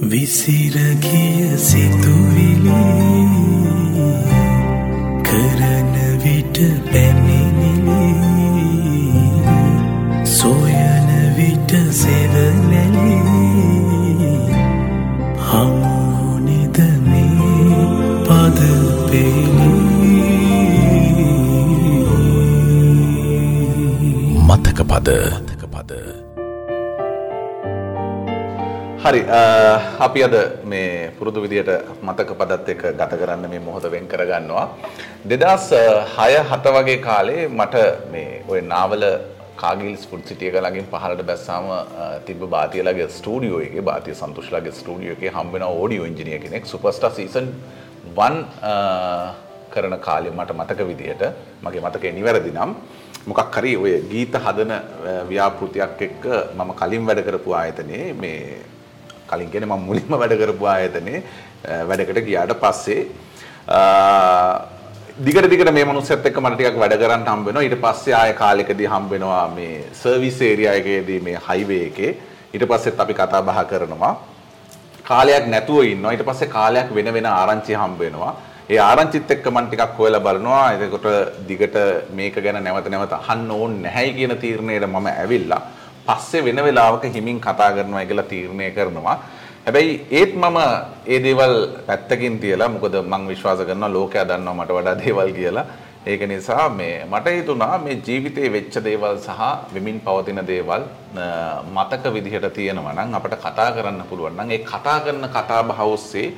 විසිරගිය සිතුවිලි කරන විට පැමිණිලි හරි අපි අද මේ පුරුදු විදියට මතක පදත් එක්ක ගත කරන්න මේ මොහොත වෙන් කරගන්නවා. දෙදස් හය හත වගේ කාලේ මට මේ ඔය නාවල කාගිල් ස්පුට් සිටිය එක ළඟින් පහළට බැස්සාම තිබ්බ බාතියලගේ ස්ටූඩියෝ එකේ බාතිය සන්තුෂ්ලාගේ ස්ටූඩියෝ එකේ හම්බ වෙන ඕඩියෝ ඉංජිනේර් කෙනෙක් සුපර්ස්ටාර් සීසන් 1 කරන කාලේ මට මතක විදියට මගේ මතකේ නිවැරදි නම් මොකක් හරි ඔය ගීත හදන ව්‍යාපෘතියක් එක්ක මම කලින් වැඩ කරපු ආයතනයේ මේ කලින් කියන්නේ මම මුලින්ම වැඩ කරපු ආයතනයේ වැඩකට ගියාට පස්සේ දිගට දිගට මේ මනුස්සයත් එක්ක මට ටිකක් වැඩ කරන්න හම්බ වෙනවා. ඊට පස්සේ ආය කාලෙකදී හම්බ වෙනවා මේ සර්විස් ඒරියා එකේදී මේ හයිවේ එකේ. ඊට පස්සෙත් අපි කතා බහ කරනවා. කාලයක් නැතුව ඉන්නවා. ඊට පස්සේ කාලයක් වෙන වෙන ආරංචි හම්බ වෙනවා. ඒ ආරංචිත් එක්ක මම ටිකක් හොයලා බලනවා. එතකොට දිගට මේක ගැන නැවත නැවත අහන්න ඕනේ නැහැයි කියන තීරණයට මම ඇවිල්ලා පස්සේ වෙන වෙලාවක හිමින් කතා කරනවා කියලා තීරණය කරනවා. හැබැයි ඒත් මම ඒ දේවල් පැත්තකින් තියලා මොකද මම විශ්වාස කරනවා ලෝකයා දන්නවා මට වඩා දේවල් කියලා. ඒක නිසා මේ මට හිතුණා මේ ජීවිතේ වෙච්ච දේවල් සහ වෙමින් පවතින දේවල් මතක විදිහට තියෙනවා නම් අපිට කතා කරන්න පුළුවන් නම් ඒ කතා කරන කතා බහ ඔස්සේ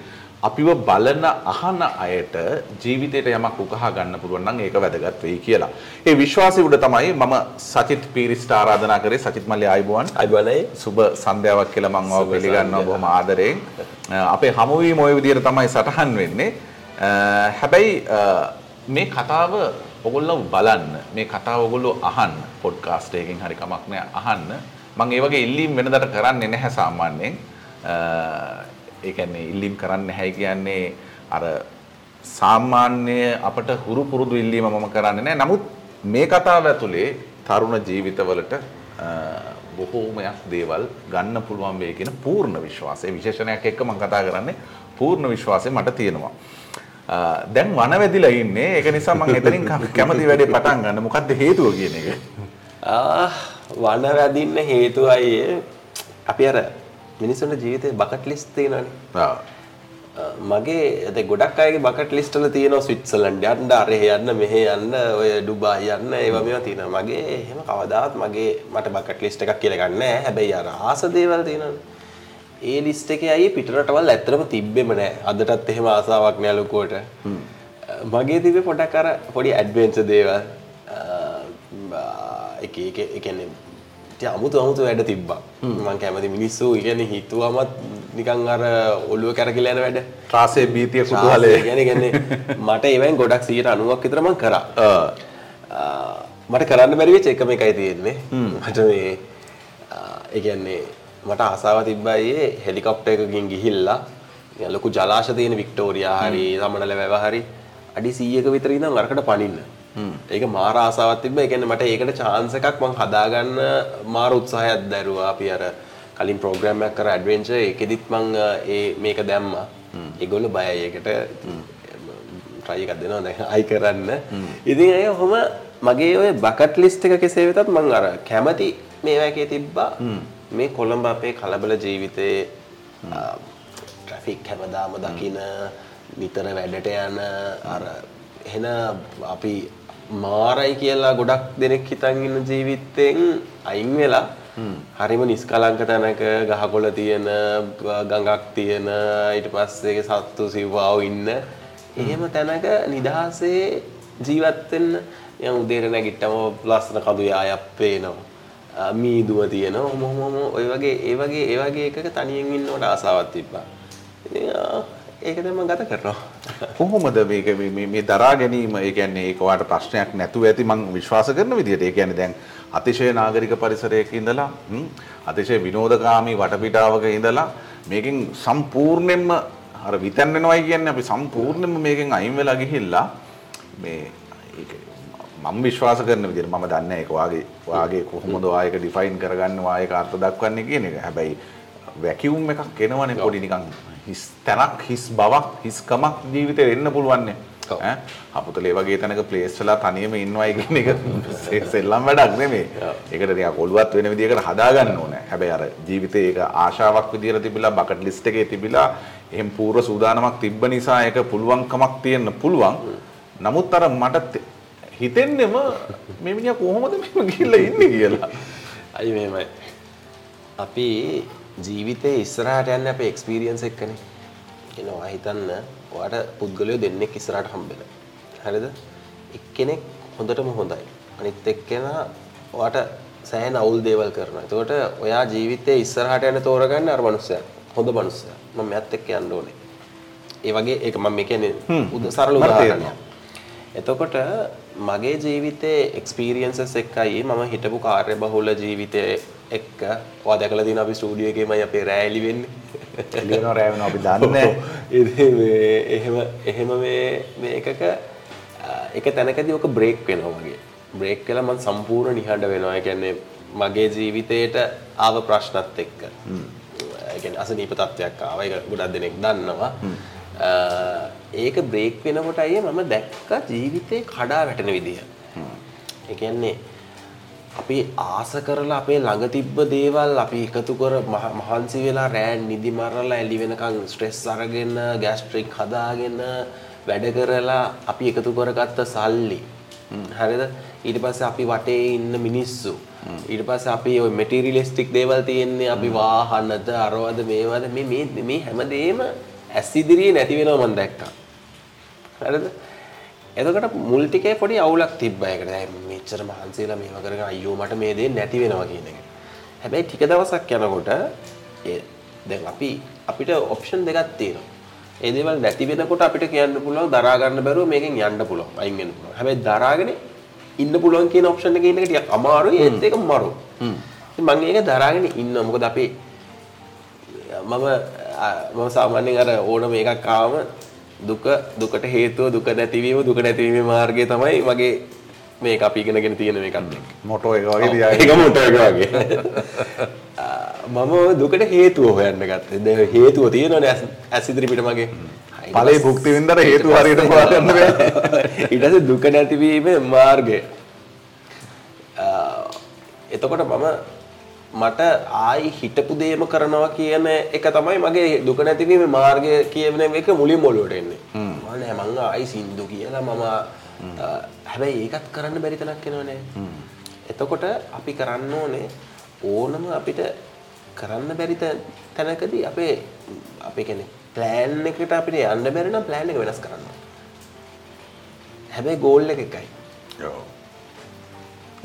අපිව බලන අහන අයට ජීවිතයට යමක් උකහා ගන්න පුළුවන් නම් ඒක වැදගත් වෙයි කියලා. ඒ විශ්වාසය උඩ තමයි මම සචිත් පීරිස්ට ආරාධනා කරේ සචිත් මල්ලි ආයිබෝවන්. ආයිබෝවන්යි. සුබ සන්ධ්‍යාවක් කියලා මම ඔබ පිළිගන්නවා බොහොම ආදරයෙන්. අපේ හමුවීම ওই විදිහට තමයි සටහන් වෙන්නේ. හැබැයි මේ කතාව ඔගොල්ලෝ බලන්න මේ කතාව ඔගොල්ලෝ අහන්න පොඩ්කාස්ට් එකකින් හරි කමක් නෑ අහන්න මම ඒ වගේ ඉල්ලීම් වෙනදට කරන්නේ නැහැ සාමාන්‍යයෙන් ඒ කියන්නේ ඉල්ලීම් කරන්න නැහැ කියන්නේ අර සාමාන්‍ය අපට හුරු පුරුදු ඉල්ලීම මම කරන්නේ නැහැ. නමුත් මේ කතාව ඇතුලේ තරුණ ජීවිතවලට බොහෝමයක් දේවල් ගන්න පුළුවන් වෙයි කියන පූර්ණ විශ්වාසය විශේෂණයක් එක්ක මම කතා කරන්නේ පූර්ණ විශ්වාසය මට තියෙනවා. දැන් වන වැදිලා ඉන්නේ ඒක නිසා මම එතනින් කැමති වැඩේ පටන් ගන්න. මොකද්ද හේතුව කියන එක? වන වැදින්න හේතුවයි අපි අර මිනිස්සුන්ට ජීවිතේ බකට් ලිස්ට් තියෙනවානේ. මගේ ඇත ගොඩක් අයගේ බකට් ලිස්ට් වල තියෙනවා ස්විට්සර්ලන්ඩ් යන්න අර යන්න මෙහෙ යන්න ඔය ඩුබායි යන්න ඒවා මේවා තියෙනවා. මගේ එහෙම කවදාවත් මගේ මට බකට් ලිස්ට් එකක් කියලා ගන්න නැහැ. හැබැයි අර ආස දේවල් තියෙනවානේ. ඒ ලිස්ට් එකේ අයියේ පිටරටවල් ඇත්තටම තිබ්බෙම නැහැ. අදටත් එහෙම ආසාවක් නෑ ලොකුවට. මගේ තිබ්බේ පොඩක් අර පොඩි ඇඩ්වෙන්චර් දේවල්. එක එක ඒ කියන්නේ අමුතු අමුතු වැඩ තිබ්බා. මං කැමති මිනිස්සු ඉගැන හිතුවමත් නිකං අර ඔල්ලුව කැරකිල යන වැඩ. ත්‍රාසය බීතිය කුතුහලය. ගැන ගැන්නේ මට ඒවයින් ගොඩක් සීට අනුවක් විතරමං කර. මට කරන්න බැරිවෙච් එකම එකයි තියෙන්නේ. මට මේ ඒගැන්නේ මට ආසාාව තිබ්බයියේ හෙලිකොප්ට එකකින් ගිහිල්ලා. ලොකු ජලාශ තියෙන වික්ටෝරියා හරි සමනල වැව හරි අඩි සීයක විතර ඉඳන් අරකට පනින්න ඒක මාර ආසාවත් තිබ්බ. ඒ කියන්නේ මට ඒකට chance එකක් මං හදාගන්න මාර උත්සාහයක් දැරුවා. අපි අර කලින් ප්‍රෝග්‍රෑම් එකක් කර ඇඩ්වෙන්චර් ඒකෙදිත් මං ඒ මේක දැම්මා. ඒගොල්ලෝ බයයි ඒකට try එකක් දෙනවා දැන් අයි කරන්න. ඉතින් ඒක කොහොම මගේ ඔය බකට් ලිස්ට් එක කෙසේ වෙතත් මං අර කැමති මේවා එකේ තිබ්බා. මේ කොළඹ අපේ කලබල ජීවිතේ ට්‍රැෆික් හැමදාම දකින නිතර වැඩට යන අර එහෙන අපි මාරයි කියලා ගොඩක් දෙනෙක් හිතන් ඉන්න ජීවිතෙන් අයින් වෙලා හරිම නිස්කලංක තැනක ගහකොළ තියෙන ගඟක් තියෙන ඊට පස්සේ සත්තු සිව්වාව ඉන්න. එහෙම තැනක නිදහසේ ජීවත් වෙන්න යම් උදේට නැගිට්ටම ලස්සන කඳු යායක් පේනවා. මීදුව තියෙනවා. ඔහොම ඔය වගේ ඒ වගේ ඒ වගේ එකක තනියෙන් ඉන්නවට ආසාවක් තිබ්බා. ඉතින් ඒක තමයි ගත කරනවා. කොහොමද මේක මේ දරා ගැනීම ඒ කියන්නේ ඒක ඔයාලට ප්‍රශ්නයක් නැතුව ඇති මම විශ්වාස කරන විදිහට. ඒ කියන්නේ දැන් අතිශය නාගරික පරිසරයක ඉඳලා අතිශය විනෝදකාමී වටපිටාවක ඉඳලා මේකෙන් සම්පූර්ණයෙන්ම අර විතැන්වෙනවයි කියන්නේ අපි සම්පූර්ණයෙන්ම මේකෙන් අයින් වෙලා ගිහිල්ලා මේ ඒක මම විශ්වාස කරන විදිහට මම දන්නේ ඒක වාගේ වාගේ කොහොමද ආයක ඩිෆයින් කරගන්න ආයක අර්ථ දක්වන්නේ කියන එක. හැබැයි වැකියුම් එකක් එනවනේ පොඩි නිකන් හිස් තැනක් හිස් බවක් හිස්කමක් ජීවිතේ වෙන්න පුළුවන්නේ. ඈ අපුතලේ වගේ තැනක ප්ලේස් වෙලා තනියම ඉන්නවයි කියන එක සෙල්ලම් වැඩක් නෙමෙයි. ඒකට ටිකක් ඔළුවත් වෙන විදිහකට හදාගන්න ඕනේ. හැබැයි අර ජීවිතේ ඒක ආශාවක් විදිහට තිබිලා බකට් ලිස්ට් එකේ තිබිලා එහෙම පූර්ව සූදානමක් තිබ්බ නිසා ඒක පුළුවන්කමක් තියෙන්න පුළුවන්. නමුත් අර මට හිතෙන්නෙම මේ මිනිහා කොහොමද මෙහෙම ගිහිල්ලා ඉන්නේ කියලා. අයි මෙමයි අපි ජීවිතේ ඉස්සරහට යන්න අපේ එක්ස්පීරියන්ස් එක්කනේ. එනවා හිතන්න ඔයාට පුද්ගලයෝ දෙන්නෙක් ඉස්සරහට හම්බෙන හරිද? එක්කෙනෙක් හොඳටම හොඳයි. අනිත් එක්කෙනා ඔයාට සෑහෙන අවුල් දේවල් කරනවා. එතකොට ඔයා ජීවිතේ ඉස්සරහට යන්න තෝරගන්න අර මනුස්සයා. හොඳ මනුස්සයා. මම මෙයත් එක්ක යන්න ඕනේ. ඒ වගේ ඒක මම මේ කියන්නේ උද සරල උදාහරණයක්. එතකොට මගේ ජීවිතේ එක්ස්පීරියන්සස් එක්කයි මම හිටපු කාර්ය බහුල ජීවිතය එක්ක ඔයා දැකලා තියෙන අපි ස්ටුඩියෝ එකේමයි අපේ රෑ එලි වෙන්නේ. එළියනවා රෑ වෙනවා අපි දන්නේ ඉතින් මේ එහෙම එහෙම මේ මේ එකක එක තැනකදී ඔක බ්‍රේක් වෙනවා වගේ. බ්‍රේක් වෙලා මම සම්පූර්ණ නිහඬ වෙනවා. ඒ කියන්නේ මගේ ජීවිතේට ආව ප්‍රශ්නත් එක්ක. ඒ කියන්නේ අසනීප තත්ත්වයක් ආවා. ඒක ගොඩක් දෙනෙක් දන්නවා. ඒක බ්‍රේක් වෙනකොට අයියේ මම දැක්ක ජීවිතේ කඩා වැටෙන විදිය. ඒ කියන්නේ අපි ආස කරලා අපේ ළඟ තිබ්බ දේවල් අපි එකතු කර මහ- මහන්සි වෙලා රෑ නිදි මරලා එළි වෙනකන් ස්ට්‍රෙස් අරගෙන ගෑස්ට්‍රික් හදාගෙන වැඩ කරලා අපි එකතු කරගත්ත සල්ලි. හරිද? ඊට පස්සේ අපි වටේ ඉන්න මිනිස්සු. ඊට පස්සේ අපි ওই මෙටීරියලිස්ටික් දේවල් තියෙන්නේ අපි වාහනද අරවද මේවද මේ මේ මේ හැමදේම ඇස් ඉදිරියේ නැති වෙනවා මම දැක්කා. හරිද එතකොට මුල් ටිකේ පොඩි අවුලක් තිබ්බා ඒකට. දැන් මෙච්චර මහන්සිලා මේව කරගෙන අයියෝ මට මේ දේ නැති වෙනවා කියන එක. හැබැයි ටික දවසක් යනකොට ඒ දැන් අපි අපිට ඔප්ෂන් දෙකක් තියෙනවා. ඒ දේවල් නැති වෙනකොට අපිට කියන්න පුළුවන් දරා ගන්න බැරුව මේකෙන් යන්න පුළුවන්. අයින් වෙන්න පුළුවන්. හැබැයි දරාගෙන ඉන්න පුළුවන් කියන ඔප්ෂන් එකේ ඉන්න එක ටිකක් අමාරුයි ඒත් ඒක මරු. ඉතින් මම ඒක දරාගෙන ඉන්නවා. මොකද අපි මම මම සාමාන්‍යයෙන් අර ඕනම එකක් ආවම දුක දුකට හේතුව දුක නැතිවීම දුක නැතිවීමේ මාර්ගය තමයි මගේ මේක අපි ඉගෙනගෙන තියෙන මේකත් එක්ක. මොටෝ එක වගේ ඒක මොට එක වගේ. මම දුකට හේතුව හොයන්න ගත්තේ. දැන් හේතුව තියෙනවනේ ඇස්- ඉදිරි පිට මගේ. පස්සේ- භුක්ති විඳලා හේතු හරියට හොයාගන්න බෑ. ඊට පස්සේ දුක නැතිවීමේ මාර්ගය. එතකොට මම මට ආයි හිටපු දේම කරනවා කියන එක තමයි මගේ දුක නැතිවීමේ මාර්ගය කියන එක මුලින්ම ඔලුවට එන්නේ. මම නෑ මං ආයි සින්දු කියලා මම හැබැයි ඒකත් කරන්න බැරි තැනක් එනවනේ. එතකොට අපි කරන්න ඕනේ ඕනම අපිට කරන්න බැරි තැනකදී අපේ අපේ කියන්නේ ප්ලෑන් එකට අපිට යන්න බැරි නම් ප්ලෑන් එක වෙනස් කරන්න. හැබැයි ගෝල් එක එකයි. ඔව්.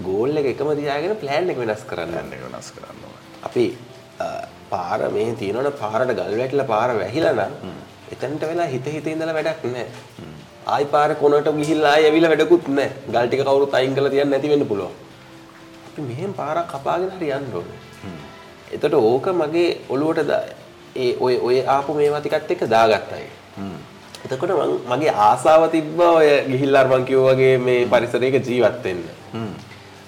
ගෝල් එක එකම තියාගෙන ප්ලෑන් එක වෙනස් කරන්න. වෙනස් කරන්න. අපි පාර මේ තියෙනවනේ පාරට ගල් වැටිලා පාර වැහිලා නම් එතනට වෙලා හිත හිත ඉඳලා වැඩක් නැහැ. ආයි පාර කොනට ගිහිල්ලා ආයි ඇවිල්ලා වැඩකුත් නැහැ. ගල් ටික කවුරුත් අයින් කරලා තියන්න නැති වෙන්න පුළුවන්. අපි මෙහෙම පාරක් කපාගෙන හරි යන්න ඕනේ. එතකොට ඕක මගේ ඔළුවට ඒ ඔය ඔය ආපු මේවා ටිකත් එක්ක දාගත්තා ඒක. එතකොට මගේ ආසාව තිබ්බා ඔය ගිහිල්ලා අර මං කිව්වා වගේ මේ පරිසරයක ජීවත් වෙන්න.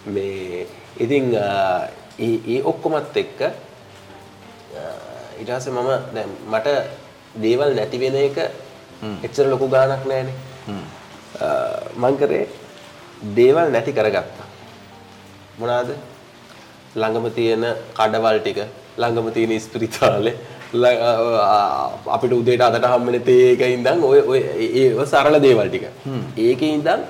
මේ ඉතින් ඒ ඔක්කොමත් එක්ක ඊට පස්සේ මම දැන් මට දේවල් නැති වෙන එක එච්චර ලොකු ගාණක් නැහැනේ. අ, මං කරේ දේවල් නැති කරගත්තා. මොනවාද? ළඟම තියෙන කඩවල් ටික, ළඟම තියෙන ඉස්පිරිතාලේ අපිට උදේට අදට හම්බෙන තේ එක ඉඳන් ඔය ඔය ඒ ඒ සරල දේවල් ටික. ඒකේ ඉඳන්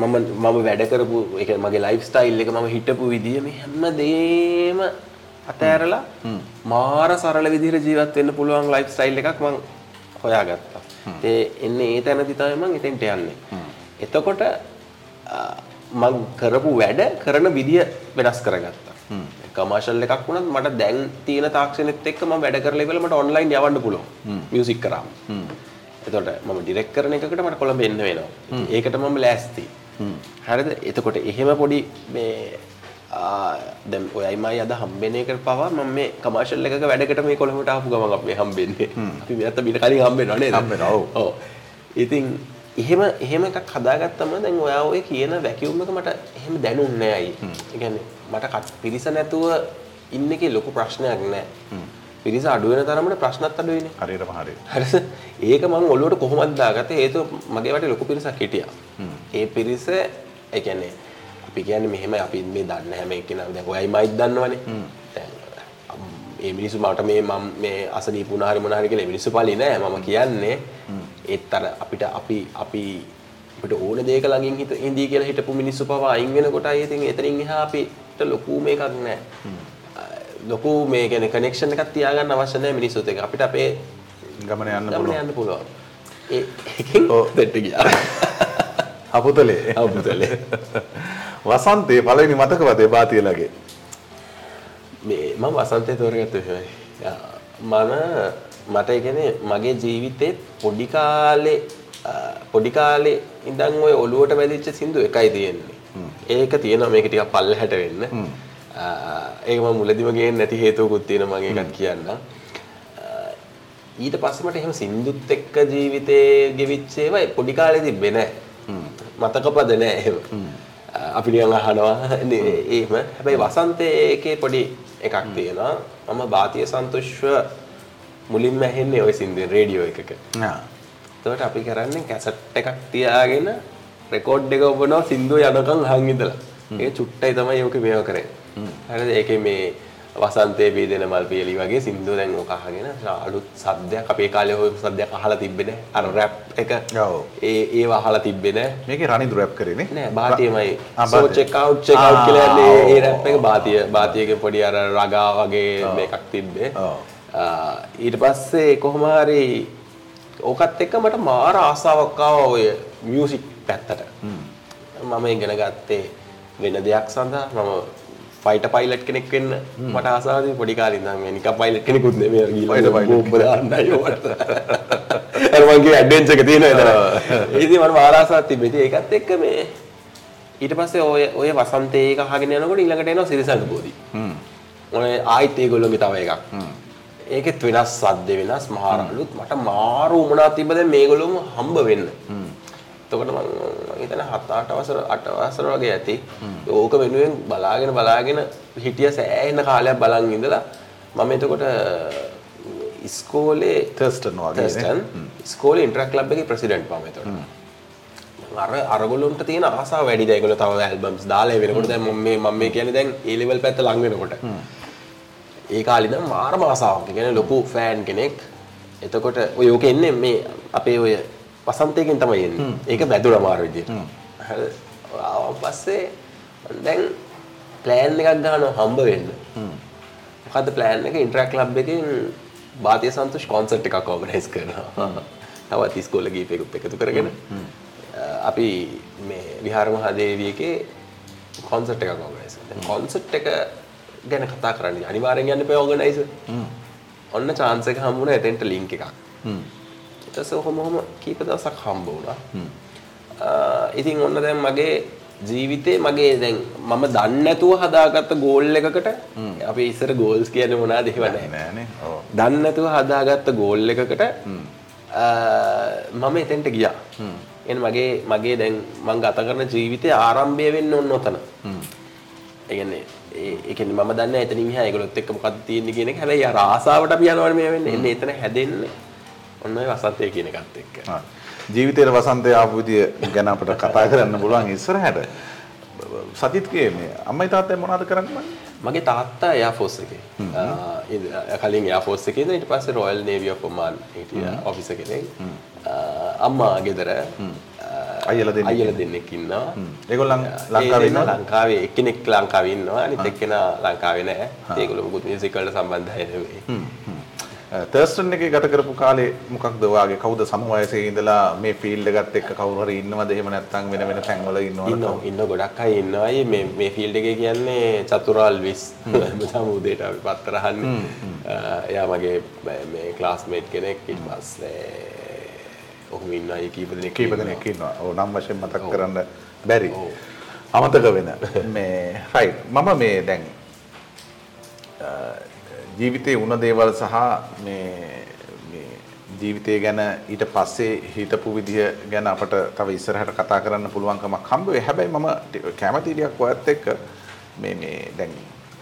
මම මම වැඩ කරපු කියන්නේ මගේ ලයිෆ් ස්ටයිල් එක මම හිටපු විදිය මේ හැම දෙයක්ම අතෑරලා මාර සරල විදිහට ජීවත් වෙන්න පුළුවන් ලයිෆ් ස්ටයිල් එකක් මම හොයාගත්තා. ඒ එන්නේ ඒ තැනදී තමයි මම එතෙන්ට යන්නේ. එතකොට මං කරපු වැඩ කරන විදිය වෙනස් කරගත්තා. කමර්ෂල් එකක් වුණත් මට දැන් තියෙන තාක්ෂණෙත් එක්ක මම වැඩ කරලා ඉවරලා මට ඔන්ලයින් යවන්න පුළුවන්. මියුසික් කරාම. එතකොට මම ඩිරෙක්ට් කරන එකකට මට කොළඹ එන්න වෙනවා. ඒකට මම ලෑස්ති. හරිද? එතකොට එහෙම පොඩි මේ ආ දැන් ඔයයි මයි අද හම්බෙන එකට පවා මම මේ කමර්ෂල් එකක වැඩකට මේ කොළඹට ආපු ගමන් අපි හම්බෙන්නේ. අපි මෙයාට මීට කලින් හම්බෙනව නේද? හම්බෙනවා. ඉතින් එහෙම එහෙම එකක් හදාගත්තම දැන් ඔයා ඔය කියන වැකියුම් එක මට එහෙම දැනුන්නේ නැහැ අයි. ඒ කියන්නේ මට කට- පිරිස නැතුව ඉන්න එකේ ලොකු ප්‍රශ්නයක් නැහැ. පිරිස අඩු වෙන තරමට ප්‍රශ්නත් අඩු වෙන්නේ. හරියටම හරි. හරිද? ඒක මම ඔළුවට කොහොමද දාගත්තේ? හේතුව මගේ වටේ ලොකු පිරිසක් හිටියා. ඒ පිරිස ඒ කියන්නේ අපි කියන්නේ මෙහෙම අපි මේ දන්න හැම එක්කෙනා දැන් ඔයයි මයිත් දන්නවනේ. දැන් ඒ මිනිස්සු මට මේ මම මේ අසනීප වුණා හරි මොනවා හරි කියලා මිනිස්සු පළි නෑ මම කියන්නේ ඒත් අර අපිට අපි අපි අපිට ඕන දෙයක ළඟින් හිට ඉඳී කියලා හිටපු මිනිස්සු පවා අයින් වෙනකොටයි ඉතින් එතනින් එහා අපිට ලොකු මේකක් නෑ ලොකු මේ කියන්නේ කනෙක්ෂන් එකක් තියාගන්න අවශ්‍ය නැහැ මිනිස්සුත් එක්ක අපිට අපේ ගමන යන්න ගමන. යන්න පුළුවන් ඒ එකෙන් ඔව්. දෙට්ට ගියා අපුතලේ. අපුතලේ. වසන්තේ පළවෙනි මතකවද ඒ බාතියලගේ? මේ මම වසන්තය තෝරගත්ත විෂයයි. මම මට කියන්නේ මගේ ජීවිතේ පොඩි කාලේ පොඩි කාලේ ඉඳන් ওই ඔළුවට වැදිච්ච සින්දු එකයි තියෙන්නේ. ඒක තියෙනවා මේක ටිකක් පල්ලෙහාට වෙන්න. අ, ඒක මම මුලදිම ගේන්නේ නැති හේතුවකුත් තියෙනවා මම ඒකත් කියන්නම්. අ, ඊට පස්සේ මට එහෙම සින්දුත් එක්ක ජීවිතේ ගෙවිච්ච ඒවා පොඩි කාලේ තිබ්බේ නැහැ. මතකපද නැහැ එහෙම. අපි නිකන් අහනවා නේ එහෙම. හැබැයි වසන්තයේ ඒකේ පොඩි එකක් තියෙනවා. මම බාතිය සන්තෝෂ්ව මුලින්ම ඇහෙන්නේ ওই සින්දුවේ රේඩියෝ එකක. එතකොට අපි කරන්නේ කැසට් එකක් තියාගෙන රෙකෝඩ් එක ඔබනවා සින්දුව යනකම් අහන් ඉඳලා. ඒක චුට්ටයි තමයි ඕකේ මේව කරේ. හරිද? ඒකේ මේ වසන්තයේ බීදෙන මල් පියලි වගේ සින්දුව දැන් ඕක අහගෙන අලුත් සද්දයක් අපේ කාලේ ඔය සද්දයක් අහලා තිබ්බේ නෑ. අර රැප් එක ඔව්. ඒ ඒව අහලා තිබ්බේ නෑ. මේකේ රනිදු රැප් කරේනේ. නෑ බාතියමයි ආ, so. Check out check out කියලා යන්නේ ඒ රැප් එක බාතිය බාතියගේ පොඩි අර රගා වගේ මේකක් තිබ්බේ ඊට පස්සේ කොහොම හරි ඕකත් එක්ක මට මාර ආසාවක් ආවා ඔය මියුසික් පැත්තට මම ඉගෙන ගත්තේ වෙන දෙයක් සඳහා මම ෆයිටර් පයිලට් කෙනෙක් වෙන්න මට තිබුණා පොඩි කාලේ ඉඳන් මේ නිකන් පයිලට් කෙනෙකුත් නෙමෙයි අර ගිහලා Fighter pilot. බෝම්බ දාන්නයි ඕකට අර මගේ ඇඩ්වෙන්චර් එක තියෙනවා එතන. ඉතින් මට ආසාවක් තිබ්බේ. ඉතින් ඒකත් එක්ක මේ ඊට පස්සේ ඔය ඔය වසන්තේ එක අහගෙන යනකොට ඊළඟට එනවා සිරිසංග බෝධි. හ්ම්. ඔය ආයිත් ඒගොල්ලෝගේ තව එකක්. ඒකෙත් වෙනස් සද්ද වෙනස් මහරලුත් මට මාරු උමනා තිබ්බ දැන් මේගොල්ලෝම හම්බ වෙන්න එතකොට මම මම හිතන්නේ 7 8 වසර 8 වසර වගේ ඇති. ඕක වෙනුවෙන් බලාගෙන බලාගෙන හිටිය සෑහෙන කාලයක් බලන් ඉඳලා මම එතකොට ඉස්කෝලේ තර්ස්ටන් වගේ? තර්ස්ටන් ඉස්කෝලේ ඉන්ටරැක්ට් ක්ලබ් එකේ ප්‍රෙසිඩන්ට් මම එතකොට. අර අරගොල්ලොන්ට තියෙන ආසාව වැඩි දැන් ඒගොල්ලෝ තව ඇල්බම්ස් දාලා වෙනකොට දැන් මම මේ මම මේ කියන්නේ දැන් ඒ ලෙවල් පැත්ත ලඟ වෙනකොට. ඒ කාලේ ඉඳන් මාරම ආසාවක්. කියන්නේ ලොකු ෆෑන් කෙනෙක්. එතකොට ඔය ඕක එන්නේ මේ අපේ ඔය වසන්තයකින් තමයි එන්නේ. ඒක වැදුනා මාර විදියට. හරි. පස්සේ දැන් ප්ලෑන් එකක් ගන්නවා හම්බ වෙන්න. මොකද්ද ප්ලෑන් එක ඉන්ටරැක්ට් ක්ලබ් එකෙන් බාතිය සන්තෝෂ් කොන්සර්ට් එකක් ඕගනයිස් කරනවා. තවත් ඉස්කෝලේ ගීපෙකුත් එකතු කරගෙන අපි මේ විහාර මහදේවියකේ කොන්සර්ට් එකක් ඕගනයිස් කරනවා. කොන්සර්ට් එක ගැන කතා කරන්න අනිවාර්යෙන් යන්න එපා ඕගනයිසර්. ඔන්න chance එක හම්බුණා එතෙන්ට link එකක්. පස්සේ ඔහොම ඔහොම කීප දවසක් හම්බ වුණා. ඉතින් ඔන්න දැන් මගේ ජීවිතේ මගේ දැන් මම දන්නේ නැතුව හදාගත්ත ගෝල් එකකට අපි ඉස්සර ගෝල්ස් කියන්නේ මොනවද එහෙම නැහැ. නෑනේ. ඔව්. දන්නේ නැතුව හදාගත්ත ගෝල් එකකට මම එතෙන්ට ගියා. එන මගේ මගේ දැන් මම ගත කරන ජීවිතේ ආරම්භය වෙන්න ඕන ඔතන. ඒ කියන්නේ ඒ ඒ කියන්නේ මම දන්නේ නැහැ එතනින් එහා ඒගොල්ලොත් එක්ක මොකක්ද තියෙන්නේ කියන එක. හැබැයි යනවනේ මේ වෙන්නේ. එන්නේ එතන හැදෙන්නේ. ඔන්න ඔය වසන්තය කියන එකත් එක්ක. ආ. ජීවිතේට වසන්තය ආපු විදිය ගැන අපිට කතා කරන්න පුළුවන් ඉස්සරහට. සජිත්ගේ මේ අම්මයි තාත්තයි මොනවද කරන්නේ? මගේ තාත්තා එයාෆෝස් එකේ. කලින් එයාෆෝස් එකේ ඉඳලා ඊට පස්සේ රොයල් නේවි ඔෆ් ඔමාන් හිටියා ඔෆිසර් කෙනෙක්. ආ, අම්මා ගෙදර ආ, අයියලා දෙන්නෙක් අයියලා දෙන්නෙක් ඉන්නවා. ඒගොල්ලන් ලංකාවේ දෙන්නා ඉන්නවද? ලංකාවේ එක්කෙනෙක් ලංකාවේ ඉන්නවා අනිත් එක්කෙනා ලංකාවේ නැහැ. ඒගොල්ලෝ මුකුත් මියුසික් වලට සම්බන්ධයි නෙවෙයි. තර්ස්ටන් එකේ ගත කරපු කාලේ මොකක්ද? ඔයාගේ කවුද සම වයසේ ඉඳලා මේ ෆීල්ඩ් එකත් එක්ක කවුරු හරි ඉන්නවද? එහෙම නැත්නම් වෙන වෙන තැන්වල ඉන්නවද? ඉන්න ඉන්න ගොඩක් අය ඉන්නවා. අය මේ මේ ෆීල්ඩ් එකේ කියන්නේ චතුරාල් විස් හැමදාම උදේට අපි පත්තර අහන්නේ. එයා මගේ මේ ක්ලාස්මේට් කෙනෙක්. ඊට පස්සේ ඔහොම ඉන්න අය කීප දෙනෙක් කීප දෙනෙක් ඉන්නවා. ඔව් නම් වශයෙන් මතක් කරන්න බැරි. අමතක වෙන. මේ රයිට්. මම මේ දැන් ජීවිතේ වුණ දේවල් සහ මේ ජීවිතය ගැන ඊට පස්සේ හිටපු විදිය ගැන අපට තව ඉස්සරහට කතා කරන්න පුළුවන්කමක් හම්බ වෙයි. හැබැයි මම කැමති ටිකක් ඔයත් එක්ක මේ මේ දැන්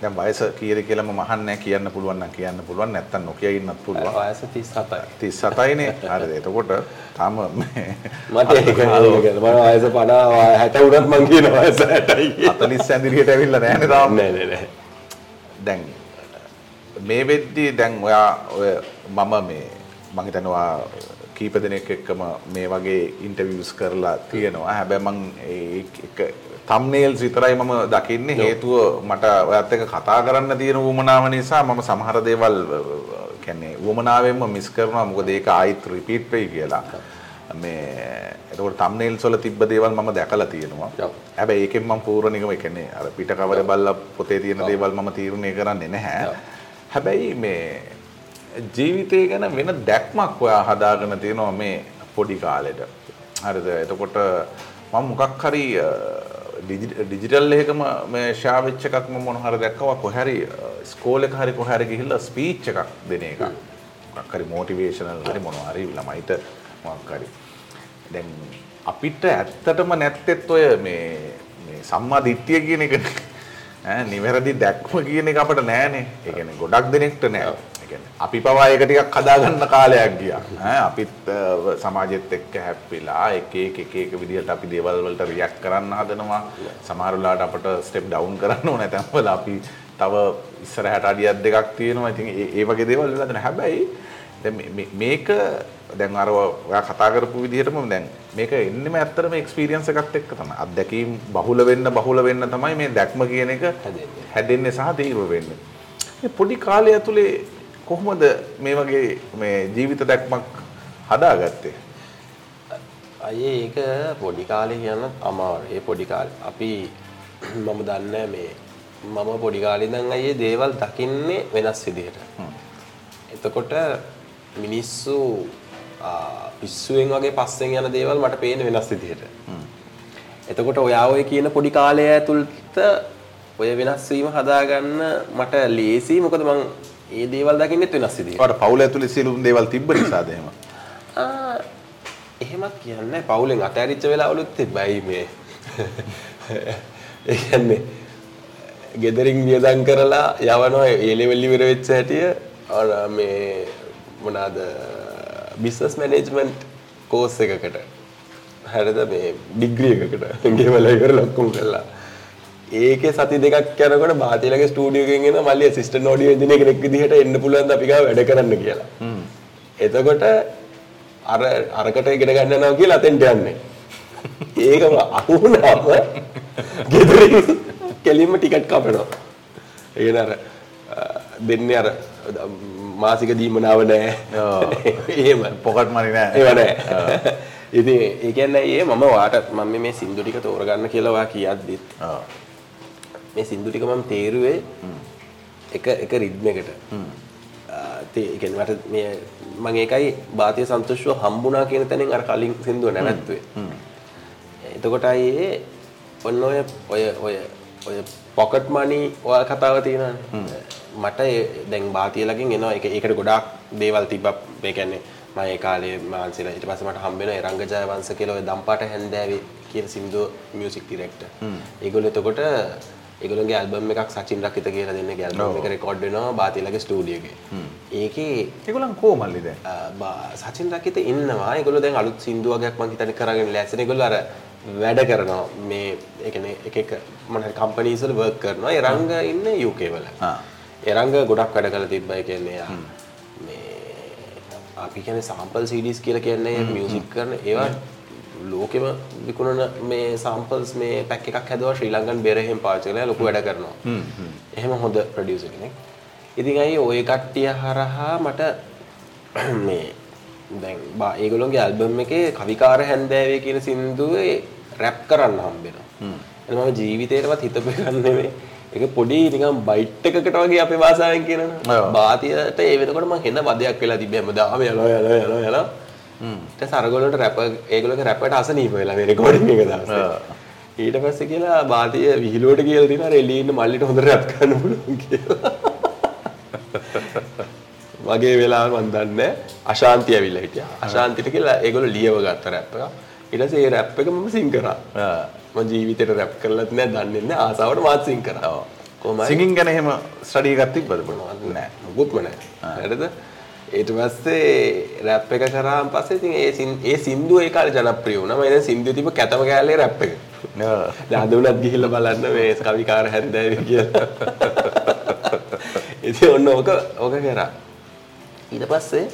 දැන් වයස කීයද කියලා මම අහන්නේ කියන්න පුළුවන් නම් කියන්න පුළුවන් නැත්තම් නොකිය ඉන්නත් පුළුවන්. වයස 37යි 37යිනේ. හරිද? එතකොට තාම මේ මට ඒක මම වයස 50 60 උනත් මං කියන වයස 60යි 40 ඇඳිරියට ඇවිල්ලා නැහැනේ තාම. නෑ නෑ නෑ දැන් මේ වෙද්දී දැන් ඔයා ඔය මම මේ මම හිතනවා කීප දෙනෙක් එක්කම මේ වගේ ඉන්ටර්විව්ස් කරලා තියෙනවා. හැබැයි මම ඒ එක තම්නේල්ස් විතරයි මම දකින්නේ හේතුව මට ඔයත් එක්ක කතා කරන්න තියෙන උවමනාව නිසා මම සමහර දේවල් කියන්නේ උවමනාවෙන්ම මිස් කරනවා මොකද ඒක ආයිත් රිපීට් වෙයි කියලා. මේ එතකොට තම්නේල්ස් වල තිබ්බ දේවල් මම දැකලා තියෙනවා. හැබැයි ඒකෙන් මම පූර්ණ නිගම කියන්නේ අර පිට කවර බල්ලා පොතේ තියෙන දේවල් මම තීරණය කරන්නේ නැහැ. ඔව්. හැබැයි මේ ජීවිතය ගැන වෙන දැක්මක් ඔයා හදාගෙන තියෙනවා මේ පොඩි කාලෙට. හරිද? එතකොට මම මොකක් හරි ඩිජිටල් එකම මේ ෂා වෙච්ච එකක් මම මොන හරි දැක්කවා කොහේ හරි ස්කෝල් එක හරි කොහේ හරි ගිහිල්ලා ස්පීච් එකක් දෙන එක. මොකක් හරි මොටිවේෂනල් හරි මොනවා හරි ළමයිට මොකක් හරි. දැන් අපිට ඇත්තටම නැත්තෙත් ඔය මේ මේ සම්මා දිට්ඨිය කියන එක ඈ නිවැරදි දැක්ම කියන එක අපිට නෑනේ. ඒ කියන්නේ ගොඩක් දෙනෙක්ට නෑ. ඒ කියන්නේ අපි පවා ඒක ටිකක් හදාගන්න කාලයක් ගියා. ඈ අපිත් අ, සමාජෙත් එක්ක හැප්පිලා එක එක එක එක විදිහට අපි දේවල් වලට රියැක්ට් කරන්න හදනවා. සමහර වෙලාවට අපිට ස්ටෙප් ඩවුන් කරන්න ඕන නැත්නම් අපි තව ඉස්සරහට අඩියක් දෙකක් තියෙනවා. ඉතින් ඒ ඒ වගේ දේවල් වෙලා දෙනවා. හැබැයි දැන් මේ- මේ- මේක දැන් අර ඔයා කතා කරපු විදිහටම දැන් මේක එන්නෙම ඇත්තටම එක්ස්පීරියන්ස් එකත් එක්ක තමයි. අත්දැකීම් බහුල වෙන්න බහුල වෙන්න තමයි මේ දැක්ම කියන එක හැදෙන්නේ. සහ තීව්‍ර වෙන්නේ. මේ පොඩි කාලය ඇතුලේ කොහොමද මේ වගේ මේ ජීවිත දැක්මක් හදාගත්තේ? අයේ ඒක පොඩි කාලේ කියන්නත් අමාරුයි. ඒ පොඩි කාලේ අපි මම දන්නේ මේ මම පොඩි කාලේ ඉඳන් අයියේ දේවල් දකින්නේ වෙනස් විදිහට. එතකොට මිනිස්සු පිස්සුවෙන් වගේ පස්සෙන් යන දේවල් මට පේන්නේ වෙනස් විදිහට. එතකොට ඔයා ඔය කියන පොඩි කාලය ඇතුළත ඔය වෙනස් වීම හදාගන්න මට ලේසි මොකද මං ඒ දේවල් දකින්නෙත් වෙනස් විදිහට. ඔයාට පවුල ඇතුලේ සියලුම දේවල් තිබ්බ නිසාද එහෙම? ආ, එහෙමත් කියන්නේ පවුලෙන් අතෑරිච්ච වෙලාවලුත් තිබ්බයි මේ ඒ කියන්නේ ගෙදරින් වියදම් කරලා යවනවා ඒ ලෙවල් ඉවර වෙච්ච හැටිය මේ මොනවාද බිස්නස් මැනේජ්මන්ට් කෝස් එකකට හරිද මේ ඩිග්‍රී එකකට ගෙවලා ඉවරලා ඔක්කොම කළා ඒකේ සති දෙකක් යනකොට බාතිලගේ ස්ටුඩියෝ එකෙන් එන මල්ලි ඇසිස්ටන්ට් ඔඩියෝ එන්ජිනියර් කෙනෙක් විදිහට එන්න පුළුවන් ද අපි ගාව වැඩ කරන්න කියලා. එතකොට අර අරකට ඉගෙන ගන්න යනවා කියලා අතෙන්ට යන්නේ. ඒකම අහුණාම ගෙදරින් කෙලින්ම ටිකට් කපනවා. ඒ කියන්නේ අර දෙන්නේ අර මාසික දීමනාව නැහැ. එහෙම පොකට් මනි නෑ. ඒව නෑ. ඉතින් ඒ කියන්නේ ඒ මම වාට මම මේ සින්දු ටික තෝරගන්න කියලා ඔයා කියද්දිත්. මේ සින්දු ටික මම තේරුවේ එක එක රිද්ම එකට. තේ ඒ කියන්නේ මට මේ මම ඒකයි භාතිය සන්තෝෂව හම්බුණා කියන තැනින් අර කලින් සින්දුව නැවැත්තුවේ. එතකොට අයියේ ඔන්න ඔය ඔය ඔය ඔය පොකට් මනි ඔය කතාව තියෙනවානේ. මට දැන් භාතියලකින් එනවා. ඒක ඒකට ගොඩාක් දේවල් තිබ්බා. ඒ කියන්නේ මම ඒ කාලේ මාන්සිලා ඊට පස්සේ මට හම්බ වෙනවා ඒ රංග ජයවංශ කියලා ඔය දම්පාට හැන්දෑවේ කියන සින්දුව මියුසික් ඩිරෙක්ටර්. ඒගොල්ලෝ එතකොට ඒගොල්ලෝගේ ඇල්බම් එකක් සචින් රකිත කියලා දෙන්නගේ ඇල්බම් එක රෙකෝඩ් වෙනවා භාතියලගේ ස්ටුඩියෝ එකේ. ඒකේ? අ, බා- සචින් රකිත ඉන්නවා. ඒගොල්ලෝ දැන් අලුත් සින්දු වගේක් මං හිතන්නේ කරගෙන ලෑස්තිනේ ඒගොල්ලෝ අර වැඩ කරනවා. මේ ඒ කියන්නේ එක එක මොන හරි කම්පනීස් වල වර්ක් කරනවා. රංග ඉන්නේ UK වල. ආ. ඒ රංග ගොඩක් වැඩ කරලා තිබ්බා ඒ කියන්නේ අපි කියන්නේ සාම්පල් CDs කියලා කියන්නේ මියුසික් කරන ඒවා ලෝකෙම විකුණන මේ සාම්පල්ස් මේ පැක් එකක් හැදුවා ශ්‍රී ලංකන් බෙරහෙන් පාවිච්චි කරලා ලොකු වැඩ කරනවා. එහෙම හොඳ ප්‍රොඩියුසර් කෙනෙක්. ඉතින් අයි ওই කට්ටිය හරහා මට මේ දැන් බා ඒගොල්ලෝගේ ඇල්බම් එකේ කවිකාර හැන්දෑවේ කියන සින්දුවේ රැප් කරන්න හම්බෙනවා. එතන මම ජීවිතේටවත් හිතපු එකක් නෙමෙයි. ඒක පොඩි නිකන් බයිට් එකකට වගේ අපේ භාෂාවෙන් කියනවනේ. ඔව්. බාතියට ඒ වෙනකොට මම හෙන වදයක් වෙලා තිබ්බේ හැමදාම යනවා යනවා යනවා යනවා. ඊට පස්සේ අරගොල්ලන්ට රැප් ඒගොල්ලෝගේ රැප්ට අසනීප වෙලා මේ රෙකෝඩින් එක දවසේ. ඊට පස්සේ කියලා බාතිය විහිළුවට කියලා තියෙනවා එළියේ ඉන්න මල්ලිට හොඳ රැප් කරන්න පුළුවන් කියලා. වගේ වෙලාව මන් දන්නේ අශාන්ති ඇවිල්ලා හිටියා. අශාන්තිට කියලා ඒගොල්ලෝ ලියව ගත්ත රැප් එක. ඊට පස්සේ ඒ රැප් එක මම සිං කරා. ආ. මම ජීවිතේට රැප් කරලත් නෑ දන්නේ නෑ. ආසාවට මාත් සිං කරා. කොහොමයි? සිංගින් ගැන එහෙම ස්ටඩි එකක් තිබ්බද නෑ. මුකුත්ම නෑ. හරිද? ඊට පස්සේ රැප් එක කරාන් පස්සේ ඉතින් ඒ සින් ඒ සින්දුව ඒ කාලේ ජනප්‍රිය වුණා. මම දැන් සින්දුව තිබ්බ කැතම කෑල්ලේ රැප් එක. උනත් ගිහිල්ලා බලන්න මේ කවිකාර හැන්දෑවේ කියලා. ඉතින් ඔන්න ඕක ඕක කරා. ඊට පස්සේ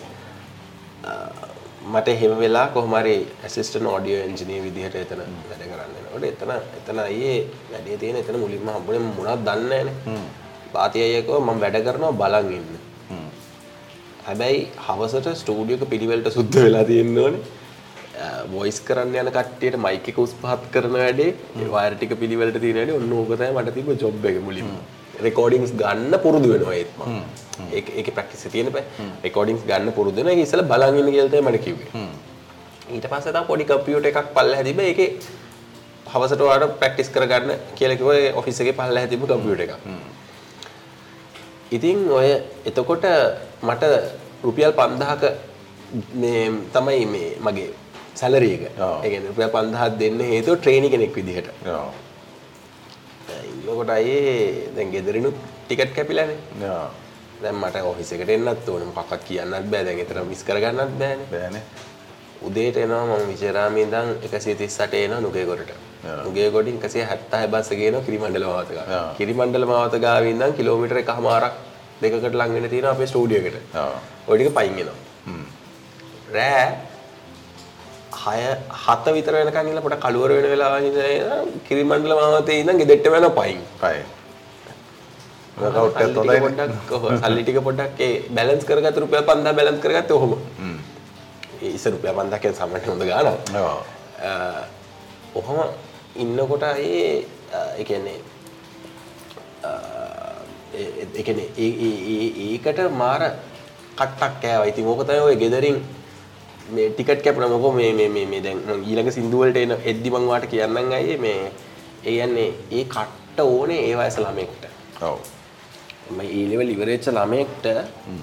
මට එහෙම වෙලා කොහොම හරි ඇසිස්ටන්ට් ඔඩියෝ එන්ජිනියර් විදිහට එතන වැඩ කරන්න යනකොට එතන එතන අයියේ වැඩේ තියෙන එතන මුලින්ම හම්බුනේ මම මොනවද දන්නේ නැහනේ. පාති අයියකෝ මම වැඩ කරනවා බලන් ඉන්න. හැබැයි හවසට ස්ටූඩියෝ එක පිළිවෙලට සුද්ධ වෙලා තියෙන්න ඕනේ. වොයිස් කරන්න යන කට්ටියට මයික් එක උස් පහත් කරන වැඩේ ඒ වයර් ටික පිළිවෙලට තියෙන වැඩේ. ඔන්න ඕක තමයි මට තිබ්බ ජොබ් එක මුලින්ම. රෙකෝඩින්ග්ස් ගන්න පුරුදු වෙනවා ඒත් මම. ඒක ඒකේ ප්‍රැක්ටිස් තියෙන බෑ. රෙකෝඩින්ග්ස් ගන්න පුරුදු වෙනවා. ඒක ඉස්සෙල්ලා බලන් ඉන්න කියලා තමයි මට කිව්වේ. ඊට පස්සේ තමයි පොඩි කම්පියුටර් එකක් පල්ලෙහා තිබ්බ. ඒකේ හවසට ඔයාලට ප්‍රැක්ටිස් කරගන්න කියලා කිව්වා ඒ ඔෆිස් එකේ පල්ලෙහා තිබ්බ කම්පියුටර් එකක් ඉතින් ඔය එතකොට මට රුපියල් 5000ක මේ තමයි මේ මගේ සැලරි එක. ඒ කියන්නේ රුපියල් 5000ක් දෙන්න හේතුව ට්‍රේනි කෙනෙක් විදිහට. ඔව්. ඉන්නකොට අයේ දැන් ගෙදරිනුත් ටිකට් කැපිලානේ. ඔව්. දැන් මට ඔෆිස් එකට එන්නත් ඕනේ මොකක්වත් කියන්නත් බෑ. දැන් එතන මිස් කරගන්නත් බෑනේ. බෑනේ උදේට එනවා මම විචරාමේ ඉඳන් 138 එනවා නුගේගොඩට. ඔව්. නුගේගොඩින් 176 බස් එක එනවා කිරිමණ්ඩල මාවත ගාව. ඔව්. කිරිමණ්ඩල මාවත ගාව ඉඳන් කිලෝමීටර් එකමාරක් දෙකකට ලඟ වෙන තියෙනවා අපේ ස්ටුඩියෝ එකට. ඔව්. ඔය ටික පයින් එනවා. හ්ම්. රෑ 6 7 විතර වෙනකන් ඉඳලා පොඩ කළුවර වෙන වෙලාව ඉඳලා කිරිමණ්ඩල මාවතේ ඉඳන් ගෙදෙට්ට වෙනවා පයින්. පයි හොඳයිනේ පොඩ්ඩක් ඔව්, සල්ලි ටික පොඩ්ඩක් ඒ බැලන්ස් කරගත්ත රුපියල් 5000 බැලන්ස් කරගත්තේ ඔහොම. හ්ම්. ඒ ඉස්සර රුපියල් 5000 කියන්නේ සාමාන්‍ය හොඳ ගාණක්. ඔව්. ඔහොම ඉන්නකොට ඒ අ, ඒ කියන්නේ අ, ඒ- ඒ- ඒ කියන්නේ ඒ- ඒ- ඒ- ඒකට මාර කට්ටක් කෑවා. ඉතින් ඕක තමයි ඔය ගෙදරින් මේ ටිකට් කැපුණා මොකෝ මේ මේ දැන් ඊළඟ සින්දු වලට එන එද්දි මං වාට කියන්නම් අයියේ මේ ඒ කියන්නේ ඒ කට්ට ඕනේ ඒ වයස ළමයෙක්ට. ඔව්. මම ඒ ලෙවල් ඉවර වෙච්ච ළමයෙක්ට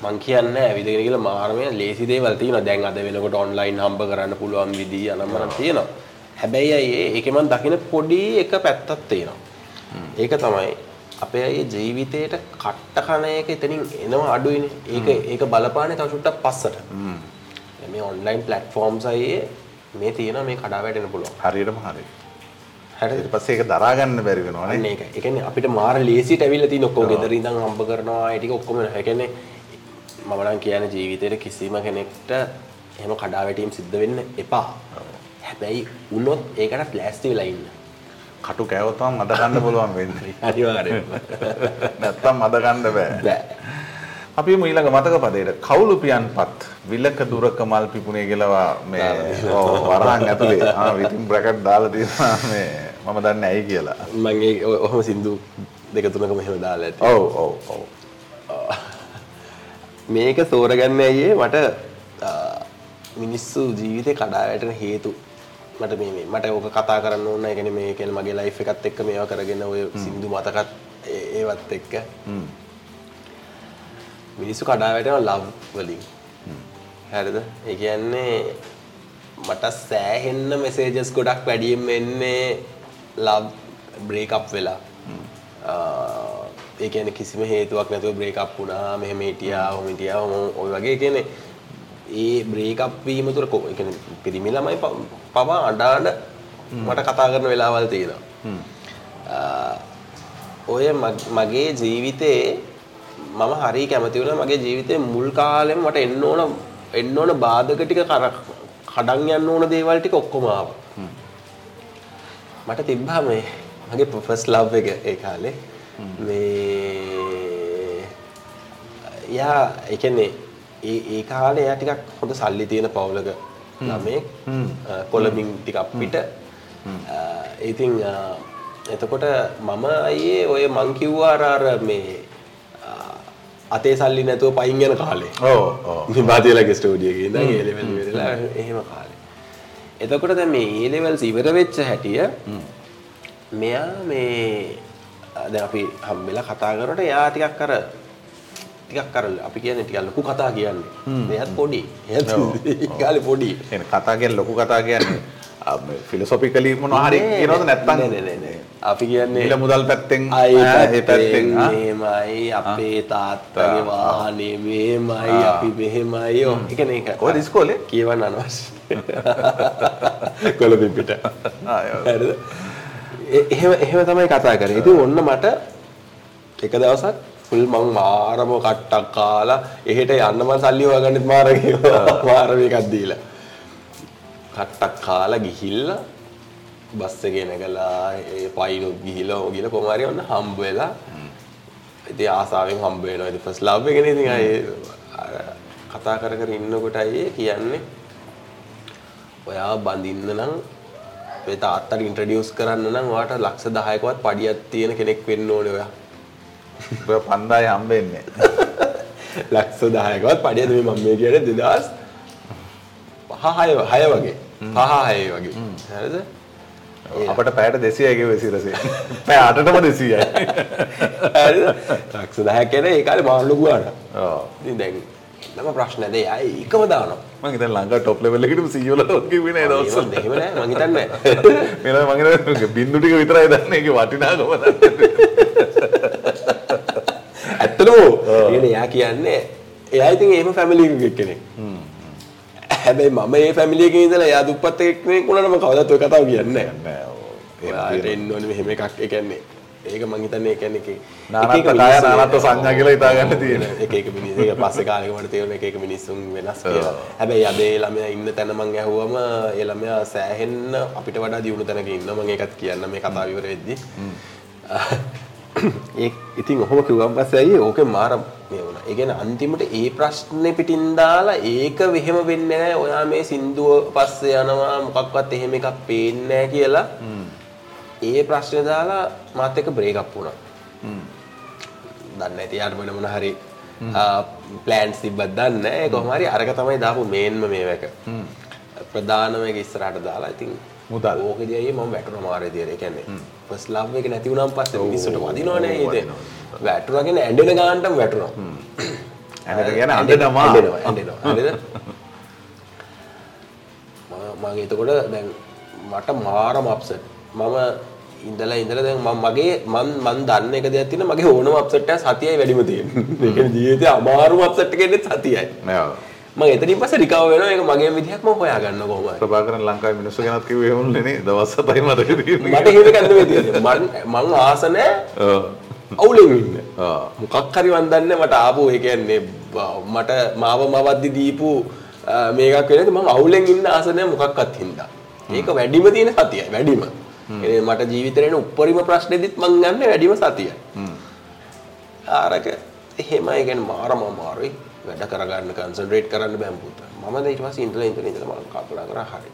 මං කියන්නේ ඇවිදගෙන කියලා මාරමය ලේසි දේවල් තියෙනවා. දැන් අද වෙනකොට ඔන්ලයින් හම්බ කරන්න පුළුවන් විදිහ අනම්මනම් තියෙනවා. හැබැයි අයියේ ඒකේ මං දකින පොඩි එක පැත්තක් තියෙනවා. ඒක තමයි අපේ අයියේ ජීවිතේට කට්ට කන එක එතනින් එනවා අඩුයිනේ. ඒක ඒක බලපාන්නේ තව චුට්ටක් පස්සට. මේ ඔන්ලයින් ප්ලැට්ෆෝම්ස් අයියේ මේ තියෙනවා මේ කඩා වැටෙන්න පුළුවන්. හරියටම හරි හරිද? ඊට පස්සේ ඒක දරා ගන්න බැරි වෙනවා අන්න නේ ඒක. ඒ කියන්නේ අපිට මාර ලේසියට ඇවිල්ලා තියෙන ඔක්කොම ගෙදර ඉඳන් හම්බ කරනවා ඒ ටික ඔක්කොම. ඒ කියන්නේ මම නම් කියන්නේ ජීවිතේට කිසිම කෙනෙක්ට එහෙම කඩාවැටීම් සිද්ධ වෙන්න එපා. හැබැයි වුණොත් ඒකට ලෑස්ති වෙලා ඉන්න. කටු කෑවොත් තමයි මද ගන්න පුළුවන් වෙන්නේ. අනිවාර්යයෙන්ම. නැත්තම් මද ගන්න බෑ. අපි ඊළඟ මතක පදේට කවුළු පියන්පත් විලක දුරක මල් පිපුණේ කියලා මේ වරහන් ඇතුලේ. ආ විතින් බ්‍රැකට් දාලා තියෙනවා මේ මම දන්නේ ඇයි කියලා. මම ඒ ඔහොම සින්දු දෙක තුනකම එහෙම දාලා ඇති. ඔව් ඔව් ඔව්. මේක තෝරගන්න ඇයියේ මට මිනිස්සු ජීවිතේ කඩා වැටෙන හේතු මට මේ මට ඕක කතා කරන්න ඕන. කියන්නේ මේ කියන්නේ මගේ ලයිෆ් එකත් එක්ක මේවා කරගෙන ඔය සින්දු මතකත් ඒවත් එක්ක. හ්ම්. මිනිස්සු කඩා වැටෙනවා ලව් වලින්. හරිද? ඒ කියන්නේ මට සෑහෙන්න මෙසේජස් ගොඩක් වැඩියෙන් එන්නේ ලව් බ්‍රේක් අප් වෙලා ආ, ඒ කියන්නේ කිසිම හේතුවක් නැතුව බ්‍රේක් අප් වුණා මෙහෙම හිටියා ඔහොම හිටියා ඔහොම ඔය වගේ. කියන්නේ ඒ බ්‍රේක් අප් වීම තුර කො- පිරිමි ළමයි පවා අඬාන මට කතා කරන වෙලාවල් තියෙනවා. ඔය මග- මගේ ජීවිතේ මම හරි කැමති වුණා මගේ ජීවිතේ මුල් කාලෙම මට එන්න ඕන එන්න ඕන බාධක ටික කර කඩන් යන්න ඕන දේවල් ටික ඔක්කොම ආවා. මට තිබ්බා මේ මගේ ෆස්ට් ලව් එක ඒ කාලේ. මේ යා ඒ කියන්නේ ඒ ඒ කාලේ එයා ටිකක් හොඳ සල්ලි තියෙන පවුලක ළමෙක් කොළඹින් ටිකක් පිට. ඉතින් එතකොට මම අයියේ ඔය මං කිව්වා අර මේ අතේ සල්ලි නැතුව පයින් යන කාලේ. ඔව් බාතියලගේ ස්ටුඩියෝ එකේ ඉඳන් ඒ ලෙවල් ඉවරලා එහෙම කාලේ. එතකොට දැන් මේ ඒ ලෙවල්ස් ඉවර වෙච්ච හැටිය මෙයා මේ දැන් අපි හම්බෙලා කතා කරනකොට එයා ටිකක් අර ටිකක් අර අපි කියන්නේ ටිකක් ලොකු කතා කියන්නේ. එයාත් පොඩි. එයාත් කාලේ පොඩි. එන කතා කියන්නේ ලොකු කතා කියන්නේ. ෆිලොසොපිකලි මොනවා හරි කියනවද නැත්තම් නෑ නෑ නෑ. අපි කියන්නේ මිල මුදල් පැත්තෙන් ඒ පැත්තෙන් ආ? මෙහෙමයි අපේ තාත්තගේ වාහනේ මෙහෙමයි අපි මෙහෙමයි. ඔය එක නේ එක කොහෙද ඉස්කෝලේ? කියවන්න අනවශ්‍ය. කොළඹ පිට ආ, ඔව්. හරිද? එ- එහෙම එහෙම තමයි කතා කරේ ඉතින් ඔන්න මට එක දවසක් ෆුල් මං මාරම කට්ටක් කාලා එහෙට යන්න මං සල්ලි හොයාගන්නෙත් මාර කිව්වා මාර මේකක් දීලා. කට්ටක් කාලා ගිහිල්ලා බස් එකේ නැගලා ඒ පයිනුත් ගිහිල්ලා ඕ ගිහලා කොහම හරි ඔන්න හම්බ වෙලා ඉතින් ආසාවෙන් හම්බ වෙනවා. ඉතින් ෆස්ට් ලව් එකනේ ඉතින් අය කතා කර කර ඉන්නකොට අය කියන්නේ. ඔයා බඳින්න නම් ඔය තාත්තට ඉන්ට්‍රොඩියුස් කරන්න නම් ඔයාට ලක්ෂ 10කවත් පඩියක් තියෙන කෙනෙක් වෙන්න ඕනේ ඔයා. ඔය පන්දාය හම්බෙන්නේ ලක්ෂ 10කවත් පඩියද මේ මම මේ කියන්නේ 2000 පහ 6 6 වගේ. පහ 6 වගේ. හරිද? අපට පැයට 200යි ගෙවේ සිරසේ පැය 8ටම 200යි හරිද? ලක්ෂ 10ක් කියන්නේ ඒ කාලේ මාළු ලොකු ගානක්. ඔව් ඉතින් දැන් නම ප්‍රශ්න නැද එයා ඒකම දානවා. මං හිතන්නේ ලංකා ටොප් ලෙවල් එකටම සීයෝ ලා කිව්වේ නෑ දවස්වල එහෙම නෑ මං හිතන්නේ නෑ. මෙන්න මං හිතන්නේ බින්දු ටික විතරයි දන්නේ ඒකේ වටිනාකම දන්නේ ඇත්තටම එයා කියන්නේ එයා ඉතින් එහෙම ෆැමිලි එකක කෙනෙක්. හැබැයි මම මේ ෆැමිලි එකේ ඉඳලා එයා දුප්පත් කෙනෙක් වුණා නම් කවදාවත් ඔය කතාව කියන්නේ නැහැ. ඔයාට එන්න ඕනේ මෙහෙම එකක්. ඒ කියන්නේ ඒක මං හිතන්නේ ඒ කියන්නේ කාය මිනිස්සු නානත්ත සංඥා කියලා හිතා ගන්න තියෙන. එක එක මිනිස්සු ඒක පස්සේ කාලෙක මට තේරුණා එක එක මිනිස්සුන් වෙනස් කියලා. හැබැයි අද ඒ ළමයා ඉන්න තැන මං ඇහුවම ඒ ළමයා සෑහෙන්න අපිට වඩා දියුණු තැනක ඉන්නවා. මං ඒකත් කියන්න මේ කතාව ඉවර වෙද්දි. ඒ ඉතින් ඔහොම කිව්වන් පස්සේ අයියේ ඕකේ මාර මේ වුණා. ඒ කියන්නේ අන්තිමට ඒ ප්‍රශ්නේ පිටින් දාලා ඒක වෙහෙම වෙන්නේ නැහැ. ඔයා මේ සින්දුව පස්සේ යනවා මොකක්වත් එහෙම එකක් පේන්නේ නැහැ කියලා. ඒ ප්‍රශ්නේ දාලා මාත් එක්ක බ්‍රේක් අප් වුණා. දන්නේ නැති යාට මොන මොන හරි ප්ලෑන්ස් තිබ්බත් දන්නේ නැහැ. කොහොම හරි අරක තමයි දාපු මේන්ම මේවක. ප්‍රධානම එක ඉස්සරහට දාලා ඉතින් මුදල්. ඕකෙදී අයියේ මම වැටුණා මාර විදියට. ඒ කියන්නේ ෆස්ට් ලව් එක නැති වුණාන් පස්සේ මිනිස්සුන්ට වදිනවනේ ඒක. වැටුණාගෙන ඇඬෙන ගානටම කියන්නේ ඇඬෙනවා. හරිද? මම මම එතකොට දැන් මට මාරම අප්සෙට්. මම ඉඳලා ඉඳලා දැන් මම මගේ මන් මන් දන්න එක දෙයක් තියෙනවා මගේ ඕනම අප්සෙට් එක සතියයි වැඩිම තියෙන්නේ. ඒ කියන්නේ ජීවිතේ අමාරුම අප්සෙට් එක එන්නේ සතියයි. නෑ මම එතනින් පස්සේ රිකවර් වෙනවා ඒක මගේ විදිහක් මම හොයාගන්න කොහොමද? ප්‍රභාකරන් ලංකාවේ මිනිස්සු ගැනත් කිව්වේ එහෙමනේ නේ දවස් 7යි මතක තියෙන්නේ. මට නෙවෙයි තියෙන්නේ. මං මං ආස නැහැ ඔව්. අවුලෙන් ඉන්න. මොකක් හරි මන් දන්නේ මට ආපු බ- මට මාව මවද්දි දීපු මේකක් වෙනද මං අවුලෙන් ඉන්න ආස නැහැ මොකක්වත් හින්දා. ඒක වැඩිම තියෙන සතියයි වැඩිම. ඒ මට ජීවිතේ එන උප්පරිම ප්‍රශ්නේදිත් මං ගන්න වැඩිම සතියයි. ආරක එහෙමයි කියන්නේ මාරම අමාරුයි වැඩ කරගන්න කන්සන්ට්‍රේට් කරන්න බෑ පුතා. මම දැන් ඊට පස්සේ ඉඳලා ඉඳලා ඉඳලා මම කල්පනා කරා හරි.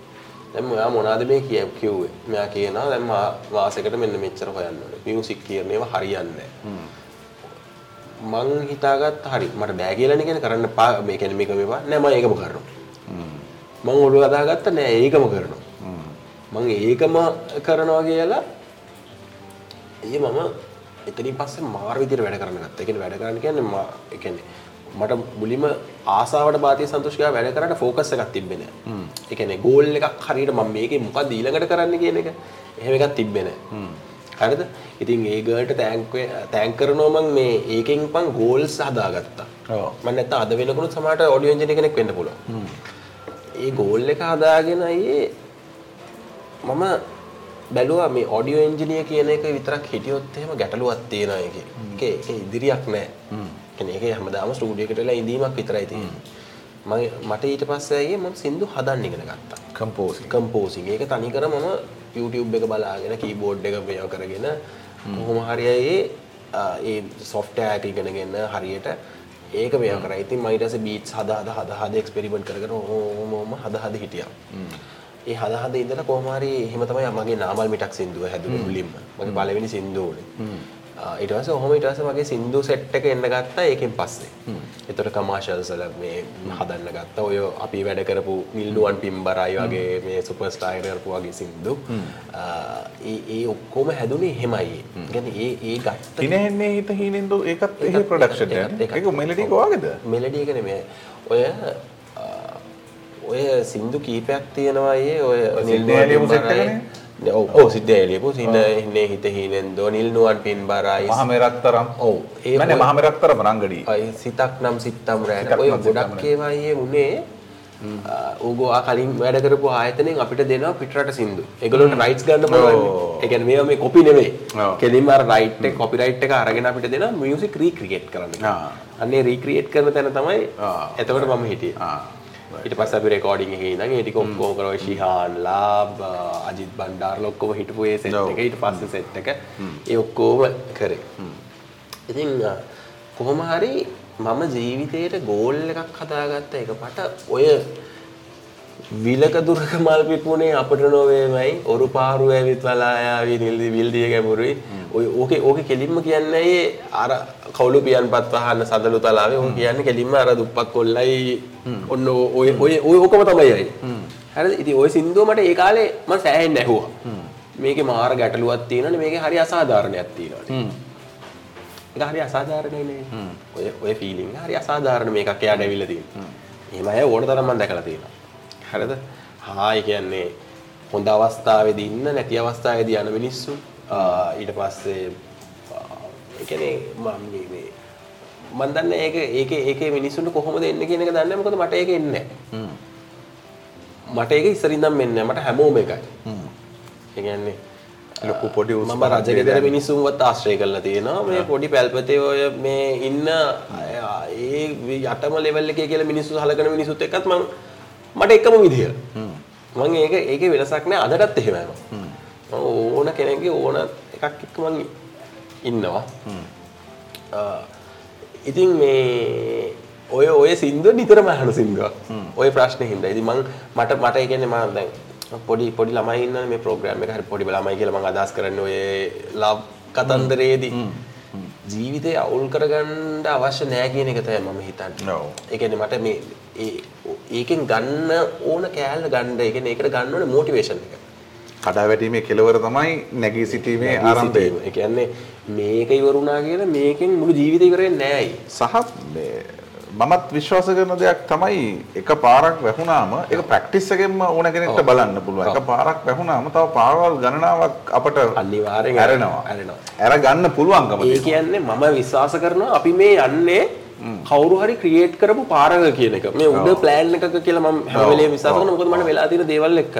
දැන් මෙයා මොනවද මේ කිය කිව්වේ? මෙයා කියනවා දැන් මා- මාසෙකට මෙන්න මෙච්චර හොයන්න ඕනේ. මියුසික් කියන ඒවා හරියන්නේ නැහැ. මං හිතාගත්ත හරි මට බෑ කියලානේ කියන්නේ කරන්න පා මේ කියන්නේ මේක මේවා නෑ මම ඒකම කරනවා. මං ඔළුව අදාගත්ත නෑ ඒකම කරනවා. මං ඒකම කරනවා කියලා ඒ මම එතනින් පස්සේ මාර විදිහට වැඩ කරන්න ගත්තා. ඒ කියන්නේ වැඩ කරන්න කියන්නේ මා ඒ කියන්නේ මට මුලින්ම ආසාවට බාතිය සන්තෝෂිකව වැඩ කරන්න ફોකස් එකක් තිබ්බේ නෑ. ඒ කියන්නේ ගෝල් එකක් හරියට මම මේකේ මොකක්ද ඊළඟට කරන්න කියන එක එහෙම එකක් තිබ්බේ නෑ. හරිද? ඉතින් ඒ ගර්ල්ට තෑන්ක් කරනවා මම මේ ඒකෙන් පන් ගෝල්ස් හදාගත්තා. ඔව්. මම නැත්නම් අද වෙනකොට සමහරට ඔඩියෝ එන්ජිනියර් කෙනෙක් වෙන්න පුළුවන්. ඒ ගෝල් එක හදාගෙන අයියේ මම බැලුවා මේ ඔඩියෝ එන්ජිනියර් කියන එක විතරක් හිටියොත් එහෙම. ඒකේ ඒකේ ඉදිරියක් නැහැ. කියන්නේ ඒකේ හැමදාම ස්ටුඩියෝ එකට වෙලා ඉඳීමක් විතරයි තියෙන්නේ. මම මට ඊට පස්සේ අයියේ මම සින්දු හදන්න ඉගෙන ගත්තා. කම්පෝසින්. කම්පෝසිං ඒක තනිකර මම YouTube එක බලාගෙන කීබෝඩ් එක මේව කරගෙන කොහොම හරි ඒ සොෆ්ට්වෙයාර් එක ඉගෙනගෙන හරියට ඒක මේව කරා. ඉතින් මම ඊට පස්සේ බීට්ස් හදා හදා හදා හදා එක්ස්පෙරිමන්ට් කර කර ඔහොම ඔහොම හදා හදා හිටියා. ඒ හදා හදා ඉඳලා කොහොම හරි එහෙම තමයි මගේ නාමල් මිටක් සින්දුව හැදුනේ මුලින්ම. මගේ පළවෙනි සින්දුව උනේ. ඔහොම ඊට පස්සේ මගේ සින්දු සෙට් එක එන්න ගත්තා ඒකෙන් පස්සේ. ඒතර කමර්ෂල්ස් වල මේ හදන්න ගත්තා. ඔය අපි වැඩ කරපු නිල්නුවන් පිම්බරයි වගේ මේ කරපු වගේ සින්දු. ඒ ඒ ඔක්කොම හැදුනේ එහෙමයි. කියන්නේ ඒ ඒ ගත්ත තිනෙන්නේ හිත හීනෙන්ද ඒකත් ප්‍රොඩක්ෂන් ඒකත්- එක. ඒකත්- ඒක මෙලඩි එක වගේද? මෙලඩි එක නෙමෙයි. ඔය ඔය සින්දු කීපයක් තියෙනවා ඒ ඔය set එකනේ? ඔව් සිද්ද ඇලියපු සින්න හින්නේ හිත හිනෙන්දෝ නිල් නුවන් පින් බරයි මහ මෙරක්තරම් ඔව් ඒ මනේ මහ මෙරක්තරම් රංගඩී ඔය සිතක් නම් සිත්තම් සිතක් ඔය ගොඩක් ඒවා අයියේ උනේ ආ කලින් වැඩ කරපු ආයතනෙන් අපිට දෙනවා පිටරට සින්දු. ඒගොල්ලොන්ට රයිට්ස් ගන්න පුළුවන්. ඒ කියන්නේ මේවා මේ කොපි නෙමෙයි. කෙලින්ම අර රයිට් එක කොපිරයිට් එක අරගෙන අපිට දෙනවා මියුසික් රීක්‍රියේට් කරන්න. අන්නේ රීක්‍රියේට් කරන තැන තමයි. එතකොට මම හිටියේ. ආ ඊට පස්සේ අපි රෙකෝඩින් එකේ ඉඳන් ඒ ටික ඔක්කොම කරා ශිහාන් ලාබ් අජිත් බණ්ඩාරලා ඔක්කොම හිටපු ඒ සෙට් ඔව්. එක ඊට පස්සේ සෙට් එක ඒ ඔක්කොම කරේ. ඉතින් අ, කොහොම හරි මම ජීවිතේට ගෝල් එකක් හදාගත්ත එකපට ඔය විලක දුරක මල් පිපුණේ අපට නොවේමයි. ඔරු පාරු ඇවිත් වලායාවී නිල්දි විල්දිය ගැමුරුයි ඔය ඕකේ ඕකේ කෙලින්ම කියන්නේ අර කවුළු පියන්පත් වහන්න සදලු තලාවේ ඕක කියන්නේ කෙලින්ම අර දුප්පත් කොල්ලයි ඔන්න ඔය ඔය ඕකම තමයි අය. හරිද? ඉතින් ඔය සින්දුව මට ඒ කාලේ මම සෑහෙන්න ඇහුවා. මේකේ මාර ගැටලුවක් තියෙනවනේ. මේකේ හරි අසාධාරණයක් තියෙනවනේ. ඒක හරි අසාධාරණයි නේ. ඔය ඔය ෆීලිං හරි අසාධාරණ මේකක් එයාට ඇවිල්ලා තියෙනවා. එහෙම අය ඕන තරම් මම දැකලා තියෙනවා. හරිද? හා කියන්නේ හොඳ අවස්ථාවේදී ඉන්න නැති අවස්ථාවේදී යන මිනිස්සු ඊට පස්සේ ඒ කියන්නේ මම මේ මම දන්නේ ඒක ඒකේ ඒකේ මිනිස්සුන්ට කොහොමද එන්නේ කියන එක දන්නේ. මොකද මට ඒක එන්නේ නැහැ. මට ඒක ඉස්සරින් ඉඳන් මෙන්නේ නැහැ. මට හැමෝම එකයි. ඒ කියන්නේ ලොකු පොඩි මම රජගෙදර මිනිස්සුන්වත් ආශ්‍රය කරලා තියෙනවා මේ පොඩි පැල්පතේ ඔය මේ ඉන්න ඒ යටම ලෙවල් එකේ කියලා මිනිස්සු සලකන මිනිස්සුත් එක්කත් මම මට එකම විදිය. මම ඒක ඒකේ වෙනසක් නෑ. අදටත් එහෙමයි මම මම ඕන කෙනෙක්ගේ ඕන එකක් එක්ක මම ඉන්නවා. ඉතින් මේ ඔය ඔය සින්දුව නිතරම අහන සින්දුවක් ඔය ප්‍රශ්නේ හින්දා. ඉතින් මං මට මට කියන්නේ මම දැන් පොඩි පොඩි ළමයි ඉන්නනේ මේ ප්‍රෝග්‍රෑම් එක. හරි පොඩි ළමයි කියලා මම අදහස් කරන්නේ ඔය ලව් කතන්දරයේදී ජීවිතේ අවුල් කරගන්න අවශ්‍ය නෑ කියන එක තමයි මම හිතන්නේ. ඔව්. ඒ කියන්නේ මට මේ ඒකෙන් ගන්න ඕන කෑල්ල ගන්න ඒ කියන්නේ ඒකට ගන්න ඕනේ මොටිවේෂන් එක. කඩාවැටීමේ කෙලවර තමයි නැගී සිටීමේ ආරම්භය. ඒ කියන්නේ මේක ඉවරුණා කියලා මේකෙන් මුළු ජීවිතේ ඉවර වෙන්නේ නෑයි. සහ මේ මමත් විශ්වාස කරන දෙයක් තමයි එක පාරක් වැහුණාම ඒක ප්‍රැක්ටිස් එකෙන්ම ඕන කෙනෙක්ට බලන්න පුළුවන්. එක පාරක් වැහුණාම තව පාරවල් ගණනාවක් අපට අනිවාර්යෙන් ඇරෙනවා. ඇරෙනවා. ඇර ගන්න පුළුවන්කම ඒ කියන්නේ මම විශ්වාස කරනවා අපි මේ යන්නේ කවුරු හරි ක්‍රියේට් කරපු පාරක කියන එක. මේ උඩ ප්ලෑන් එකක කියලා මම හැම වෙලේම විශ්වාස කරනවා. මොකද මට වෙලා තියෙන දේවල් එක්ක.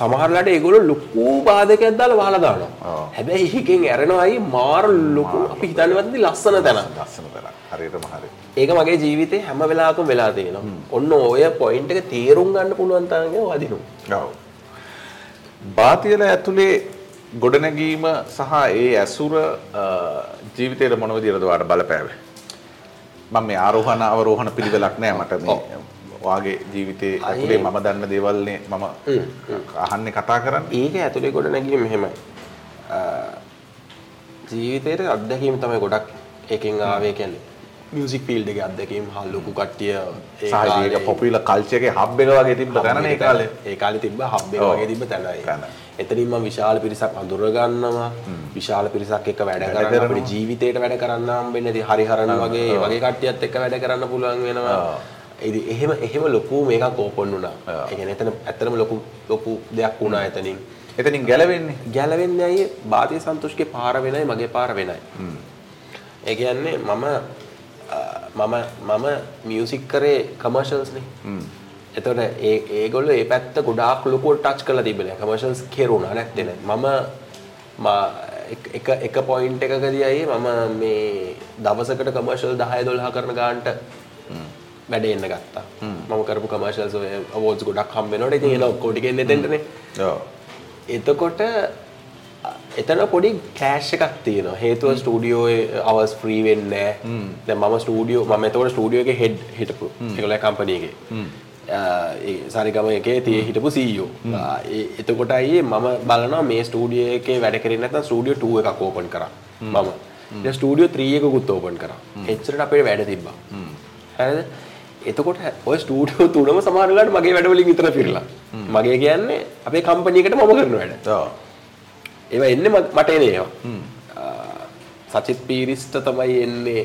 සමහරලාට ඒගොල්ලෝ ලොකු බාධකයක් දාලා වහලා දානවා. හැබැයි ඒකෙන් ඇරෙනවායි මාර ලොකු අපි හිතන්නවත් නැති ලස්සන තැන. ලස්සන තරක්. හරියටම හරි. ඒක මගේ ජීවිතේ හැම වෙලාවකම වෙලා තියෙනවා. ඔන්න ඔය පොයින්ට් එක තේරුම් ගන්න පුළුවන් තරම් වදිනවා. ඔව්. බාතියල ඇතුලේ ගොඩනැගීම සහ ඒ ඇසුර ජීවිතේට මොන විදිහටද ඔයාලට බලපෑවේ? මම මේ ආරෝහණ අවරෝහණ පිළිවෙලක් නෑ මට මේ වාගේ ජීවිතේ ඇතුලේ මම දන්න දේවල්නේ මම අහන්නේ කතා කරන්නේ. ඒක ඇතුලේ ගොඩ නැගීම මෙහෙමයි. ජීවිතේට අත්දැකීම් තමයි ගොඩක් එකෙන් ආවේ කියන්නේ. මියුසික් ෆීල්ඩ් එකේ අත්දැකීම් හා ලොකු කට්ටිය ඒ සහ කාලේ- ඒක පොපියුලර් කල්චර් එකේ හබ් එක වගේ තිබ්බ තැනනේ ඒ කාලේ. ඒ කාලේ තිබ්බ හබ් එක ඔව්. වගේ තිබ්බ තැනයි. තැන. එතනින් මම විශාල පිරිසක් අඳුර ගන්නවා. විශාල පිරිසක් එක්ක වැඩ කරනවා. අපිට ජීවිතේට වැඩ කරන්න හම්බෙන්නේ. ඉතින් හරිහරන වගේ ඒ වගේ කට්ටියත් එක්ක වැඩ කරන්න පුළුවන් වෙනවා. ඉතින් එහෙම එහෙම ලොකු මේකක් ඕපන් වුණා. ඒ කියන්නේ එතන ඇත්තටම ලොකු ලොකු දෙයක් වුණා එතනින්. එතනින් ගැලවෙන්නේ. ගැලවෙන්නේ ඇයි බාතිය සන්තෝෂ්ගේ පාර වෙනයි මගේ පාර වෙනයි. ඒ කියන්නේ මම මම මම මියුසික් කරේ කමර්ෂල්ස් නේ. එතකොට ඒ ඒගොල්ලෝ ඒ පැත්ත ගොඩාක් ලොකුවට ටච් කරලා තිබෙනවා. කමර්ෂල්ස් කෙරුණා නැත්තේ නෑ. මම එක- එක එක පොයින්ට් එකකදී අයියේ මම මේ දවසකට කමර්ෂල් 10 12 කරන ගානට වැඩ එන්න ගත්තා. මම කරපු කමර්ෂල්ස් ඔය අවෝඩ්ස් ගොඩක් හම්බ වෙනකොට ඉතින් එතෙන්ටනේ. ඔව්. එතකොට එතන පොඩි ක්ලෑෂ් එකක් තියෙනවා හේතුව ස්ටූඩියෝ අවස් ෆ්‍රී වෙන්නේ. දැන් මම ස්ටූඩියෝ මම එතකොට ස්ටූඩියෝ එකේ හෙඩ් හිටපු ඒගොල්ලෝ කම්පැනි එකේ. ආ, ඒ සරිගම එකේ තියේ හිටපු. ආ, ඒ එතකොට අයියේ මම බලනවා මේ ස්ටූඩියෝ එකේ වැඩ කරේ නැත්නම් ස්ටූඩියෝ 2 එකක් ඕපන් කරා. මම. ස්ටූඩියෝ 3 එකකුත් ඕපන් කරා. එච්චරට අපේ වැඩ තිබ්බා. හරිද? එතකොට ඔය ස්ටූඩියෝ තුනම සමහර වෙලාවට මගේ වැඩවලින් විතර පිරලා. මගේ කියන්නේ අපේ කම්පැනි එකට මම කරන වැඩ. ඒවා එන්නේ මට- එන ඒවා. සචිත් පීරිස්ට තමයි එන්නේ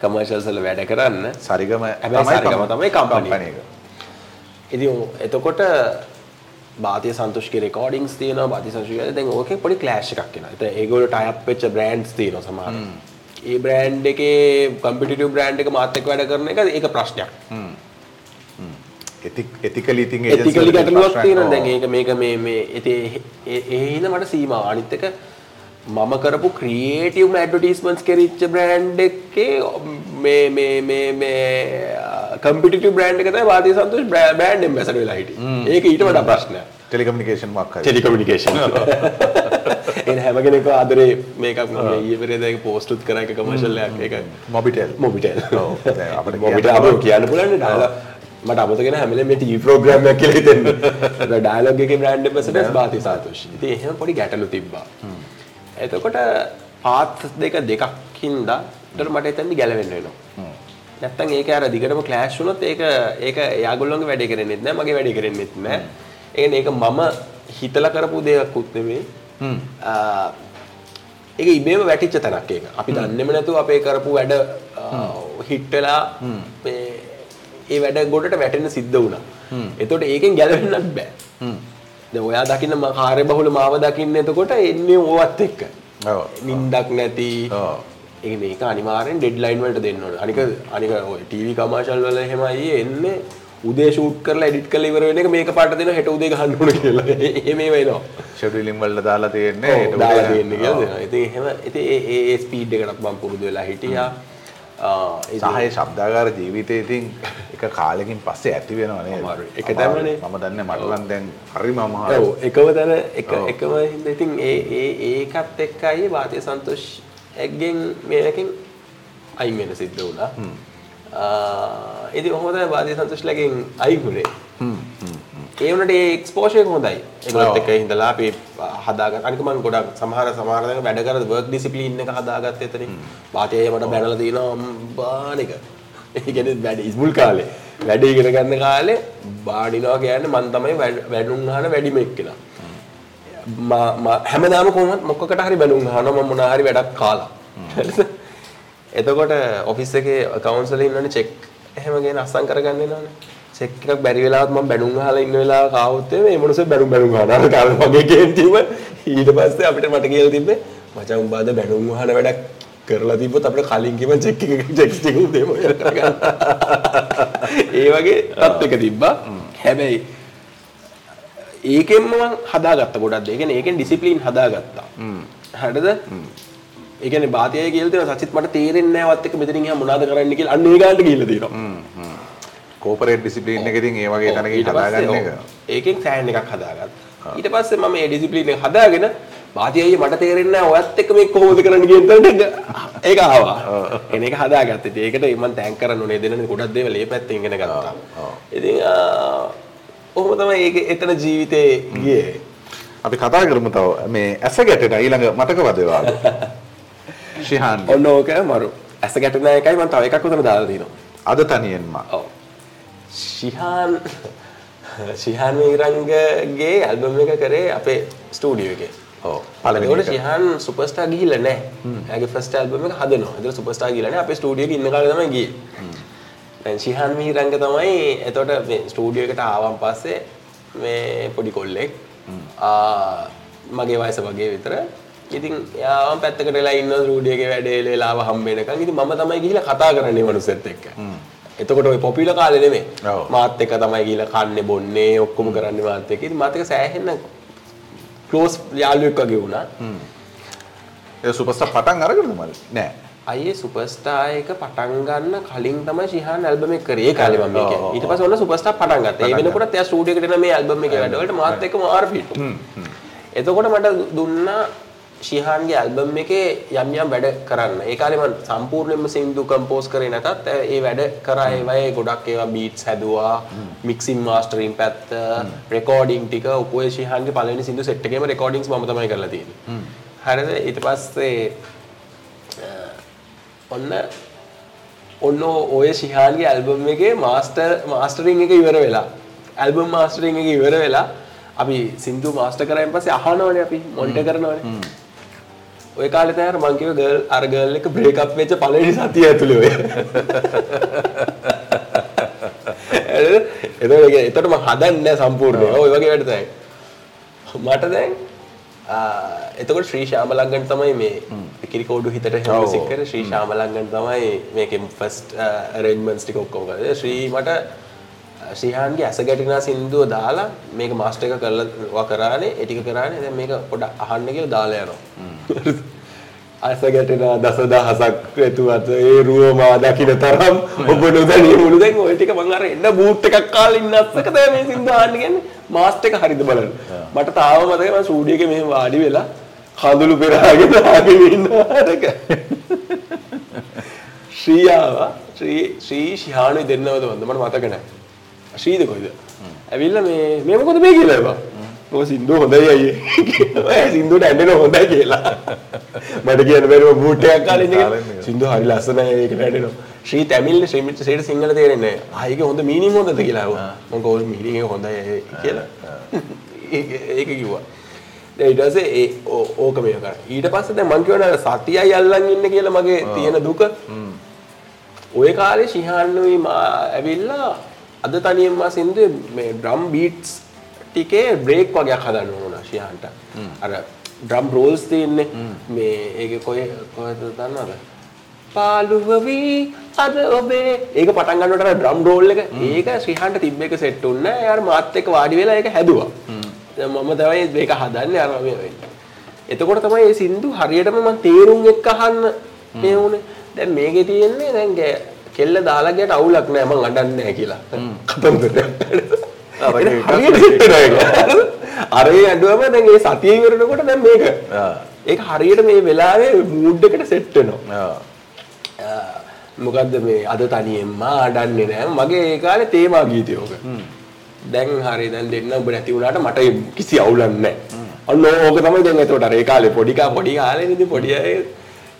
කමර්ෂල්ස් වල වැඩ කරන්න. සරිගම හැබැයි සරිගම තමයි එක. ඉතින් එතකොට බාතිය සන්තුෂ්ක රෙකෝඩිංස් තියෙන බති සංශය දැන් ඕක පොඩි කලෑශ් එකක් කියෙන එත ඒගොලට අයප් වෙච්ච බ්‍රන්ඩ්ස් තියෙන සමාන ඒ බ්‍රන්් එක කම්පිටිය බ්‍රන්් එක මාතක වැඩ කරන එක ඒක ප්‍රශ්නයක් එතිකල ඉතින් ඇතිකලි ගැටලුවක් තියෙන දැන් ඒක මේක මේ මේ ඒහින මට සීම අනිත්තක මම කරපු ක්‍රියේටව් මැඩටිස්මන්ස් කෙරිච්ච බ්‍රන්් එකේ මේ මේ මේ මේ කම්පිට බ්‍රන්් එකත වාති සන්තුෂ බ්‍රන්් එම්බැසට වෙලාහිට ඒක ඊට වඩ ප්‍රශ්නය ටෙලිකමිනිකේෂන් මක් ටෙලිකමිනිකේෂන් එ හැමගෙනෙක ආදරේ මේකක් ඒපරේදක පෝස්ටුත් කර එක කමශල්ලයක් එක මොබිටෙල් මොබිටල් අපට මොබිට අප කියන්න පුලන්න ඩාලා මට අමතගෙන හැමල මෙට ප්‍රෝග්‍රම කියල තෙන්න ඩයිලෝගක බ්‍රන්ඩ් පසට බාති සාතුෂ. ති එහෙම පොඩි ගැටලු තිබ්බා. එතකොට පාත් දෙක දෙකක්කින්ද ට මට එතැදි ගැලවෙන්න වෙනවා. නැත්තන් ඒක අර දිගටම කලෑශ් වුනොත් ඒක ඒක යාගොල්ලොන්ගේ වැඩ කරෙන්නෙත් නෑ මගේ වැඩ කරෙන්නෙත් නෑ. ඒ ඒක මම හිතල කරපු දෙයක් උත්නෙවේ ඒක ඉබේම වැටිච්ච තැනක් ඒක. අපි දන්නෙම නැතු අපේ කරපු වැඩ හිට්ටලා ඒ වැඩ ගොඩට වැටෙන සිද්ධ වුණා. එතොට ඒකෙන් ගැලවෙන්නත් බෑ. ඔයා දකින්න කාරය බහුල මාව දකින්න එතකොට එන්නේ ඕවත් එක්ක. නින්දක් නැති. ඒ මේක අනිවාරෙන් ඩෙඩ්ලයින් වලට දෙන්නට අනික අනික ටීවි කමාශල් වල හෙමයි එන්නේ. උදේ ෂූට් කරලා එඩිට් කරලා ඉවර වෙන එක මේක පාට දෙන හෙට උදේ ගහන්න ඕන කියලා. එහෙම වෙනවා. ෂෙඩියුලින් වලට දාලා තියෙන්නේ. හෙට දාලා තියෙන්නේ කියලා දෙනවා. ඉතින් එහෙම ඉතින් ඒ ඒ ඒ ස්පීඩ් එකකට මම පුරුදු වෙලා හිටියා. සහය ශබ්දාගාර ජීවිතය ඉතින් එක කාලෙකින් පස්සේ ඇති වෙනවා නේද? එක තැනනේ. මම දන්නේ මට නම් දැන් හරිම අමාරුයි. ඔව් එකම තැන එක එකම හින්දා ඉතින් ඒ ඒ ඒකත් එක්කයි වාතිය සන්තෝෂ් එක්ගෙන් මේකෙන් අයින් වෙන සිද්ධ වුණා. ඉති හොද බාධය සන්තුෂ්ලකින් අයිගුණේ ඒවනට එක්ස්පෝෂය හොඳයි. එකත් එක හිදලා අපි හදාග අනිකමන් ගොඩක් සමහර සමාරක වැඩකර වර්ක් ඩිසිපලින්න එක හදාගත් එතන පාතය මට බැනල තින බානක ඒගෙන වැඩ ඉස්මුල් කාලේ. වැඩ ඉගෙන ගන්න කාලේ බාඩිනවා කියන්න මන් තමයි වැඩුන් හන වැඩිම එක්කෙන. හැමදාම කොමත් මොක්කට හරි බැලුම් හනම මොනාහරි වැඩක් කාලා. එතකොට ඔෆිස් එකේ කවුන්සල ඉන්නනේ චෙක් එහෙම ගෙන අස්සම් කරගන්න නෝනේ චෙක් එකක් බැරි වෙලාවත් මම බැනුම් අහලා ඉන්න වෙලාව කාවොත් මේ මොනස බැනුම් බැනුම් අහනවා කාල වගේ කේන්තිම ඊට පස්සේ අපිට මට කියලා තිබ්බේ මචං උඹද බැනුම් අහන වැඩක් කරලා තිබ්බොත් අපිට කලින් කිව්ව චෙක් එක චෙක් ටික දෙමු ඒ වගේ තත්ත්වයක තිබ්බා. හැබැයි ඒකෙන්ම මම හදාගත්ත ගොඩක් ඒ කියන්නේ ඒකෙන් ඩිසිප්ලින් හදාගත්තා. හරිද? ඒ කියන්නේ බාතියයි කියලා තියෙනවා. සචිත් මට තේරෙන්නේ නැහැ වත් එක මෙතනින් එහා මොනවද කරන්න කියලා. අන්න ඒ ගානට ගිහිල්ලා තියෙනවා කෝපරේට් ඩිසිප්ලින් එක ඉතින් ඒ වගේ තැනකින් හදාගන්න එක. ඒකෙන් සෑන් එකක් හදාගත්තා. ඊට පස්සේ මම මේ ඩිසිප්ලින් එක හදාගෙන බාතියයි මට තේරෙන්නේ නැහැ. ඔයත් එක්ක මේක කොහොමද කරන්න කියන තැනට ඒක ආවා. එන එක හදාගත්තා. ඒකට මම තෑන්ක් කරන්න ඕනේ. දෙන්න ගොඩක් දේවල් ඒ පැත්තෙන් ඉගෙන ගත්තා. ඉතින් ඔහොම තමයි ඒක එතන ජීවිතේ ගියේ. අපි කතා කරමු තව. මේ ඇස ගැටෙන ඊළඟ මතකවද ඒවා ශිහාන් ඔන්න ඕක මරු. ඇස ගැටෙන එකයි මම තව එකක් උතන දාලා තියෙනවා. අද තනියෙන්ම. ඔව්. ශිහාන් ශිහාන් මීරංගගේ ඇල්බම් එක කරේ අපේ ස්ටුඩියෝ එකේ. එක ශිහාන් සුපර්ස්ටාර් ගිහිල්ලා නැහැ. එයාගේ ෆස්ට් ඇල්බම් එක හදනවා. ඒතර සුපර්ස්ටාර් ගිහිල්ලා නැහැ. අපේ ස්ටුඩියෝ ඉන්න කාලේ තමයි ගියේ. දැන් ශිහාන් මීරංග තමයි එතකොට මේ ස්ටුඩියෝ එකට ආවන් පස්සේ මේ පොඩි කොල්ලෙක්. මගේ වයස වගේ විතර ඉතින් යාම පැත්තකට වෙලා ඉන්න ස්ටුඩියෝගේ වැඩේ වෙලාව හම්බෙනකන් ඉතින් මම තමයි ගිහිල්ලා කතා කරන්නේ මනුස්සෙත් එක්ක. එතකොට ওই පොපියුලර් කාලේ නෙමෙයි. මාත් එක්ක තමයි ගිහිල්ලා කන්නේ බොන්නේ ඔක්කොම කරන්නේ මාත් එක්ක. ඉතින් මාත් එක්ක සෑහෙන්න ක්ලෝස් යාළුවෙක් වගේ වුණා. ඒ සුපර්ස්ටාර් පටන් අරගෙනද මල් නෑ. අයියේ සුපර්ස්ටාර් එක පටන් ගන්න කලින් තමයි ශිහාන් ඇල්බම් එක කරේ. ඒ කාලේ මම මේක. ඊට පස්සේ ඔන්න සුපර්ස්ටාර් පටන් ගත්තා. ඒ වෙනකොට එයා ස්ටුඩියෝ එකට එන මේ ඇල්බම් එකේ වැඩවලට මාත් එක්ක මාර ෆිට්. එතකොට මට දුන්නා ශිහාන්ගේ ඇල්බම් එකේ යම් යම් වැඩ කරන්න. ඒ කාලේ මම සම්පූර්ණයෙන්ම සින්දු කම්පෝස් කරේ නැතත් ඒ වැඩ කරා ඒවයේ ගොඩක් ඒවා බීට්ස් හැදුවා, මික්සින් මාස්ටරින් පැත්ත, රෙකෝඩින් ටික උපෝය ශිහාන්ගේ පළවෙනි සින්දු සෙට් එකේම රෙකෝඩින්ග්ස් මම තමයි කරලා තියෙන්නේ. හරිද? ඊට පස්සේ ඔන්න ඔන්න ඔය ශිහාන්ගේ ඇල්බම් එකේ මාස්ටර් මාස්ටරින් එක ඉවර වෙලා ඇල්බම් මාස්ටරින් එක ඉවර වෙලා අපි සින්දු මාස්ටර් කරායින් පස්සේ අහනවනේ අපි මොනිටර් කරනවනේ ඔය කාලේ තමයි මං කිව්ව ගර්ල් අර ගර්ල් එක බ්‍රේක් අප් වෙච්ච පළවෙනි සතිය ඇතුලේ ඔය එතකොට එතකොට මම හදන්නේ සම්පූර්ණයෙන්. ඔය වගේ වැඩ තමයි. මට දැන් එතකොට ශ්‍රී ශාමලංගන් තමයි මේ කිරිකෝඩු හිතට ම්යුසික් කරේ ශ්‍රී ශාමලංගන් තමයි මේකේ ෆස්ට් අරේන්ජ්මන්ට්ස් ටික ඔක්කොම කරේ. ශ්‍රී මට ශ්‍රීහාන්ගේ ඇස ගැටිනා සින්දුව දාලා මේක මාස්ටර් එක කරලා කරානේ ඒ ටික කරානේ දැන් මේක පොඩ්ඩක් අහන්න කියලා දාලා යනවා. ඇස ගැටෙනා දසදහසක් ඇතුවත ඒ රුව මා දකින තරම් ඔබ නොදැනී මුළු දැන් ඔය ටික මං අර එන්න බූට් එකක් කාලා ඉන්න අස්සක තමයි මේ සින්දුව අහන්න කියන්නේ මාස්ටර් එක හරිද බලන්න. මට තාම මතකයි මම ස්ටුඩියෝ එකේ මෙහෙම වාඩි වෙලා කඳුළු පෙරාගෙන ආගෙන ඉන්නවාරක. ශ්‍රීයාව ශ්‍රී ශ්‍රී ශිහානු දෙන්නවද වන්ද මට මතක නැහැ. ශ්‍රීද කොයිද? ඇවිල්ලා මේ මේ මොකද මේ කියලා එපා. ඔය සින්දුව හොඳයි අයියේ. ඔය සින්දුවට ඇඬෙන හොඳයි කියලා. මට කියන්න බැරිව බූට් එකක් කාලා ඉන්නේ. සින්දුව හරි ලස්සනයි ඒකට ඇඬෙනවා. ශ්‍රී තැමිල්ල ශ්‍රී මිත් ශ්‍රීට සිංහල තේරෙන්නේ නැහැ. ආ ඒක හොඳ මීනින් හොඳද කියලා අහුවා. මම කෝල් මීනින් එක හොඳයි කියලා. ඒක කිව්වා. දැන් ඊට පස්සේ ඒ ඕක මේක කරා. ඊට පස්සේ දැන් මං කියවන සතියයි අල්ලන් ඉන්නේ කියලා මගේ තියෙන දුක. ওই කාලේ ශිහාන්නුයි මා ඇවිල්ලා අද තනියෙන් මා සින්දුවේ මේ ඩ්‍රම් බීට්ස් ටිකේ බ්‍රේක් වගේක් හදන්න ඕන ශිහාන්ට. අර ඩ්‍රම් රෝල්ස් තියෙන්නේ මේ ඒක කොහෙ කොහෙද දන්නවද? පාළුව වී අද ඔබේ ඒක පටන් ගන්නකොට ඩ්‍රම් රෝල් එක ඒක ශ්‍රීහාන්ට තිබ්බ එක සෙට් වුණා. එයාර මාත් එක්ක වාඩි වෙලා ඒක හැදුවා. මම තමයි මේක හදන්නේ අර මේ වෙන්නේ. එතකොට තමයි මේ සින්දු හරියටම මම තේරුම් එක්ක අහන්න මේ වුනේ. දැන් මේකේ තියෙන්නේ දැන් කෙල්ල දාලා ගියට අවුලක් නෑ මං අඬන්නේ නෑ කියලා. කතන්දර. අර ඒක හරියට හිට වෙනවා ඒක. අර ඒ ඇඬුවම දැන් ඒ සතිය ඉවරනකොට දැන් මේක. ඒක හරියට මේ වෙලාවේ මූඩ් එකට සෙට් වෙනවා. ආ. ආ, මොකද්ද මේ අද තනියෙන්ම අඬන්නේ නෑ මගේ ඒ කාලේ තේමා ගීතය ඕක. දැන් හරි දැන් දෙන්න ඔබ නැති වුණාට මට කිසි අවුලක් නෑ. අන්න ඕක තමයි දැන් එතකොට අර ඒ කාලේ පොඩි කා පොඩි කාලේ ඉතින් පොඩි අය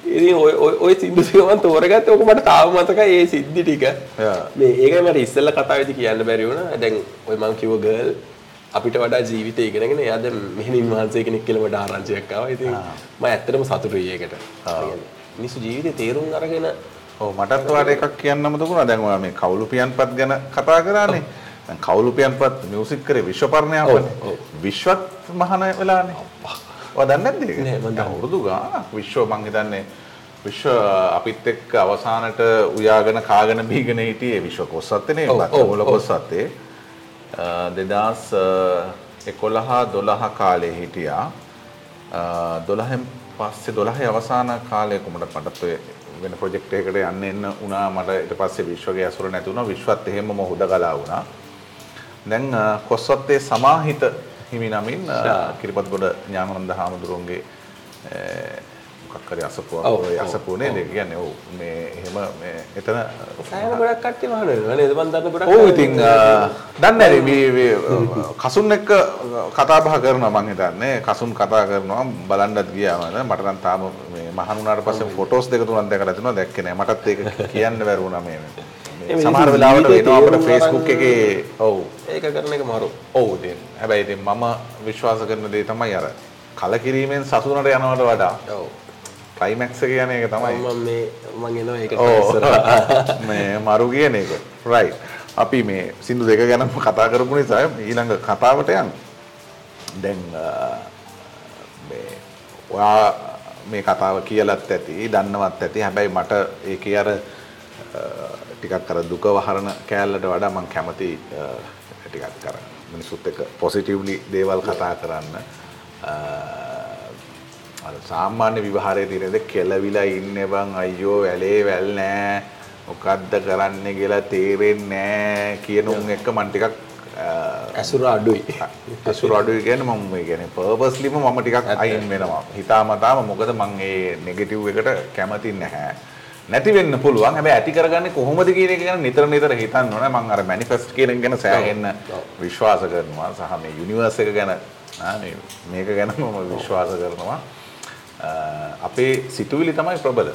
ඉතින් ඔය ඔය- ඔය සින්දු ටික මම තෝරගත්තේ ඕක මට තාම මතකයි ඒ සිද්ධි ටික. මේ ඒකයි මට ඉස්සෙල්ලා කතාවේදී කියන්න බැරි වුණා. දැන් ඔය මම කිව්ව ගර්ල් අපිට වඩා ජීවිතය ඉගෙනගෙන එයා දැන් මෙහෙණින් වහන්සේ කෙනෙක් ආරංචියක් ආවා. ඉතින් මම ඇත්තටම සතුටුයි ඒකට. මිනිස්සු ජීවිතේ තේරුම් අරගෙන ඔව් මටත් ඔයාලට එකක් කියන්නම දුන්නා. දැන් ඔයා මේ කවුළු පියන්පත් ගැන කතා කරානේ. දැන් කවුළු පියන්පත් මියුසික් කරේ ඔව්. විශ්වත් මහන වෙලානේ. ඔයා දන්නේ නැද්ද ඒක? නෑ, මම අවුරුදු ගාණක් විශ්ව මං හිතන්නේ විශ්ව අපිත් එක්ක අවසානට උයාගෙන කාගෙන බීගෙන හිටියේ විශ්ව කොස්සත්තේ බත්වල ඔව්. කොස්සත්තේ. දෙදස් එකොළහ දොළහ කාලේ හිටියා දොළහෙන් පස්සේ දොළහේ අවසාන කාලය කොමට මටත් ඔය වෙන ප්‍රොජෙක්ට් එකකට යන්න එන්න වුණා මට ඊට පස්සේ විශ්වගේ ඇසුර නැති වුණා විශ්වත් එහෙමම හුදකලා වුණා දැන් අ, කොස්වත්තේ සමාහිත හිමි නමින් කිරිපත්ගොඩ ඥානනන්ද හාමුදුරුවන්ගේ අ, මොකක් හරි අසපුවක් ඔව්, ඔය ඔව්, අසපුනේ ඒ කියන්නේ ඔව්. මේ එහෙම මේ එතන සෑහෙන ගොඩක් කට්ටිය මහනවා නේද? මන් දන්න ගොඩක් ඔව් ඉතින් දන්නේ නැහැ. මේ කසුන් එක්ක කතා බහ කරනවා මං හිතන්නේ. කසුන් කතා කරනවා බලන්නත් ගියාම මට නම් තාම මේ මහන් වුණාට පස්සේ ෆොටෝස් දෙක තුනක් දැකලා තිනවා දැක්කේ නැහැ. මටත් ඒක කියන්න බැරි වුණා මේ මිනිස්සු වෙලාවට වෙනවා අපේ තේරුම් Facebook අරන්- එකේ ඔව්. ඒක කරන එක මරු. ඔව් ඉතින් හැබැයි ඉතින් මම විශ්වාස කරන දේ තමයි අර කලකිරීමෙන් සතුනට යනවට වඩා. ඔව්. ක්ලයිමැක්ස් එක කියන එක තමයි. මම මේ මං එනවා ඒක ඕ මේ මරු කියන එක. රයි් අපි මේ සිින්දු දෙක ගැනම කතා කරපු නිසා ඊළඟ කතාවට යන් දැන් මේ ඔයා මේ කතාව කියලත් ඇති දන්නවත් ඇති. හැබැයි මට ඒක අර ටිකක් කර දුක වහරණ කෑල්ලට වඩා මං කැමති ටිකක් කර මිනිසුත් එක පොසිටිව්ලි දේවල් කතා කරන්න. අර සාමාන්‍ය විවාහරයේ තියෙනද කෙලවිලා ඉන්නේ බං අයියෝ වැලේ වැල් නෑ. මොකද්ද කරන්න කියලා තේරෙන්නේ නෑ. කියන උන් එක්ක මන් ටිකක් ඇසුර අඩුයි. අසුර අඩුයි කියන්නේ මම මේ කියන්නේ පර්පස්ලිම මම ටිකක් අයින් වෙනවා. හිතාමතාම මොකද මං ඒ නෙගටිව් එකට කැමති නැහැ නැති වෙන්න පුළුවන්. හැබැයි ඇති කරගන්නේ කොහොමද කියන එක ගැන නිතර නිතර හිතන්න ඕනේ. මං අර මැනිෆෙස්ට් කියන එක ගැන සෑහෙන්න විශ්වාස කරනවා. සහ මේ යුනිවර්ස් එක ගැන මේක ගැන මම විශ්වාස කරනවා. අපේ සිතුවිලි තමයි ප්‍රබල.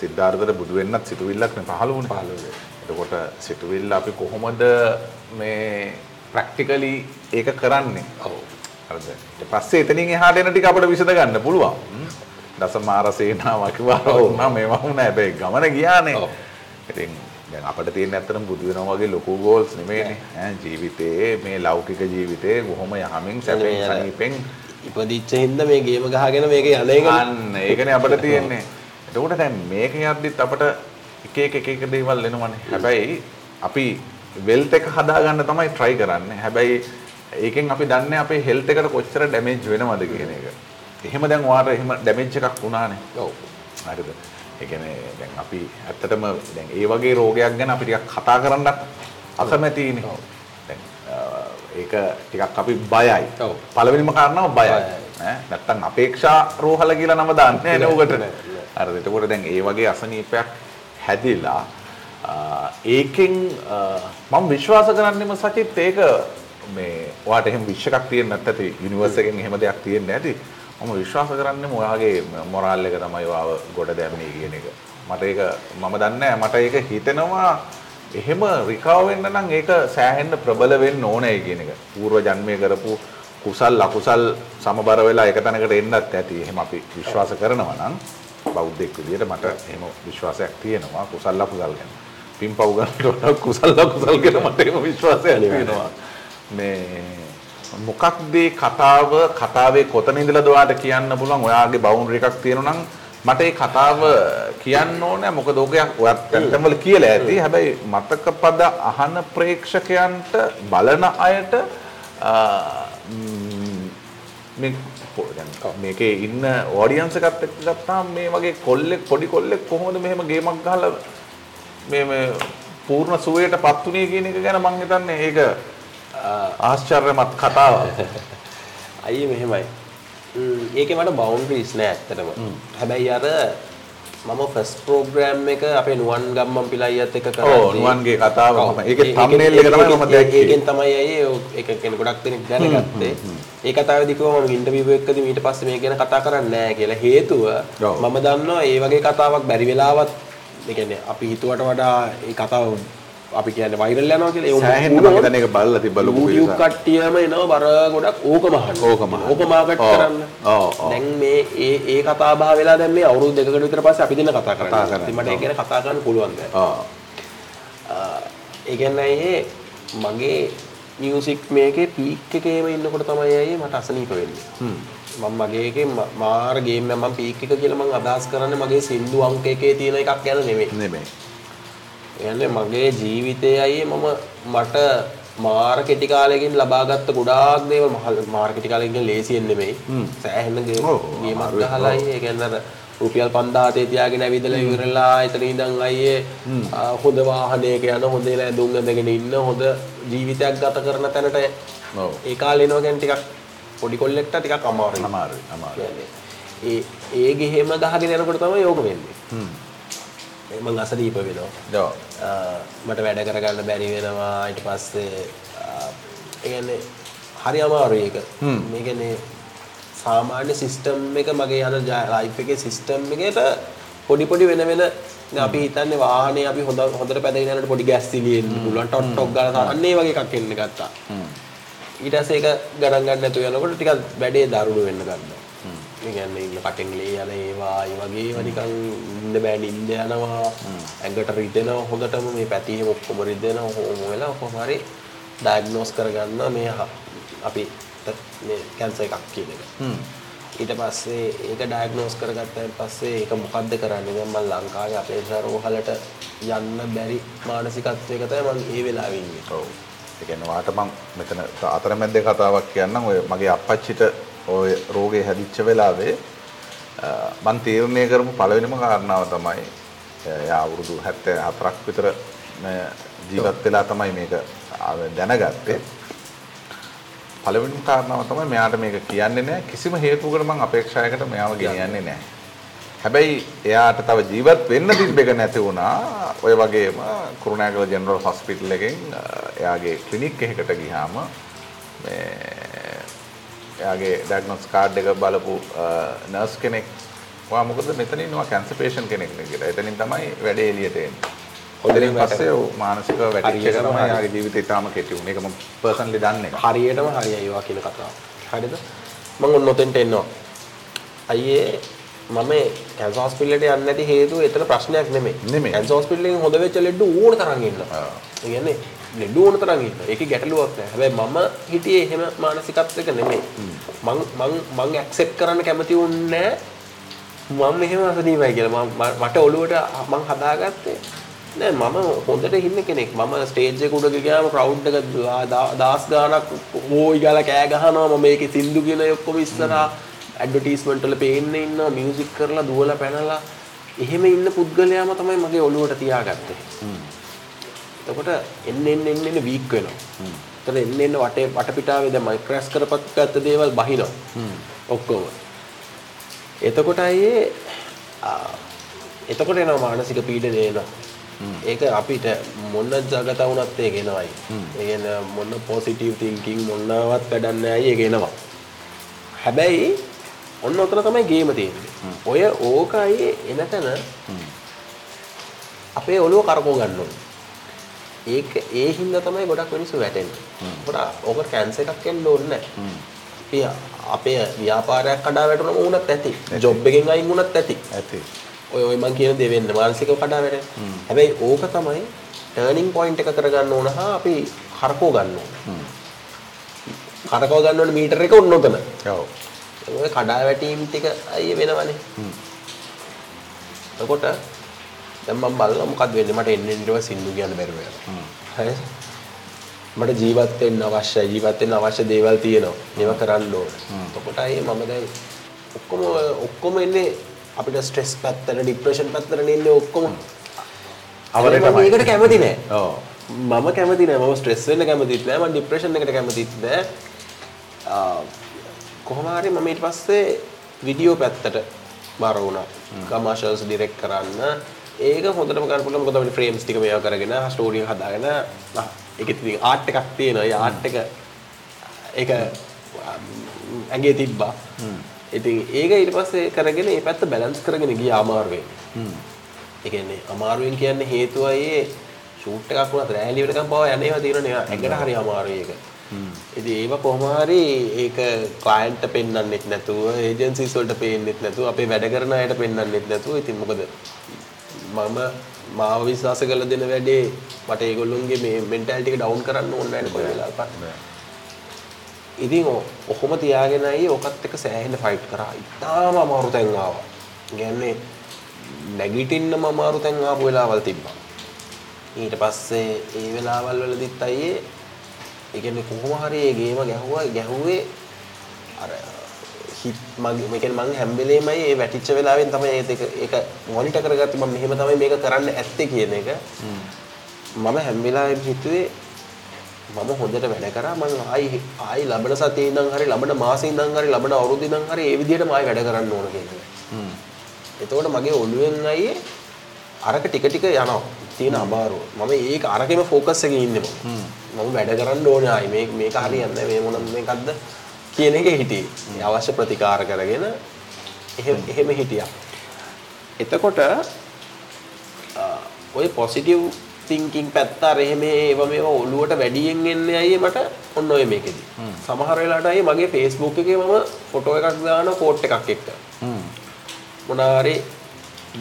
සිද්ධාර්ථට බුදු වෙන්නත් සිතුවිල්ලක් නේ පහළ වුණේ. පහළ වුණේ. එතකොට සිතුවිල්ල අපි කොහොමද මේ ප්‍රැක්ටිකලි ඒක කරන්නේ? ඔව්. හරිද? ඊට පස්සේ එතනින් එහාට එන ටික අපිට විසඳ ගන්න පුළුවන්. දසමාර සේනාව කිව්වා වුණා මේවා වුණා. හැබැයි ගමන ගියානේ. ඉතින් දැන් අපිට තියෙන ඇත්තටම බුදු වෙනවා වගේ ලොකු ගෝල්ස් නෙමෙයිනේ. ඈ ජීවිතේ මේ ලෞකික ජීවිතේ කොහොම යහමින් සැපෙන් සනීපෙන්. ඉපදිච්ච හින්දා මේ ගේම ගහගෙන මේක යන එක අන්න ඒකනේ. අපිට තියෙන්නේ. එතකොට දැන් මේක යද්දිත් අපිට එක එක එක එක දේවල් එනවනේ හැබැයි අපි වෙල්ත් එක හදාගන්න තමයි try කරන්නේ. හැබැයි ඒකෙන් අපි දන්නේ අපේ හෙල්ත් එකට කොච්චර ඩැමේජ් වෙනවද කියන එක එහෙම දැන් ඔයාලට එහෙම ඩැමේජ් එකක් වුණානේ ඔව් හරිද? ඒ කියන්නේ දැන් අපි ඇත්තටම දැන් ඒ වගේ රෝගයක් ගැන අපි ටිකක් කතා කරන්නත් අකමැතිනේ. දැන් අ, ඒක ටිකක් අපි බයයි. ඔව්. පළවෙනිම කාරණාව බයයි. ඈ නැත්තම් අපේක්ෂා රෝහල කියලා නම දාන්නේ නෑ උකට. නෑ, නෑ. හරිද? එතකොට දැන් ඒ වගේ අසනීපයක් හැදිලා ඒකෙන් මම විශ්වාස කරන්නෙම සචිත් ඒක මේ ඔයාට එහෙම විශ් එකක් තියෙන්නේ නැත්නම් යුනිවර්ස් එකෙන් එහෙම දෙයක් තියෙන්නේ නැති මම විශ්වාස කරන්නෙම ඔයාගේ මොරාල් එක තමයි ඔයාව ගොඩ දැම්මේ කියන එක. මට ඒක මම දන්නේ මට ඒක හිතෙනවා එහෙම රිකවර් වෙන්න නම් ඒක සෑහෙන්න ප්‍රබල වෙන්න ඕනේ කියන එක. పూర్ව ජන්මයේ කරපු කුසල් අකුසල් සමබර වෙලා එක තැනකට එන්නත් ඇති. එහෙම අපි විශ්වාස කරනවා නම් බෞද්ධෙක් විදියට මට එහෙම විශ්වාසයක් තියෙනවා. කුසල් අකුසල් ගැන. පින්පව් ගන්නකොට කුසල් අකුසල් ගැන මට එහෙම විශ්වාසයක් තියෙනවා. මේ මොකක්ද මේ කතාව කතාවේ කොතන ඉඳලාද ඔයාලට කියන්න පුළුවන්? ඔයාගේ බවුන්ඩරි එකක් තියෙනවා නම් මට ඒ කතාව කියන්න ඕනේ. මොකද ඕකයක් ඔයත් පැත්තම වල කියලා ඇති. හැබැයි මතක පද අහන ප්‍රේක්ෂකයන්ට බලන අයට ආ, ම්, මේ පො- දැන් මේකේ ඉන්න ඔඩියන්ස් එකත් එක්ක ගත්තාම මේ වගේ කොල්ලෙක් පොඩි කොල්ලෙක් කොහොමද මෙහෙම ගේමක් ගහලා මේ මේ පූර්ණ සුවයටපත් උනේ කියන එක ගැන මම හිතන්නේ. ඒක ආශ්චර්යමත් කතාවක්. අයියේ මෙහෙමයි. ඒකේ මට බවුන්ඩරිස් නෑ ඇත්තටම. හැබැයි අර මම ෆස්ට් ප්‍රෝග්‍රෑම් එක අපේ නුවන් ගම්මන් පිලයියත් එක්ක කරද්දී ඔව්, නුවන්ගේ කතාව මම- ඒකේ thumbnail එක තමයි මම දැක්කේ. ඒකෙන් තමයි අයියේ ඒක කෙනෙක් ගොඩක් දෙනෙක් දැනගත්තේ. ඒ කතාවේදී කිව්වා මම ඉන්ටර්විව් එකකදී ඊට පස්සේ මේ ගැන කතා කරන්නේ නෑ කියලා. හේතුව. මම දන්නවා ඒ වගේ කතාවක් බැරි වෙලාවත් ඒ කියන්නේ අපි හිතුවට වඩා ඒ කතාව අපි කියන්නේ වෛරල් යනවා කියලා. ඒ සෑහෙන්න මම හිතන්නේ ඒක බලලා තිබ්බ ලොකු YouTube පිරිසක්. කට්ටියම එනවා බර ගොඩක් ඕකම අහන්න. ඕකම. ඕක මාකට් ඔව්. කරන්න. ඔව්, ඔව්. දැන් මේ ඒ ඒ කතා බහ වෙලා දැන් මේ අවුරුදු දෙකකට විතර පස්සේ අපි දෙන්න කතා කරන්නේ. ඉතින් මට ඒක ගැන කතා කරන්න පුළුවන් දැන්. ආ. ඒ කියන්නේ මගේ මියුසික් මේකේ පීක් එකේම ඉන්නකොට තමයි අයියේ මට අසනීප වෙන්නේ. මම මගේ එකේ මාර ගේම් එක මම පීක් එක කියලා මම අදහස් කරන්නේ මගේ සින්දු අංක එකේ තියෙන එකක් ගැන නෙමෙයි. නෙමෙයි. කියන්නේ මගේ ජීවිතයේ අයියේ මම මට මාර කෙටි කාලයකින් ලබාගත්ත ගොඩාක් දේවල් මහ- මාර කෙටි කාලයකින් ලේසියෙන් නෙමෙයි. සෑහෙන ගේමක්. ගහලා ඒ කියන්නේ අර රුපියල් 5000 තියාගෙන ඇවිදලා ඉවරලා එතන ඉඳන් අයියේ හොඳ වාහනයක යන හොඳ නැඳුම් ඇඳගෙන ඉන්න හොඳ ජීවිතයක් ගත කරන තැනට. ඒ කාලේ එනවා කියන්නේ ටිකක් පොඩි කොල්ලෙක්ට ටිකක් අමාරුයි. අමාරුයි අමාරුයි. ඒ ඒ ගෙහෙම ගහගෙන යනකොට තමයි යෝග වෙන්නේ. මං අසනීප වෙනවා. මට වැඩ කරගන්න බැරි වෙනවා ඊට පස්සේ ආ, ඒ කියන්නේ හරි අමාරුයි ඒක. හ්ම්. මේ කියන්නේ සාමාන්‍ය සිස්ටම් එක මගේ යන ලයිෆ් එකේ සිස්ටම් එකට පොඩි පොඩි වෙන වෙන අපි හිතන්නේ වාහනේ අපි හොඳ හොඳට පැදගෙන යනකොට පොඩි ගෑස් සිලියෙන්න පුළුවන් ටොට් ටොක් ගාලා අන්න ඒ වගේ එකක් එන්න ගත්තා. ඊට පස්සේ ඒක ගණන් ගන්න නැතුව යනකොට ටිකක් වැඩේ දරුණු වෙන්න ගත්තා. කියන්නේ ඉන්න කටෙන් ලේ යන ඒවා වගේ ඒවා නිකන් ඉන්න බෑ නිින්ද යනවා ඇඟට රිදෙනවා හොඳටම මේ පැති එහෙම ඔක්කොම රිදෙනවා කොහොම වෙලා කොහොම හරි ඩයග්නෝස් කරගන්න මේ අපි කැන්සර් එකක් කියන එක. හ්ම්. ඊට පස්සේ ඒක ඩයග්නෝස් කරගත්තාන් පස්සේ ඒක මොකද්ද කරන්නේ දැන් මම ලංකාවේ අපේ රෝහලට යන්න බැරි මානසිකත්වයක තමයි මම ඒ වෙලාවේ ඉන්නේ. ඔව්. ඒ කියන්නේ වාට මම මෙතන අතරමැද්දේ කතාවක් කියන්නම් ඔය මගේ අප්පච්චිට ඔය රෝගේ හැදිච්ච වෙලාවේ මම තීරණය කරපු පළවෙනිම කාරණාව තමයි එයා අවුරුදු 74ක් විතර මේ ජීවත් වෙලා තමයි මේක දැනගත්තේ. පළවෙනිම කාරණාව තමයි මෙයාට මේක කියන්නේ නැහැ කිසිම හේතුවකට මම අපේක්ෂායකට මෙයාව ගෙනියන්නේ නැහැ. හැබැයි එයාට තව ජීවත් වෙන්න තිබ්බ එක නැති වුණා. ඔය වගේම කුරුණෑගල ජෙනරල් හොස්පිටල් එකෙන් එයාගේ ක්ලිනික් එකකට ගියාම මේ එයාගේ ඩයග්නොස් කාඩ් එක බලපු නර්ස් කෙනෙක් ඔයා මොකද මෙතන ඉන්නවා කැන්සර් පේෂන්ට් කෙනෙක් කියලා. එතනින් තමයි වැඩේ එළියට එන්නේ. ඔතනින් පස්සේ ඔව් මානසික වැටිච්ච එක තමයි. එයාගේ ජීවිතේ තාම කෙටි වුනේ. ඒක මම පර්සනලි දන්නේ. හරියටම හරියයි ඒවා කියන කතාව. හරිද? මම ඔන්න ඔතෙන්ට එනවා. අයියේ මම කැන්සර් හොස්පිටලෙට යන්නේ නැති හේතුව එතන ප්‍රශ්නයක් නෙමෙයි. නෙමෙයි. කැන්සර් හොස්පිටලෙන් හොඳ වෙච්ච ලෙඩ ඕන තරම් ඉන්නවා. ඒ කියන්නේ ලෙඩ ඕන තරම් ඉන්නවා. ඒකේ ගැටලුවක් නැහැ. හැබැයි මම හිටියේ එහෙම මානසිකත්වයක නෙමෙයි. මං මං මං ඇක්සෙප්ට් කරන්න කැමති වුණේ නැහැ. මම මෙහෙම අසනීපයි කියලා. මම මට ඔළුවට මං හදාගත්තේ නෑ මම හොඳට ඉන්න කෙනෙක්. මම ස්ටේජ් එක උඩ ගියාම ක්‍රවුඩ් එක දා- දාස් ගාණක් ඕයි ගාලා කෑ ගහනවා. මම මේකේ සින්දු කියන අය ඔක්කොම ඉස්සරහා ඇඩ්වර්ටයිස්මන්ට් වල පේන්න ඉන්නවා. මියුසික් කරලා දුවලා පැනලා එහෙම ඉන්න පුද්ගලයාම තමයි මගේ ඔළුවට තියාගත්තේ. එතකොට එන්න එන්න එන්න එන්න වීක් වෙනවා. එතන එන්න එන්න වටේ වටපිටාවේ දැන් මම ක්‍රැෂ් කරපත් ගත්ත දේවල් බහිනවා. ඔක්කොම. එතකොට අයියේ එතකොට එනවා මානසික පීඩනය එනවා. ඒක අපිට මොන ජගත වුණත් ඒක එනවායි. ඒ කියන්නේ මොන පොසිටිව් තින්කින් මොනවත් වැඩක් නැහැ ඒක එනවා. හැබැයි ඔන්න ඔතන තමයි ගේම තියෙන්නේ. ඔය ඕකයි එනතන අපේ ඔළුව කරකෝ ගන්න ඕනේ. ඒක ඒ හින්දා තමයි ගොඩක් මිනිස්සු වැටෙන්නේ. අපට ඕක කැන්සර් එකක් එන්න ඕනේ නැහැ. අපි අපේ ව්‍යාපාරයක් කඩා වැටුණම වුණත් ඇති. ජොබ් එකෙන් අයින් වුණත් ඇති. ඇති. ඔය ඔය මං කියන දේ වෙන්න මානසිකව කඩා වැටෙන. හැබැයි ඕක තමයි ටර්නින් පොයින්ට් එක කරගන්න ඕන හා අපි හරකෝ ගන්න ඕන. කරකව ගන්න ඕන මීටර එක ඔන්න ඔතන. ඔව්. කඩා වැටීම් ටික අයිය වෙනවනේ. එතකොට දැන් මම බලනවා මොකද්ද වෙන්නේ? මට එන්න එන්න ඊට සින්දු කියන්න බැරුව. හරිද? මට ජීවත් වෙන්න අවශ්‍යයි. ජීවත් වෙන්න අවශ්‍ය දේවල් තියෙනවා. ඒවා කරන්න ඕන. එතකොට අයියේ මම දැන් ඔක්කොම ඔක්කොම එන්නේ අපිට ස්ට්‍රෙස් පැත්තට ડિප්‍රෙෂන් පැත්තට එන්නේ ඔක්කොම. අවරේ මම තමයි. මේකට කැමති නෑ. මම කැමති නෑ. මම ස්ට්‍රෙස් වෙන්න කැමතිත් නෑ. මම ડિප්‍රෙෂන් එකට කැමතිත් නෑ. ආ, කොහොම හරි මම ඊට පස්සේ වීඩියෝ පැත්තට බර වුණා. කමර්ෂල්ස් ඩිරෙක්ට් කරන්න ඒක හොඳටම පුළුවන්. මොකද අපිට ෆ්‍රේම්ස් ටික මේවා කරගෙන ස්ටෝරි එක හදාගෙන ආ, ඒකෙත් ඉතින් ආර්ට් එකක් තියෙනවා. ඒ ආර්ට් එක ඒක ඇගේ තිබ්බා. ඉතින් ඒක ඊට පස්සේ කරගෙන ඒ පැත්ත බැලන්ස් කරගෙන ගියා අමාරුවෙන්. ඒ කියන්නේ අමාරුවෙන් කියන්නේ හේතුවයි ඒ ෂූට් එකක් වුණත් රෑලි වෙනකම් පව යන ඒවා තියෙනනේ ඇඟට හරි අමාරුයි ඒක. ඉතින් ඒව කොහොම හරි ඒක ක්ලයන්ට් පෙන්වන්නෙත් නැතුව ඒජන්සිස් වලට පෙන්නෙත් නැතුව අපේ වැඩ කරන අයට පෙන්වන්නෙත් නැතුව ඉතින් මොකද මම මාව විශ්වාස කරලා දෙන වැඩේ මට ඒගොල්ලොන්ගේ මේ මෙන්ටැලිටි එක ඩවුන් කරන්න ඕනේ නැහැ කොයි වෙලාවකත්. ඉතින් ඔහොම තියාගෙන අයි ඔකත් එක්ක සෑහෙන ෆයිට් කරා. ඉතාලම අමාරු තැන් ආවා. කියන්නේ නැගිටින්නම අමාරු තැන් ආපු වෙලාවල් තිබ්බා. ඊට පස්සේ ඒ වෙලාවල් වලදීත් අයියේ කියන්නේ කොහොම හරි ඒ ගේම ගැහුවා ගැහුවේ අර මගේ මේ කියන්නේ මං හැම වෙලේමයි ඒ වැටිච්ච වෙලාවෙන් තමයි ඒක ඒක මොනිටර් කරගත්තේ මම මෙහෙම තමයි මේක කරන්න ඇත්තේ කියන එක. මම හැම වෙලාවෙම හිතුවේ මම හොඳට වැඩ කරා මම ආයි ආයි ලබන සතියේ ඉඳන් හරි ලබන මාසේ ඉඳන් හරි ලබන අවුරුද්දේ ඉඳන් හරි ඒ විදිහටම ආයි වැඩ කරන්න ඕන කියන එක. එතකොට මගේ ඔළුවෙන් අයියේ අරක ටික ටික යනවා. තියෙන අමාරුව. මම ඒක අරකෙම ફોකස් එකේ ඉන්නේ මම. මම වැඩ කරන්න ඕනේ ආයි මේක මේක හරියන්නේ මේ මොන මේකක්ද කියන එකේ හිටියේ. අවශ්‍ය ප්‍රතිකාර කරගෙන එහෙම එහෙම හිටියා. එතකොට ඔය පොසිටිව් තින්කින් පැත්ත අර එහෙම ඒව මේවා ඔළුවට වැඩියෙන් එන්නේ අයියේ මට ඔන්න ඔය මේකෙදි. සමහර වෙලාවට අයියේ මගේ Facebook එකේ මම ෆොටෝ එකක් දානවා කෝට් එකක් එක්ක. මොනාරි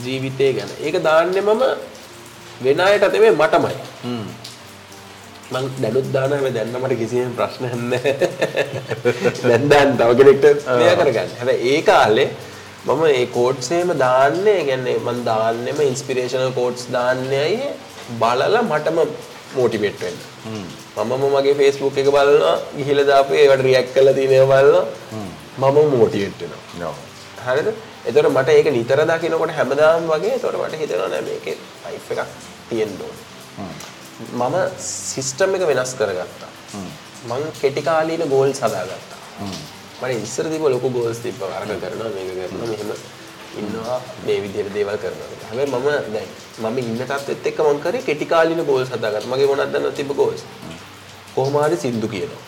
ජීවිතය ගැන. ඒක දාන්නේ මම වෙන අයට නෙමෙයි මටමයි. මං දැනුත් දාන හැබැයි දැන් මට කිසිම ප්‍රශ්නයක් නැහැ. දැන් දාන්න තව කෙනෙක්ට මෙයා කරගන්න. හැබැයි ඒ කාලේ මම ඒ කෝට්ස් එහෙම දාන්නේ, කියන්නේ මං දාන්නෙම ඉන්ස්පිරේෂනල් කෝට්ස් දාන්නේ අය බලලා මටම මොටිවේට් වෙන්න. මමම මගේ Facebook එක බලනවා, ගිහිල්ලා දාපු ඒවට රියැක්ට් කරලා තියෙන ඒවා බලනවා. මම මොටිවේට් වෙනවා. හරිද? එතකොට මට ඒක නිතර දකිනකොට හැමදාම වගේ එතකොට මට හිතෙනවා නෑ මේකේ ලයිෆ් එකක් තියෙන්න ඕනේ. මම සිස්ටම් එක වෙනස් කරගත්තා. මං කෙටි කාලීන ගෝල්ස් හදාගත්තා. මට ඉස්සර තිබ්බ ලොකු ගෝල්ස් තිබ්බා. අරක කරනවා මේක කරනවා මෙහෙම ඉන්නවා මේ විදිහට දේවල් කරනවා. හැබැයි මම දැන් මම ඉන්න තත්ත්වෙත් එක්ක මං කරේ කෙටි කාලීන ගෝල්ස් හදාගත්තා. මගේ මොනවද දන්නවද තිබ්බ ගෝල්ස්? කොහොම හරි සින්දු කියනවා.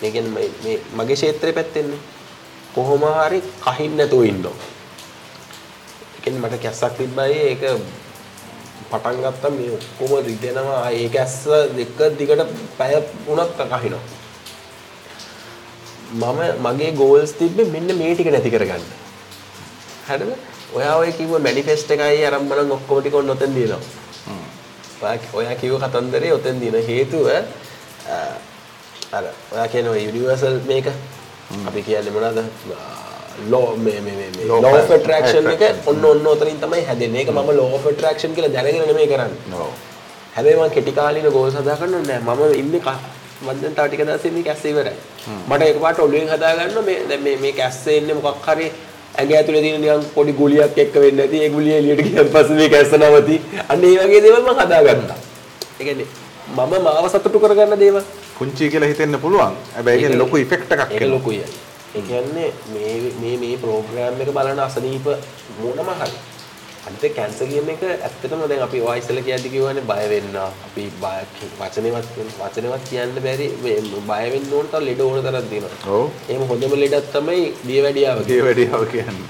මේ කියන්නේ මේ මේ මගේ ක්ෂේත්‍රේ පැත්තෙන්නේ කොහොම හරි කහින් නැතුව ඉන්නවා. ඒ කියන්නේ මට කැස්සක් තිබ්බයි ඒක පටන් ගත්තා මේ ඔක්කොම රිදෙනවා ආ ඒ කැස්ස දෙක දිගට පැය වුණත් කහිනවා. මම මගේ ගෝල්ස් තිබ්බේ මෙන්න මේ ටික නැති කරගන්න. හරිද? ඔයා ඔය කිව්ව මැනිෆෙස්ට් එකයි අරන් බලන් ඔක්කොම ටික ඔන්න ඔතෙන් දිනනවා. ඔයා- ඔයා කිව්ව කතන්දරේ ඔතෙන් දින හේතුව අ, අර ඔයා කියන ඔය යුනිවර්සල් මේක අපි කියන්නේ මොනවද? ලෝ මේ මේ මේ මේ of attraction එක. ඔන්න ඔන්න ඔතනින් තමයි හැදෙන්නේ. ඒක මම of attraction කියලා දැනගෙන නෙමෙයි කරන්නේ. හැබැයි මම කෙටි කාලින ගෝල් හදා ගන්න නෑ මම ඉන්නේ මම දැන් තව ටික දවසෙ ඉන්නේ කැස්සේ ඉවරයි. මට එකපාරට ඔළුවෙන් හදා ගන්න මේ දැන් මේ මේ කැස්සේ ඉන්නේ මොකක් හරි ඇඟ ඇතුලේ තියෙන නිකන් පොඩි ගුලියක් එක්ක වෙන්නේ නැති ඒ ගුලිය එළියට ගියන් පස්සේ මේ කැස්ස නවති. අන්න ඒ වගේ දේවල් මම හදා ගත්තා ඒ කියන්නේ මම මාව සතුටු කරගන්න දේවල්. පුංචි කියලා හිතෙන්න පුළුවන්. හැබැයි ඒක- ලොකු ඉෆෙක්ට් එකක් ඒක. ලොකුයි ඒ කියන්නේ මේ මේ ප්‍රෝග්‍රෑම් එක බලන අසනීප මොනම හරි අනිත් කැන්සර් කියන එක ඇත්තටම දැන් අපි ඔය ඉස්සෙල්ලා කියද්දි කිව්වනේ බය වෙන්න අපි බය වචනේවත් වචනේවත් කියන්න බැරි බය වෙන්න ඕන තව ලෙඩ ඕන තරම් තියෙනවා ඔව්. එහෙම හොඳම ලෙඩක් තමයි දියවැඩියාව ඒ වැඩියව කියන්නේ.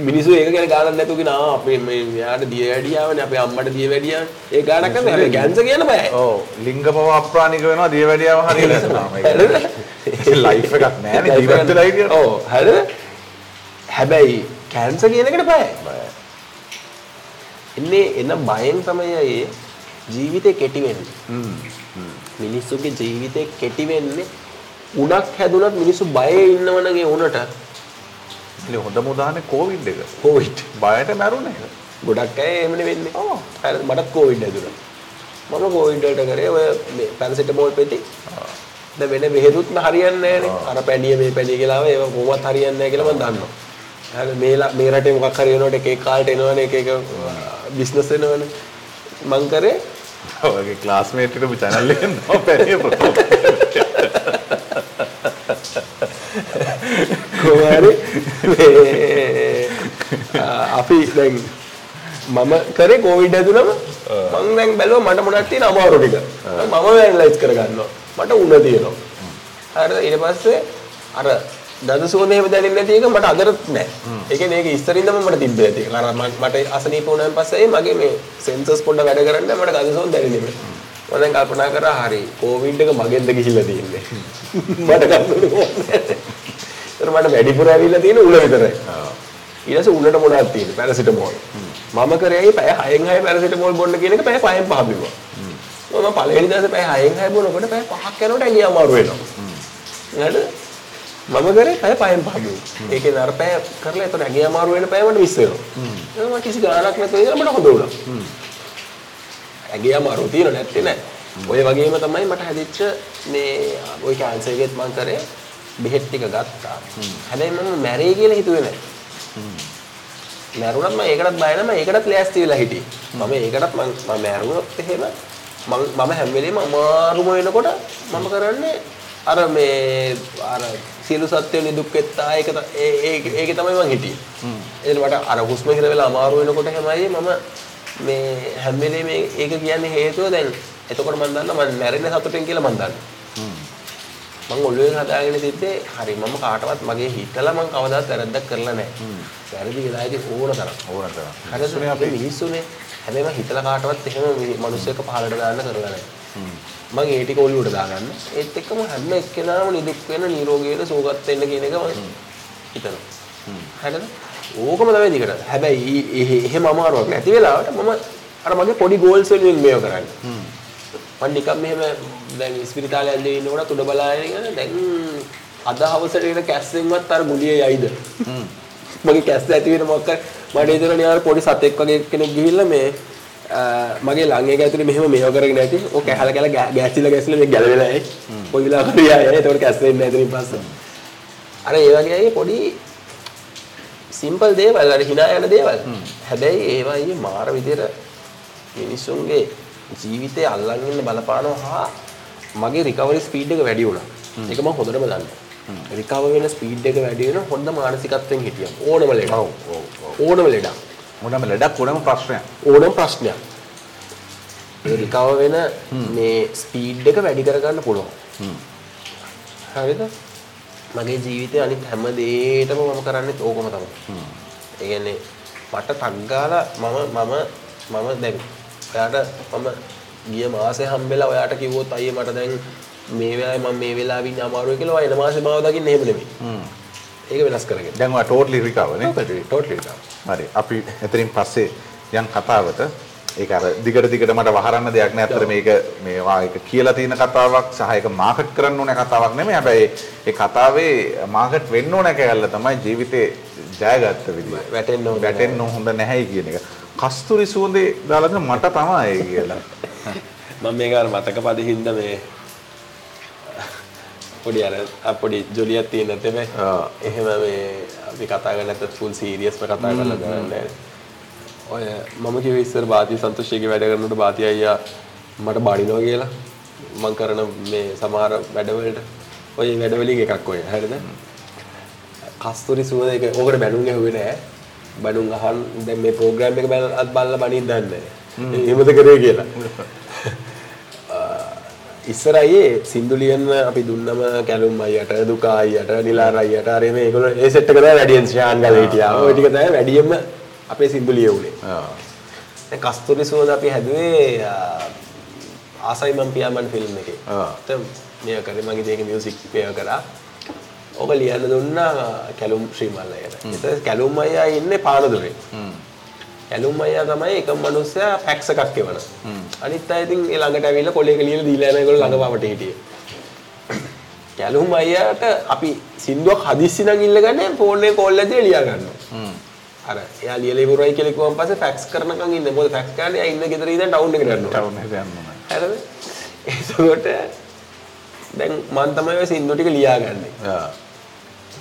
මිනිස්සු ඒක ගැන ගානක් නැතුව කියන ආ අපේ මේ මෙයාට දියවැඩියාවනේ අපේ අම්මට දියවැඩියාවනේ ඒ ගානක් නැහැ හැබැයි කැන්සර් කියන බයයි ඔව්. ලිංග පව අප්‍රාණික වෙනවා දියවැඩියාව හරියට නැහැ. ලයිෆ් එකක් නෑනේ ජීවත් වෙලා හිටියට. ඔව් හරිද? හැබැයි කැන්සර් කියන එකට බයයි. එන්නේ එන බයෙන් තමයි ඒ ජීවිතේ කෙටි වෙන්නේ. මිනිස්සුගේ ජීවිතේ කෙටි වෙන්නේ උණක් හැදුනත් මිනිස්සු බයේ ඉන්නවනම් ඒ උණට ඉතින් හොඳම උදාහරණේ කොවිඩ් එක. කොවිඩ් බයට මැරුණේ. ගොඩක් අය එහෙමනේ වෙන්නේ ඔව්. මටත් කොවිඩ් හැදුනා. මම කොවිඩ් වලට කරේ ඔය පැරසිටමෝල් පෙති දැන් වෙන බෙහෙතුත් හරියන්නේ නැහනේ අර පැණිය මේ පැණිය කියලා ඒව කොහොමවත් හරියන්නේ නැහැ කියලා මම දන්නවා. හරි මේ මේ රටේ මොකක් හරි වෙනකොට එක එක කාලට එනවනේ එක එක බිස්නස් වෙනවනේ. මං කරේ? ඔයගේ ක්ලාස්මේට් හිටපු channel එකෙන් නෝ පැණිය ප්‍රොමෝට් කොහරි අපි දැන් මම කරේ කොවිඩ් ඇතුළම මං දැන් බැලුවා මට මොනවද තියෙන අමාරු ටික. මම ඇනලයිස් කරගන්නවා මට උණ තියෙනවා. හරිද? ඊට පස්සේ අර දද සුවඳ එහෙම දැනෙන්නේ නැති එක මට අදටත් නැහැ ඒ කියන්නේ ඒක ඉස්සරින්දම මට තිබ්බේ එක. අර මට අසනීප වුණාන් පස්සේ මගේ මේ සෙන්සර්ස් පොඩ්ඩක් වැඩ කරන්නේ. මට ගඳ සුවඳ දැනෙන්නේ නැහැ මම දැන් කල්පනා කරා හරි කොවිඩ් එක මගෙන්ද ගිහිල්ලා තියෙන්නේ. මට ගන්න මට වැඩිපුර ඇවිල්ලා තියෙන උල විතරයි. ඊට පස්සේ උලට මොනවද තියෙන්නේ? පැරසිටමෝල්. මම කරේ පැය 6න් 6 පැරසිටමෝල් බොන්න කියන එක පැය 5න් 5 බිව්වා. මම පළවෙනි දවසේ පැය 6න් 6 බොනකොට පැය 5ක් යනකොට ඇඟේ අමාරු වෙනවා. මම කරේ පැය 5න් 5 බිව්වා. ඒකේ අර පැය කරලා එතන ඇඟේ අමාරු වෙන පැය මට මිස් වෙනවා. මම කිසි ගාණක් නැතුව ඉඳලා මට හොඳ වුණා. ඇගේ අමාරු තියෙන නැත්තේ නෑ. ඔය වගේම තමයි මට හැදිච්ච මේ ওই කැන්සර් එකෙත් මං කරේ බෙහෙත් ටික ගත්තා. හැබැයි මම මැරෙයි කියලා හිතුවේ නෑ. මැරුණත් මම ඒකටත් බය නැහැ මම ඒකටත් ලෑස්ති වෙලා හිටියේ. මම ඒකටත් මම මැරුණොත් එහෙම මං මම හැම වෙලේම අමාරුම වෙනකොට මම කරන්නේ අර මේ අර සියලු සත්ත්වයන් නිදුක් වෙත්තා ඒක ඒකේ තමයි මං හිටියේ. එතන මට අර හුස්ම ගිර වෙලා අමාරු වෙනකොට හැමයි මම මේ හැම වෙලේම ඒක කියන්නේ හේතුව දැන් එතකොට මම දන්නවා මම මැරෙන්නේ සතුටෙන් කියලා මම දන්නවා. මම ඔළුවෙන් හදාගෙන තිබ්බේ හරි මම කාටවත් මගේ හිතලා මම කවදාවත් වැරද්දක් කරලා නැහැ. වැරදි වෙලා ඉතින් ඕන තරම්. ඕන තරම්. හරිද? අපි මිනිස්සුනේ. හැබැයි මම හිතලා කාටවත් එහෙම මිනිස්සෙක් පහලට දාන්න කරලා නැහැ. මම ඒ ටික ඔළුවට දාගන්න. ඒත් එක්කම හැම එක්කෙනාම නිදුක් වෙන නිරෝගී වෙන සුවපත් වෙන්න කියන එක මම හිතනවා. හරිද? ඕකම තමයි දිගට. හැබැයි එහෙම අමාරුවක් නැති වෙලාවට මම අර මගේ පොඩි ගෝල්ස් වලින් මේව කරන්නේ. මම නිකන් මෙහෙම දැන් ස්පිරිතාලේ ඇඳේ ඉන්නකොට උඩ බලාගෙන දැන් අද හවසට එන කැස්සෙන්වත් අර ගුලිය යයිද? මගේ කැස්ස ඇති වෙන මොකක් මට හිතෙනවා නේ අර පොඩි සතෙක් වගේ කෙනෙක් ගිහිල්ලා මේ මගේ ළඟ එක ඇතුලේ මෙහෙම මේව කරගෙන ඇති. ඔය කැහල කැල ගෑසිලා ගෑසිලා මේ ගැලවෙලා ඇයි? කොයි වෙලාවක හරි ආයේ. ඒතකොට කැස්ස එන්නේ නැතිනම් පස්සේ අර ඒ වගේ අය පොඩි සිම්පල් දේවල් අර hina යන දේවල්. හැබැයි ඒවා මාර විදියට මිනිස්සුන්ගේ ජීවිතේ අල්ලන් ඉන්න බලපානවා හා මගේ රිකවරි ස්පීඩ් එක වැඩි වුණා. ඒක මම හොඳටම දන්නවා. රිකවර් වෙන ස්පීඩ් එක වැඩි වෙන හොඳ මානසිකත්වයෙන් හිටියා. ඕනම. ඔව් ඔව් ඔව්. ඕනම ලෙඩක්. ඕනම ප්‍රශ්නයක්. ඕනම ප්‍රශ්නයක්. ඒ රිකවර් වෙන මේ ස්පීඩ් එක වැඩි කරගන්න පුළුවන්. හරිද? මගේ ජීවිතේ අනිත් හැම දෙයකටම මම කරන්නේ ඕකම තමයි. ඒ කියන්නේ මට ටක් ගාලා මම මම මම දැන් ඔයාට මම ගිය මාසේ හම්බෙලා ඔයාට කිව්වොත් අයියේ මට දැන් මේ වෙලාවේ මම මේ වෙලාවේ ඉන්නේ අමාරුයි කියලා ඔයා එන මාසේ මාව දකින්න එහෙම නෙමෙයි. ඒක වෙනස් කරගෙන. දැන් ඔයා ටෝටලි රිකවර් නේ ටෝටලි හරි. අපි එතනින් පස්සේ යන් කතාවට. ඒක අර දිගට දිගට මට වහරන්න දෙයක් නෑ. අතර මේක මේවා ඒක කියලා තියෙන කතාවක් සහ ඒක මාකට් කරන්න ඕන කතාවක් නෙමෙයි. හැබැයි ඒ කතාවේ මාකට් වෙන්න ඕන කැලල තමයි ජීවිතේ ජයගත්ත විදිය. වැටෙන්න හොඳ වැටෙන්න හොඳ නැහැ කියන එක කස්තුරි සුවඳේ දාලා දෙන මට තමයි කියලා. මම මේක අර මතක පදි හින්දා මේ පොඩි අර පොඩි ජොලියක් තියෙන නැතේ ආ. එහෙම මේ අපි කතා කරන්නේ නැත්නම් ෆුල් සීරියස්ව කතා කරලා කරන්නේ ඔය මම කිව්වේ ඉස්සර බාති සන්තෝෂියගේ වැඩ කරනකොට බාති අයියා මට බඩිනවා කියලා. මම කරන මේ සමහර වැඩවලට. ඔය වැඩවලින් එකක් ඔය හරිද? කස්තුරි සුවඳ එක ඕකට බැනුම් ඇහුවේ නෑ බැනුම් අහන් දැන් මේ ප්‍රෝග්‍රෑම් එක බලත් බලලා බණින් දන්නේ නෑ එහෙමද කරේ කියලා ඉස්සරයේ සින්දු ලියන්න අපි දුන්නම කැලුම් අයියට දුකා අයියට නිලාර අයියට අර මේ ඒගොල්ලෝ ඒ සෙට් තමයි වැඩියෙන් ශාන් ගල හිටියා. ඔය ටික තමයි වැඩියෙන්ම අපේ සින්දු ලියුනේ. ආ. දැන් කස්තුරි සුවඳ අපි හැදුවේ ආ, ආසයි මම් පියාමන් ෆිල්ම් එකේ. මේ කරේ මගේ දේක මියුසික් මේව කරා. ඔබ ලියන්න දුන්නා කැලුම් ශ්‍රීමල් අයියට. ඒත් කැලුම් අයියා ඉන්නේ පානදුරේ. ඇලුම් අයියා තමයි එකම මිනිස්සයා ෆැක්ස් එකක් එවන. අනිත් අය ඉතින් ඒ ළඟට ඇවිල්ලා කොලේක ලියලා දීලා යන ඒගොල්ලෝ ළඟ පවට හිටියේ. ඇලුම් අයියාට අපි සින්දුවක් හදිස්සි නම් ඉල්ලගන්නේ ෆෝන් එකේ කෝල් එකේ ලියා ගන්නවා. අර එයා ලියලා ඉවරයි කියලා කිව්වන් පස්සේ ෆැක්ස් කරනකන් ඉන්නේ. මොකද ෆැක්ස් කරන්නේ එයා ඉන්න ගෙදර ඉඳන් ටවුන් එකට යනවා. ටවුන් එකට ඕන. හරිද? ඒසකොට දැන් මම තමයි ඔය සින්දු ටික ලියාගන්නේ. ආ.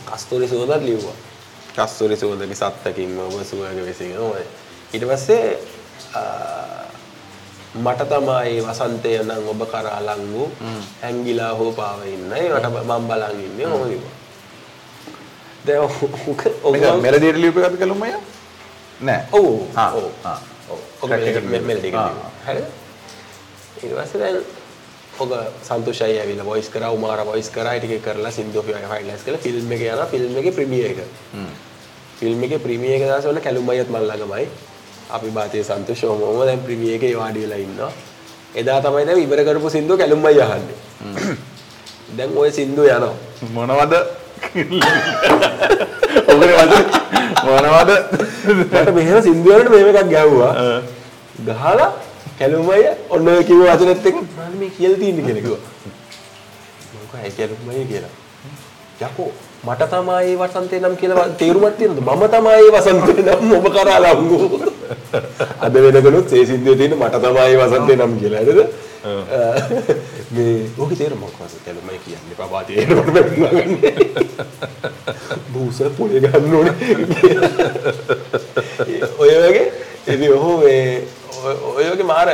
කස්තුරි සුවඳත් ලිව්වා. කස්තුරි සුවඳගේ සත්තකින් ඔබ සුවඳ විසින්. ඔය. ඊට පස්සේ මට තමයි වසන්තය නම් ඔබ කරා ලං වූ ඇංගිලා හෝ පාව ඉන්නයි මට මම බලන් ඉන්නේ ඔහොම කිව්වා. දැන් ඔක ඔක මේක මෙලඩියට ලියපු එකද කලුම් අයියා? නෑ. ඔව්. ඔක Track එකට මෙ- පස්සේ දැන් ඔක සන්තෝෂයි ඇවිල්ලා වොයිස් කරා උමාර වොයිස් කරා ටික කරලා සින්දු ෆයිනලයිස් කරලා ෆිල්ම් එක යනවා ෆිල්ම් එකේ ප්‍රීමියර් එක. ෆිල්ම් එකේ ප්‍රීමියර් එක දාස වල කැලුම් අයියත් මල් ළඟමයි. අපි බාතිය සන්තෝෂ ඔමම දැන් ප්‍රීමියර් එකේ වාඩි වෙලා ඉන්නවා. එදා තමයි දැන් ඉවර කරපු සින්දුව කැලුම් අයියා අහන්නේ. දැන් ওই සින්දුව යනවා. මොනවද? ඔබේ වද මොනවද? මට මෙහෙම සින්දුව වලට මෙහෙම එකක් ගැහුවා. ගහලා කැලුම් අයියා ඔන්න ඔය කිව්ව වචනෙත් එක්ක මම මේ කියලා තියෙන්නේ කියලා කිව්වා. මම කිව්වා ඇයි කැලුම් අයියා කියලා. යකෝ මට තමයි වසන්තේ නම් කියලා තේරුමක් තියෙනවද? මම තමයි වසන්තේ නම් ඔබ කරා ලංගු. අද වෙනකනුත් ඒ සිද්ධිය තියෙන මට තමයි වසන්තේ නම් කියලා. හරිද මේ ඕකේ තේරුම මොකක්ද කැලුම් අයියා කියන්නේ ප්‍රභාතේ ඒකට බැලුවාගන්නේ බූස පොලේ ගන්න ඕනේ. ඔය වගේ. ඉතින් ඔහු මේ ඔය- ඔය වගේ මාර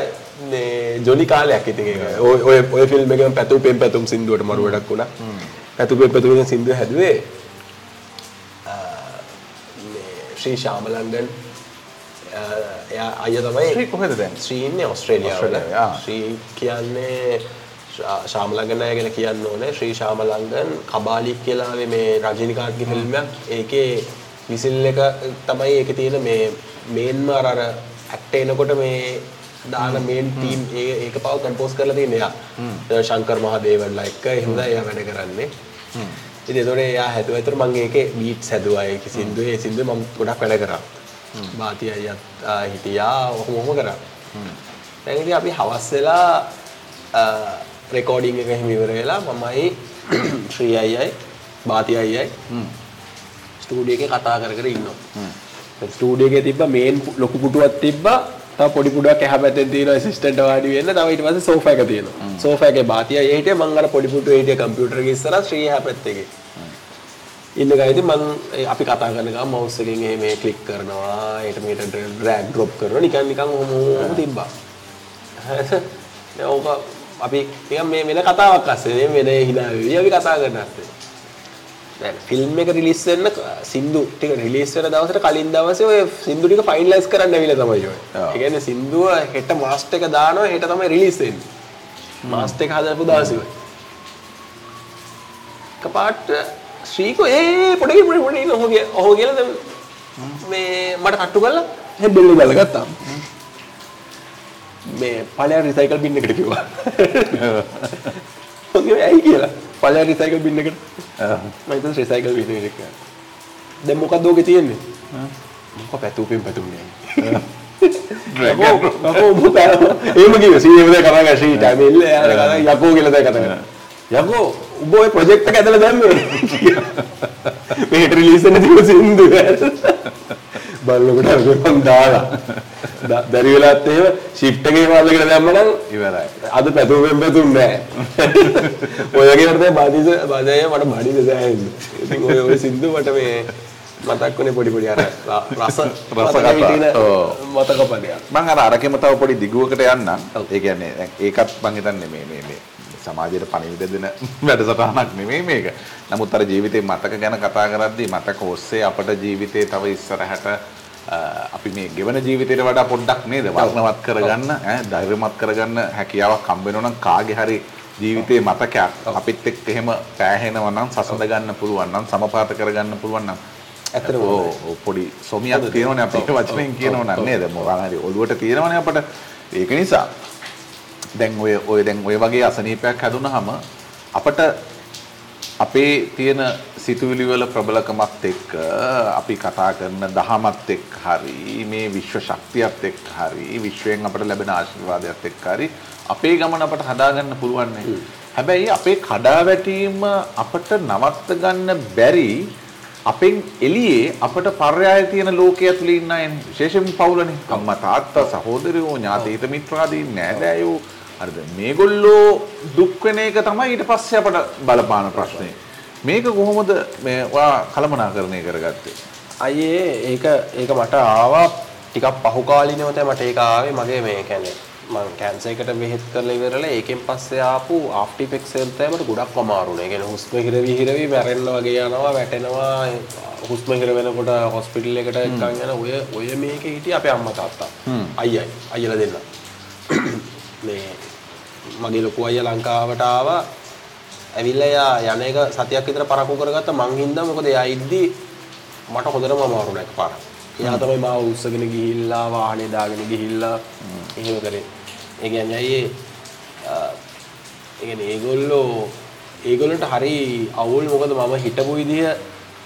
ජොලි කාලයක් ඒක. ඔය ඔය ෆිල්ම් එකෙන් පැතු පෙම් පැතුම් සින්දුවට මරු වැඩක් වුණා. පැතු පෙම් පැතුම් කියන සින්දුව හැදුවේ ශ්‍රී ශාමලංගන් ආ, එයා අයියා තමයි ශ්‍රී කොහෙද දැන්? ශ්‍රී ඉන්නේ ඕස්ට්‍රේලියාවල. ඕස්ට්‍රේලියාවේ, ආ. ශ්‍රී කියන්නේ ශා- ශාමලංගන් අය ගැන කියන්න ඕනේ. ශ්‍රී ශාමලංගන් කබාලික් කියලා ආවේ මේ රජිනිකාන්ත්ගේ ෆිල්ම් එකක්. ඒකේ විසිල් එක තමයි ඒකේ තියෙන මේ මේන්ම අර අර ඇක්ට් එනකොට මේ දාන මේන් ටීම් ඒ ඒක පව කම්පෝස් කරලා තියෙන එයා. ශංකර් මහදේවන්ලා එක්ක එහෙම තමයි එයා වැඩ කරන්නේ. ඉතින් ඒතකොට එයා හැදුවා. ඒතර මම ඒකේ බීට්ස් හැදුවා. ඒකේ සින්දුවේ ඒ සින්දුවේ මම ගොඩක් වැඩ කරා. බාති අයියත් හිටියා. ඔහොම ඔහොම කරා. දැන් ඉතින් අපි හවස් වෙලා රෙකෝඩිං එක එහෙම ඉවර වෙලා මමයි ශ්‍රී අයියයි බාති අයියයි ස්ටූඩියෝ එකේ කතා කර කර ඉන්නවා. දැන් ස්ටූඩියෝ එකේ තිබ්බ මේන් ලොකු පුටුවක් තිබ්බා. තව පොඩි පුටුවක් එහා පැත්තෙන් තියෙනවා ඇසිස්ටන්ට් වාඩි වෙන්න. තව ඊට පස්සේ සෝෆා එක තියෙනවා. සෝෆා එකේ බාති අයියා හිටියේ මං අර පොඩි පුටුවේ හිටියේ කම්පියුටර් එකේ ඉස්සරහා ශ්‍රී එහා පැත්තේ. ඉන්න ගයිති මං අපි කතා කරන ගමන් මවුස් එකෙන් එහෙම ක්ලික් කරනවා. ඒට මේට ඩ්‍රැග් ඩ්‍රොප් කරනවා. නිකන් නිකන් ඔහොම ඔහොම තිබ්බා. දැන් ඕක අපි නිකන් මේ වෙන කතාවක් අස්සේ. මේ වෙන වෙවි අපි කතා කරන අස්සේ. දැන් ෆිල්ම් එක රිලීස් වෙන්න සින්දු ටික රිලීස් වෙන දවසට කලින් දවසේ ඔය සින්දු ටික ෆයිනලයිස් කරන්න ඇවිල්ලා තමයි ඔය. ඒ කියන්නේ සින්දුව හෙට මාස්ටර් එක දානවා හෙට තමයි රිලීස් වෙන්නේ. මාස්ටර් එක හදපු දවසේ ඔය. කපාට ශ්‍රීකෝ ඒ පොඩි පොඩි පොඩි ඔහො කිය ඔහො දැන් මේ මට කට්ටු කරලා එහෙන් බෙල්ල දාලා ගත්තා. මේ පළයන් රිසයිකල් බින් එකට කිව්වා. ඔගේ ඇයි කියලා. පළයන් රිසයිකල් බින් එකට. මම හිතුවා රිසයිකල් බින් එකට කියලා. දැන් මොකක්ද ඕකේ තියෙන්නේ? මොකක් පැතුපෙන් පැතුන්නේ යකෝ යකෝ උඹ පෑ එහෙම කිව්වා. සීනියම දැන් කතා කරා ශ්‍රී ටැමිල් යාර කතා යකෝ කියලා දැන් කතා කරා. යකෝ උඹ ඔය ප්‍රොජෙක්ට් ඇදලා දැම්මේ. වෙන්න තිබු සින්දු බලනකොට අර මං දාලා? බැරි වෙලාවත් එහෙම ෂිෆ්ට් එකේ මාල්ලකට දැම්මනම් ඉවරයි. අද පැතුම් පැතුම් නෑ. ඔය වගේ තමයි බාදිස බාදය මට බඩිද දැනෙන්නේ ඉතින් ඔය ඔය සින්දු මට මේ මතක් වුණේ පොඩි පොඩි අර රස රස කතා. මතක පදයක්. මං අර අරකෙම තව පොඩි දිගුවකට යන්නම්. ඒ කියන්නේ ඒකත් මං හිතන්නේ මේ මේ මේ සමාජයට පණිවිඩ දෙන වැඩසටහනක් නෙමෙයි මේක. නමුත් අර ජීවිතේ මතක ගැන කතා කරද්දී මතක ඔස්සේ අපට ජීවිතේ තව ඉස්සරහට අපි මේ ගෙවන ජීවිතයට වඩා පොඩ්ඩක් නේද වර්ණවත් කරගන්න ඈ ධෛර්යමත් කරගන්න හැකියාවක් හම්බ වෙනවා නම් කාගේ හරි ජීවිතේ මතකයක් අපිත් එක්ක එහෙම පෑහෙනවා නම් සසඳ ගන්න පුළුවන් නම් සමපාත කරගන්න පුළුවන් නම් ඔව් පොඩි සොමියක් තියෙනවනේ අපි ඒක වචනෙන් කියනවනම් නේද? මොකක් හරි ඔළුවට තියෙනවනේ අපට. ඒක නිසා දැන් ඔය ඔය දැන් ඔය වගේ අසනීපයක් හැදුනහම අපට අපේ තියෙන සිතුවිලි වල ප්‍රබලකමත් එක්ක අපි කතා කරන දහමත් එක්ක හරි මේ විශ්ව ශක්තියත් එක්ක හරි විශ්වයෙන් අපට ලැබෙන ආශිර්වාදයත් එක්ක හරි අපේ ගමන අපට හදාගන්න පුළුවන්. හැබැයි අපේ කඩාවැටීම අපට නවත්ත ගන්න බැරි අපෙන් එළියේ අපට පර්යාය තියෙන ලෝකයේ ඇතුලේ ඉන්න අය විශේෂයෙන්ම පවුලනේ. අම්මා තාත්තා සහෝදරයෝ ඥාති හිත මිත්‍රාදී නෑදෑයෝ හරිද? මේගොල්ලෝ දුක් වෙන එක තමයි ඊට පස්සේ අපට බලපාන ප්‍රශ්නේ. මේක කොහොමද මේ ඔයා කලමනාකරණය කරගත්තේ? අයියේ ඒක ඒක මට ආවා ටිකක් පහුකාලීනව තමයි මට ඒක ආවේ. මගේ මේ කියන්නේ මම කැන්සර් එකට බෙහෙත් කරලා ඉවරලා ඒකෙන් පස්සේ ආපු ආෆ්ටර් ඉෆෙක්ට්ස් එක තමයි මට ගොඩක් අමාරුනේ. ඒ කියන්නේ හුස්ම හිරවි හිරවි මැරෙන්න වගේ යනවා වැටෙනවා. හුස්ම හිර වෙනකොට හොස්පිටල් එකට එක්කන් යන ඔය ඔය මේකේ හිටිය අපේ අම්මා තාත්තා. අයියයි. අයියලා දෙන්න. මේ මගේ ලොකු අයියා ලංකාවට ආවා ඇවිල්ලා එයා යන එක සතියක් විතර පරක්කු කරගත්ත මං හින්දා මොකද එයා ඉද්දි මට හොඳටම අමාරු නෑ එකපාරක්. එයා තමයි මාව උස්සගෙන ගිහිල්ලා වාහනේ දාගෙන ගිහිල්ලා එහෙම කරේ. ඒ කියන්නේ අයියේ අ, ඒ කියන්නේ ඒගොල්ලෝ ඒගොල්ලන්ට හරි අවුල් මොකද මම හිටපු විදිහ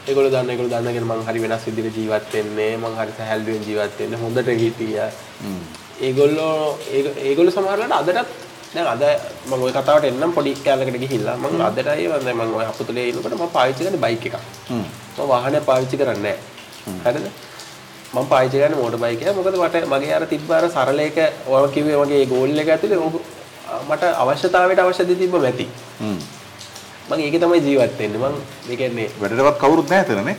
ඒගොල්ලෝ දන්න ඒගොල්ලෝ දන්න කියන මං හරි වෙනස් විදිහට ජීවත් වෙන්නේ මං හරි සැහැල්ලුවෙන් ජීවත් වෙන්නේ හොඳට හිටියා. ඒගොල්ලෝ ඒගොල්ලෝ සමහරලාට අදටත් දැන් අද මම ওই කතාවට එන්නම් පොඩි කැලකට ගිහිල්ලා මම අදටයි මම මම ඔය අපුතලේ ඉන්නකොට මම පාවිච්චි කරන්නේ බයික් එකක්. හ්ම්. මම වාහනය පාවිච්චි කරන්නේ නැහැ. හරිද? මම පාවිච්චි කරන්නේ මෝටර් බයික් එක. මොකද මට මගේ අර තිබ්බ අර සරල එක ඔය කිව්වේ මගේ ගෝල් එක ඇතුලේ මට අවශ්‍යතාවයට අවශ්‍ය දේ තිබ්බම ඇති. හ්ම්. මම ඒකේ තමයි ජීවත් වෙන්නේ. මම ඒ කියන්නේ වැඩටවත් කවුරුත් නැහැ එතනනේ.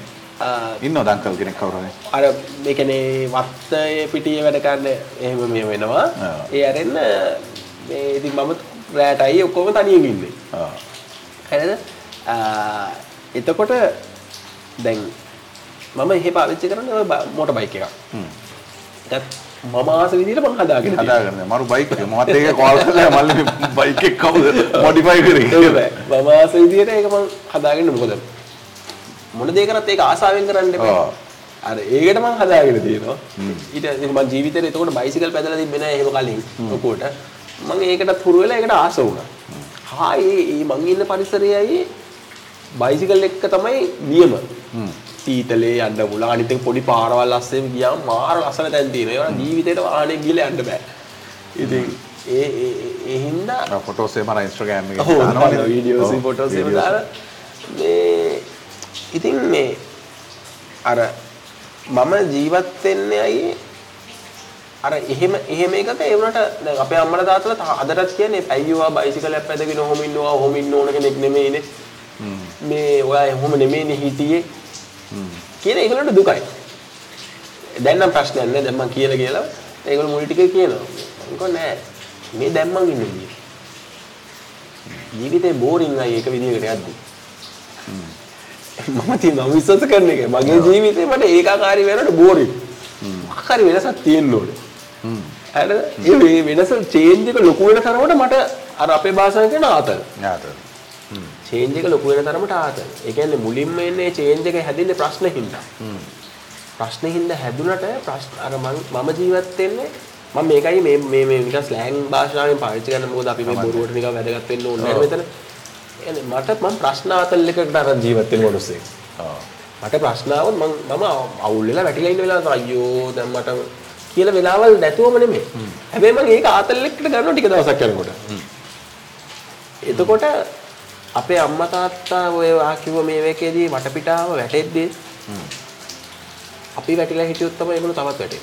ඉන්නවද අංකල් කෙනෙක් කවුරු හරි අර ඒ කියන්නේ වත්තේ පිටියේ වැඩ කරන්න එහෙම මේ වෙනවා. ඒ අරෙන්න මේ ඉතින් මම රැටයි ඔක්කොම තනියෙන් ඉන්නේ. ආ හරිද? එතකොට දැන් මම එහෙ පාවිච්චි කරන්නේ මෝටර් බයික් එකක්. හ්ම් මම ආස විදිහට මම හදාගෙන. හදාගන්න මරු බයික් එක මමත් ඒක කෝල් කරලා මල්ලි බයික් එක කවුද මොඩිෆයි කරේ. මම ආස විදිහට ඒක මම හදාගෙන මොකද මොන දේ කරත් ඒක ආසාවෙන් කරන්න එපා. අර ඒකට මම හදාගෙන තියෙනවා. ඊට මම ජීවිතේට එතකොට බයිසිකල් පැදලා තිබ්බේ නෑ එහෙම කලින්. ලොකුවට. මම ඒකටත් හුරු වෙලා ඒකට ආස වුණා. හා ඒ ඒ මං ඉන්න පරිසරයයි බයිසිකල් එක තමයි නියම. සීතලේ යන්න පුළුවන්. අනිත් එක පොඩි පාරවල් අස්සෙම ගියාම මාර ලස්සන තැන් තියෙනවා. ඒවා ජීවිතේට වාහනේ ගිහලා යන්න බෑ. ඉතින් ඒ ඒ ඒ- හින්දා ෆොටෝස් එහෙම අර ඉන්ස්ටාග්‍රෑම් එකේ ඔව්. දානවා වීඩියෝස් ඔව්, ෆොටෝස් එහෙම. දාලා මේ ඉතින් මේ අර මම ජීවත් වෙන්නේ අයියේ අර එහෙම එහෙම එකක ඒ වුණාට දැන් අපේ අම්මලා තාත්තලා අදටත් කියන්නේ අයියෝ බයිසිකලයක් පැදගෙන ඔහොම ඉන්නවා ඔහොම ඉන්න ඕන කෙනෙක් නෙමෙයිනේ. මේ ඔයා එහෙම නෙමෙයිනේ හිටියේ. කියන ඒගොල්ලන්ට දුකයි. දැන් නම් ප්‍රශ්නයක් නෑ දැන් මං කියලා කියලා ඒගොල්ලෝ මුල් ටිකේ කියනවා. මං කිව්වා නෑ මේ දැන් මං ඉන්නේ. ජීවිතේ බෝරින් අය එක විදිහකට යද්දි මම තියෙන මම විශ්වාස කරන එක. මගේ ජීවිතේ මට ඒකාකාරී වෙනකොට මොකක් හරි වෙනසක් තියෙන්න ඕනේ. හරිද ඒ වෙනස චේන්ජ් එක ලොකු වෙන තරමට මට අර අපේ භාෂාවෙන් කියන ආතල්. යාත. චේන්ජ් එක ලොකු වෙන තරමට ආතල්. ඒ කියන්නේ මුලින්ම එන්නේ චේන්ජ් එක හැදෙන්නේ ප්‍රශ්න හින්දා. ප්‍රශ්න හින්දා හැදුනට ප්‍රශ්න අර මම ජීවත් වෙන්නේ මම මේකයි මේ මේ මේ නිකන් ස්ලෑන් භාෂාවෙන් පාවිච්චි කරන මොකද අපි මේ බොරුවට නිකන් වැදගත් වෙන්න ඕනේ. නැහැ මෙතන. එන්නේ මට මම ප්‍රශ්න ආතල් එකකට අරන් ජීවත් වෙන මිනිස්සෙක්. මට ප්‍රශ්නාවත් මම මම අවුල් වෙලා වැටිලා ඉන්න වෙලාවට අයියෝ දැන් මට කියලා වෙලාවල් නැතුවම නෙමෙයි. හැබැයි මම ඒක ආතල් එක්කට ගන්නවා ටික දවසක් යනකොට. එතකොට අපේ අම්මා තාත්තා ඔය ආ කිව්ව මේ වේකේදී වටපිටාව වැටෙද්දී අපි වැටිලා හිටියොත් තමයි ඒගොල්ලෝ තවත් වැටෙන්නේ.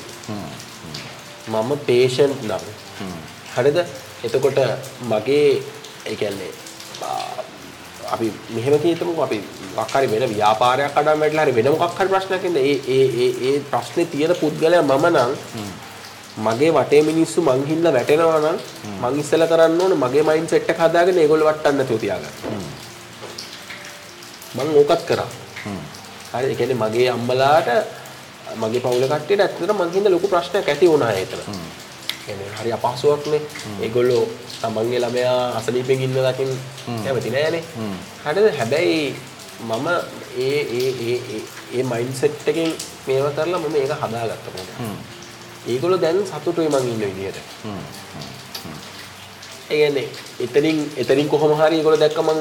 මම පේෂන්ට් නම් හරිද? එතකොට මගේ ඒ කියන්නේ අපි මෙහෙම කියතමුකෝ අපි මොකක් හරි වෙන ව්‍යාපාරයක් අඩම් වැටලා හරි වෙන මොකක් හරි ප්‍රශ්නයක් ඉඳ ඒ ඒ ඒ ඒ ප්‍රශ්නේ තියෙන පුද්ගලයා මම නම් මගේ වටේ මිනිස්සු මං හින්දා වැටෙනවා නම් මං ඉස්සෙල්ලා කරන්න ඕනේ මගේ මයින්ඩ් සෙට් එක හදාගෙන ඒගොල්ලෝ වටන්න නැතුව තියාගන්න. මං ඕකත් කරා. හරි ඒ කියන්නේ මගේ අම්මලාට මගේ පවුල කට්ටියට ඇත්තටම මං හින්දා ලොකු ප්‍රශ්නයක් ඇති වුණා ඒතන. කියන්නේ හරි අපහසුයක්නේ. ඒගොල්ලෝ තමන්ගේ ළමයා අසනීපෙන් ඉන්න දකින් කැමති නෑනේ. හරිද? හැබැයි මම ඒ ඒ ඒ ඒ මයින්ඩ්සෙට් එකෙන් මේවා කරලා මම ඒක හදාගත්තා මොකද. ඒගොල්ලෝ දැන් සතුටුයි මං ඉන්න විදිහට. ඒ කියන්නේ එතනින් එතනින් කොහොම හරි ඒගොල්ලෝ දැක්ක මං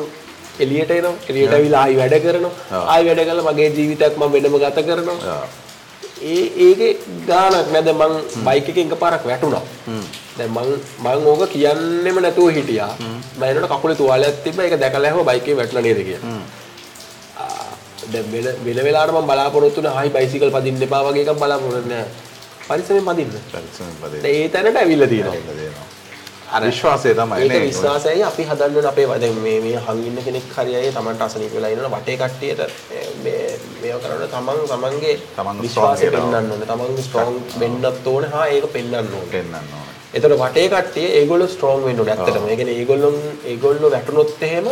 එළියට එනවා. එළියට ඇවිල්ලා ආයි වැඩ කරනවා. ආයි වැඩ කරලා මගේ ජීවිතයක් මම වෙනම ගත කරනවා. ඒ ඒකේ ගානක් නැද මං බයික් එකෙන් එකපාරක් වැටුණා. දැන් මං මං ඕක කියන්නෙම නැතුව හිටියා. එනකොට කකුලේ තුවාලයක් තිබ්බා ඒක දැකලා ඇහුවා බයික් එකේ වැටුණා නේද කියලා. දැන් වෙන වෙන වෙලාවට මම බලාපොරොත්තු වෙන ආයි බයිසිකල් පදින්න එපා වගේ එකක් බලාපොරොත්තු නෑ. පරිස්සමෙන් පදින්න. පරිස්සමෙන් පදේ. දැන් ඒ තැනට ඇවිල්ලා තියෙනවා. අර විශ්වාසය තමයි ඒක නේ. විශ්වාසයයි. අපි හදන්න අපේ දැන් මේ මේ හං ඉන්න කෙනෙක් හරි අය තමන්ට අසනීප වෙලා ඉන්නවනේ වටේ කට්ටියට මේ මේව තමන් තමන්ගේ තමන්ගේ විශ්වාසය. පෙන්වන්න ඕනේ. තමන්ගේ ස්ට්‍රෝං වෙන්නත් ඕනේ. හා ඒක පෙන්වන්න ඕනේ. පෙන්වන්න ඕනේ. එතකොට වටේ කට්ටිය ඒගොල්ලෝ ස්ට්‍රෝං වෙන්න ඕනේ ඇත්තටම. ඒ කියන්නේ ඒගොල්ලෝ ඒගොල්ලෝ වැටුනොත් එහෙම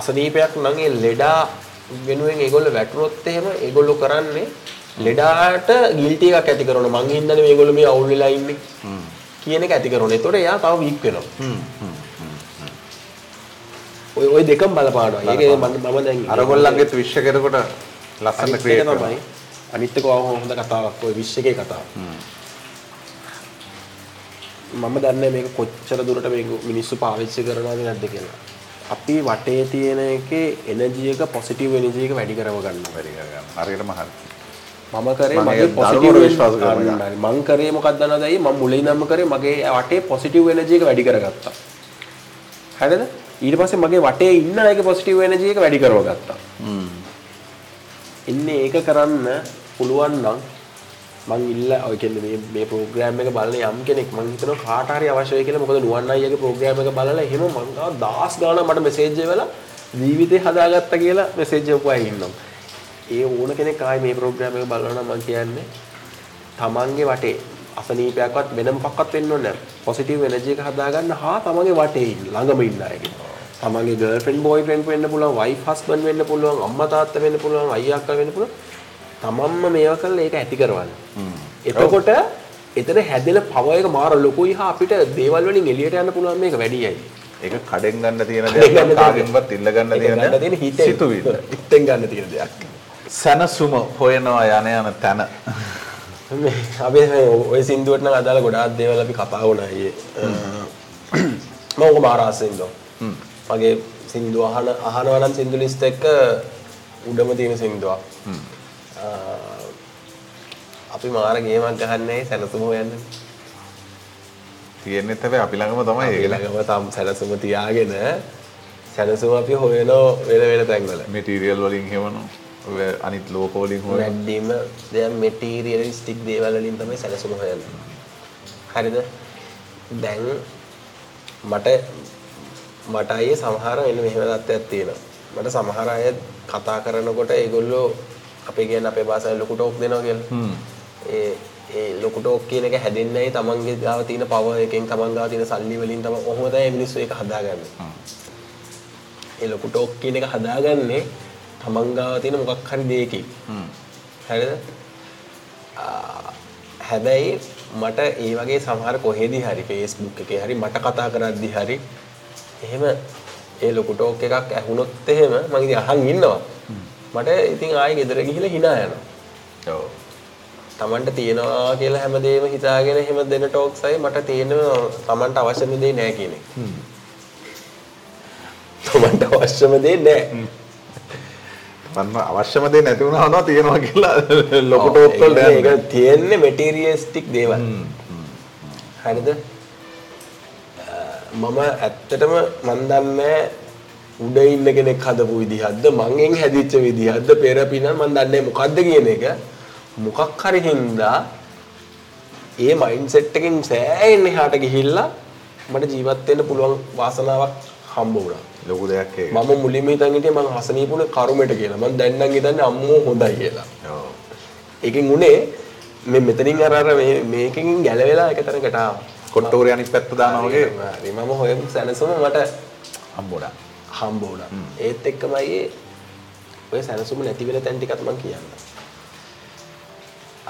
අසනීපයක් නම් ඒ ලෙඩා වෙනුවෙන් ඒගොල්ලෝ වැටුනොත් එහෙම ඒගොල්ලෝ කරන්නේ ලෙඩාට ගිල්ටි එකක් ඇති කරනවා. මං හින්දානේ මේගොල්ලෝ මේ අවුල් වෙලා ඉන්නේ කියන එක ඇති කරනවා. එතකොට එයා තව වීක් වෙනවා. ඔය ඔය දෙකම බලපානවා. ඒක මම දැන් අරගොල්ලන්ගෙත් විශ්ව කෙරකොට ලස්සන අනිත් එක ක්‍රියේට් තමයි අනිත් එක හොඳ කතාවක් ඔය විශ්ව එකේ කතාව. මම දන්නේ මේක කොච්චර දුරට මේක මිනිස්සු පාවිච්චි කරනවද නැද්ද කියලා. අපි වටේ තියෙන එකේ එනර්ජි එක පොසිටිව් එනර්ජි එක වැඩි කරව ගන්නවා. වැඩි කරගන්න. හරියටම හරි. මම කරේ මගේ පොසිටිව් විශ්වාස කරනවා. මං කරේ මොකක්ද දන්නවද අයියේ මම මුලින් නම් කරේ මගේ වටේ පොසිටිව් එනර්ජි එක වැඩි කරගත්තා. හරිද? ඊට පස්සේ මගේ වටේ ඉන්න අයගේ පොසිටිව් එනර්ජි එක වැඩි කරව ගත්තා. ඉන්නේ ඒක කරන්න පුළුවන් නම් මං ඉල්ල ඔය කියන්නේ මේ මේ ප්‍රෝග්‍රෑම් එක බලන යම් කෙනෙක් මං හිතනවා කාට හරි අවශ්‍යයි කියලා මොකද නුවන් අයියාගේ ප්‍රෝග්‍රෑම් එක බලලා එහෙම මං ගාව දහස් ගාණක් මට මෙසේජ් එවලා ජීවිතේ හදාගත්තා කියලා මෙසේජ් එකක් අය ඉන්නවා ඒ ඕන කෙනෙක් ආයි මේ ප්‍රෝග්‍රෑම් එක බලනවා නම් මං කියන්නේ තමන්ගේ වටේ අසනීපයක්වත් වෙන මොකක්වත් වෙන්න ඕනේ නැහැ. පොසිටිව් එනර්ජි එක හදාගන්න හා තමන්ගේ වටේ ඉන්න ළඟම ඉන්න අයගේ. තමන්ගේ ගර්ල්ෆ්‍රෙන්ඩ් බෝයිෆ්‍රෙන්ඩ් වෙන්න පුළුවන්, වයිෆ් හස්බන්ඩ් වෙන්න පුළුවන්, අම්මා තාත්තා වෙන්න පුළුවන්, අයියා අක්කා වෙන්න පුළුවන්. තමන්ම මේවා කරලා ඒක ඇති කරවන්න. එතකොට එතන හැදෙන පව එක මාර ලොකුයි හා අපිට දේවල් වලින් එළියට යන්න පුළුවන් මේක වැඩියයි. ඒක කඩෙන් ගන්න තියෙන දෙයක් කාගෙන්වත් ඉල්ල ගන්න තියෙන. සිතුවිල්ල. හිතෙන් ගන්න තියෙන දෙයක්. සැනසුම හොයනවා යන යන තැන. මේ අපි ඔය සින්දුවට නම් අදාළ ගොඩාක් දේවල් අපි කතා වුණා අයියේ. මම ඔක මහරහසින්ද. මගේ සින්දු අහන අහනවා නම් සින්දු ලිස්ට් එක උඩම තියෙන සින්දුවක්. අපි මාර ගේමක් ගහන්නේ සැනසුම හොයන්නේ. තියෙන්නේ හැබැයි අපි ළඟම තමයි ඒක. ළඟම තම සැනසුම තියාගෙන සැනසුම අපි හොයනෝ වෙන වෙන තැන්වල. මෙටීරියල් වලින් හෙවනවා. අනිත් ලෝක වලින් හොයනවා. වැඩිම දැන් මෙටීරියලිස්ටික් දේවල් වලින් තමයි සැලසුම හොයන්නේ. හරිද? දැන් මට මට අයියේ සමහර වෙන මෙහෙම තත්ත්වයක් තියෙනවා. මට සමහර අය කතා කරනකොට ඒගොල්ලෝ අපේ කියන්නේ අපේ භාෂාවෙන් ලොකු ටෝක් දෙනවා කියලා. ඒ ඒ ලොකු ටෝක් කියන එක හැදෙන්නේ තමන්ගේ ගාව තියෙන පවර් එකෙන් තමන් ගාව තියෙන සල්ලි වලින් තමයි ඔහොම තමයි මිනිස්සු ඒක හදාගන්නේ. ඒ ලොකු ටෝක් කියන එක හදාගන්නේ තමන් ගාව තියෙන මොකක් හරි දෙයකින්. හරිද? හැබැයි මට ඒ වගේ සමහර කොහෙදී හරි Facebook එකේ හරි මට කතා කරද්දි හරි එහෙම ඒ ලොකු ටෝක් එකක් ඇහුනොත් එහෙම මම ඉතින් අහන් ඉන්නවා. මට ඉතින් ආයෙ ගෙදර ගිහිල්ලා hina යනවා. ඔව්. Tamanට තියනවා කියලා හැමදේම හිතාගෙන එහෙම දෙන ටෝක්ස් අය මට තියෙනවා Tamanට අවශ්‍යම දේ නෑ කියන එක. Tamanට අවශ්‍යම දේ නෑ. වන්න අවශ්‍යම දේ නැති වුණා තියෙනවා කියලා ඔව්, ඔත්වල ඒ කියන්නේ ඒක තියෙන්නේ මෙටීරියලිස්ටික් දේවල්. හරිද? මම ඇත්තටම මන් දන්නේ උඩ ඉන්න කෙනෙක් හදපු විදිහක්ද මංගෙන් හැදිච්ච විදිහක්ද පෙර පින මන් දන්නේ මොකද්ද කියන එක මොකක් හරි හින්දා ඒ මයින්ඩ්සෙට් එකෙන් සෑහෙන්න එහාට ගිහිල්ලා මට ජීවත් වෙන්න පුළුවන් වාසනාවක් හම්බ වුණා. ලොකු දෙයක්. මම මුලින්ම හිතන් හිටියේ මං හසනීපුනේ කරුමෙට කියලා. මං දැන් නම් හිතන්නේ අම්මෝ හොඳයි කියලා. ඔව්. ඒකෙන් උනේ මේ මෙතනින් අර අර මේ මේකෙන් ගැලවෙලා එක තැනකට ආවා. කොට්ටෝරේ අනිත් පැත්ත දානවා වගේ මම හොයමු සැනසුම මට හම්බුණා. හම්බ වුණා. ඒත් එක්කමයි ඔය සැනසුම නැති වෙන තැන් ටිකත් මම කියන්නම්.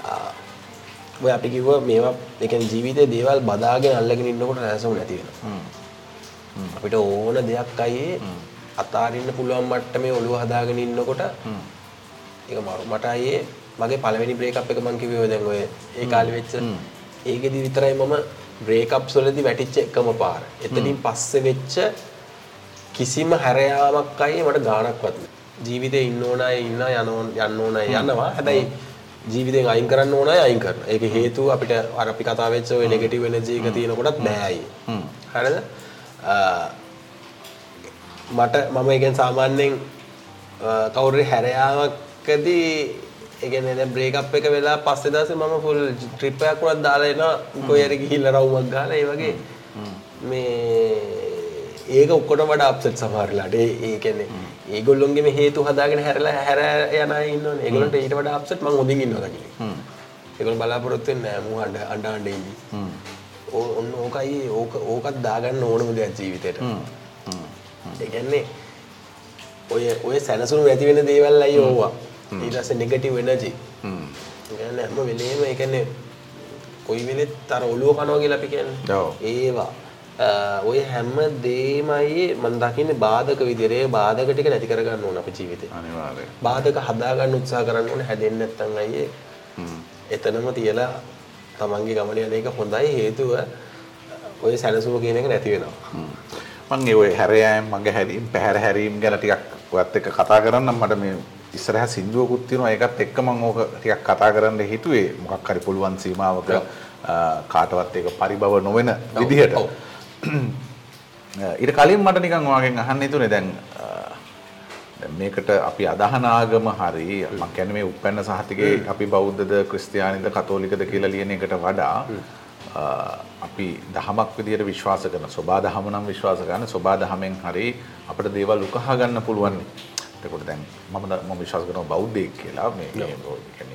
ආ, ඔය අපි කිව්වා මේවා ඒ කියන්නේ ජීවිතේ දේවල් බදාගෙන අල්ලගෙන ඉන්නකොට සැනසුම නැති වෙනවා. අපිට ඕන දෙයක් අයියේ අතාරින්න පුළුවන් මට්ටමේ ඔළුව හදාගෙන ඉන්නකොට ඒක මරු මට අයියේ මගේ පළවෙනි බ්‍රේක් එක මං කිව්වේ ඔය දැන් ඔය ඒ කාලේ වෙච්ච ඒකෙදි විතරයි මම බ්‍රේක් අප්ස් වලදී වැටිච්ච එකම පාර. එතනින් පස්සේ වෙච්ච කිසිම හැරයාමක් අයියේ මට ගාණක්වත් නෑ. ජීවිතේ ඉන්න ඕන අය ඉන්න යන්න ඕන අය යනවා. හැබැයි ජීවිතෙන් අයින් කරන්න ඕන අය අයින් කරනවා. ඒක හේතුව අපිට අර අපි කතා වෙච්ච ඔය නෙගටිව් එනර්ජි එක තියෙනකොටත් බෑ අයියේ. හරිද? මට මම ඒකෙන් සාමාන්‍යයෙන් කවුරු හරි හැරයාමකදී ඒ කියන්නේ දැන් බ්‍රේක් අප් එක වෙලා පස්සේ දවසේ මම ෆුල් ට්‍රිප් එකක් උනත් දාලා එනවා. කොහේ හරි ගිහිල්ලා රවුමක් ගහලා ඒ වගේ. මේ ඒක ඔක්කොටම වඩා අප්සෙට් සමහරලාට ඒ ඒ කියන්නේ ඒගොල්ලොන්ගේම හේතු හදාගෙන හැරලා හැර යන ඉන්නවනේ. ඒගොල්ලන්ට ඊට වඩා අප්සෙට් මම හොඳින් ඉන්නවා දකින්නේ ඒගොල්ලෝ බලාපොරොත්තු වෙන්නේ නැහැ. මූ අඬ අඬ අඬ ඉන්නේ ඔන්න ඕකයි ඕක ඕකත් දාගන්න ඕනම දෙයක් ජීවිතේට. ඒ කියන්නේ ඔය ඔය සැනසුණු නැති වෙන දේවල් අයි ඕවා. ඊට පස්සේ නෙගටිව් එනර්ජි ඒ කියන්නේ හැම වෙලේම ඒ කියන්නේ කොයි වෙලෙත් අර ඔළුව කනවා කියලා අපි කියන්නේ. ඒවා. ඔය හැම දෙයමයි මම දකින්නේ බාධක විදිහට. ඒ බාධක ටික නැති කරගන්න ඕන අපේ ජීවිතේ. අනිවාර්යයෙන්. බාධක හදාගන්න උත්සාහ කරන්න ඕනේ. හැදෙන්නේ නැත්නම් අයියේ එතනම තියලා තමන්ගේ ගමන යන එක හොඳයි හේතුව ඔය සැනසුම කියන එක නැති වෙනවා. මම ඒ ඔය හැරයෑම් මගේ හැරීම් පැහැර හැරීම් ගැන ටිකක් ඔයත් එක්ක කතා කරන්නම් මට මේ ඉස්සරහ සින්දුවකුත් තියෙනවා. ඒකත් එක්ක මම ඕක ටිකක් කතා කරන්න හිතුවේ. මොකක් හරි පුළුවන් සීමාවක කාටවත් ඒක පරිබව නොවන විදිහට. ඊට කලින් මට නිකන් ඔයාගෙන් අහන්න හිතුනේ. දැන් මේකට අපි අදහන ආගම හරි මම කියන්නේ මේ උපැන්න සහතිකේ අපි බෞද්ධද ක්‍රිස්තියානිද කතෝලිකද කියලා ලියන එකට වඩා අපි දහමක් විදියට විශ්වාස කරන සෝබා දහම නම් විශ්වාස කරන සෝබා දහමෙන් හරි අපිට දේවල් උකහා ගන්න පුළුවන්. එතකොට දැන් මම මම විශ්වාස කරනවා බෞද්ධයෙක් කියලා මේ කියන්නේ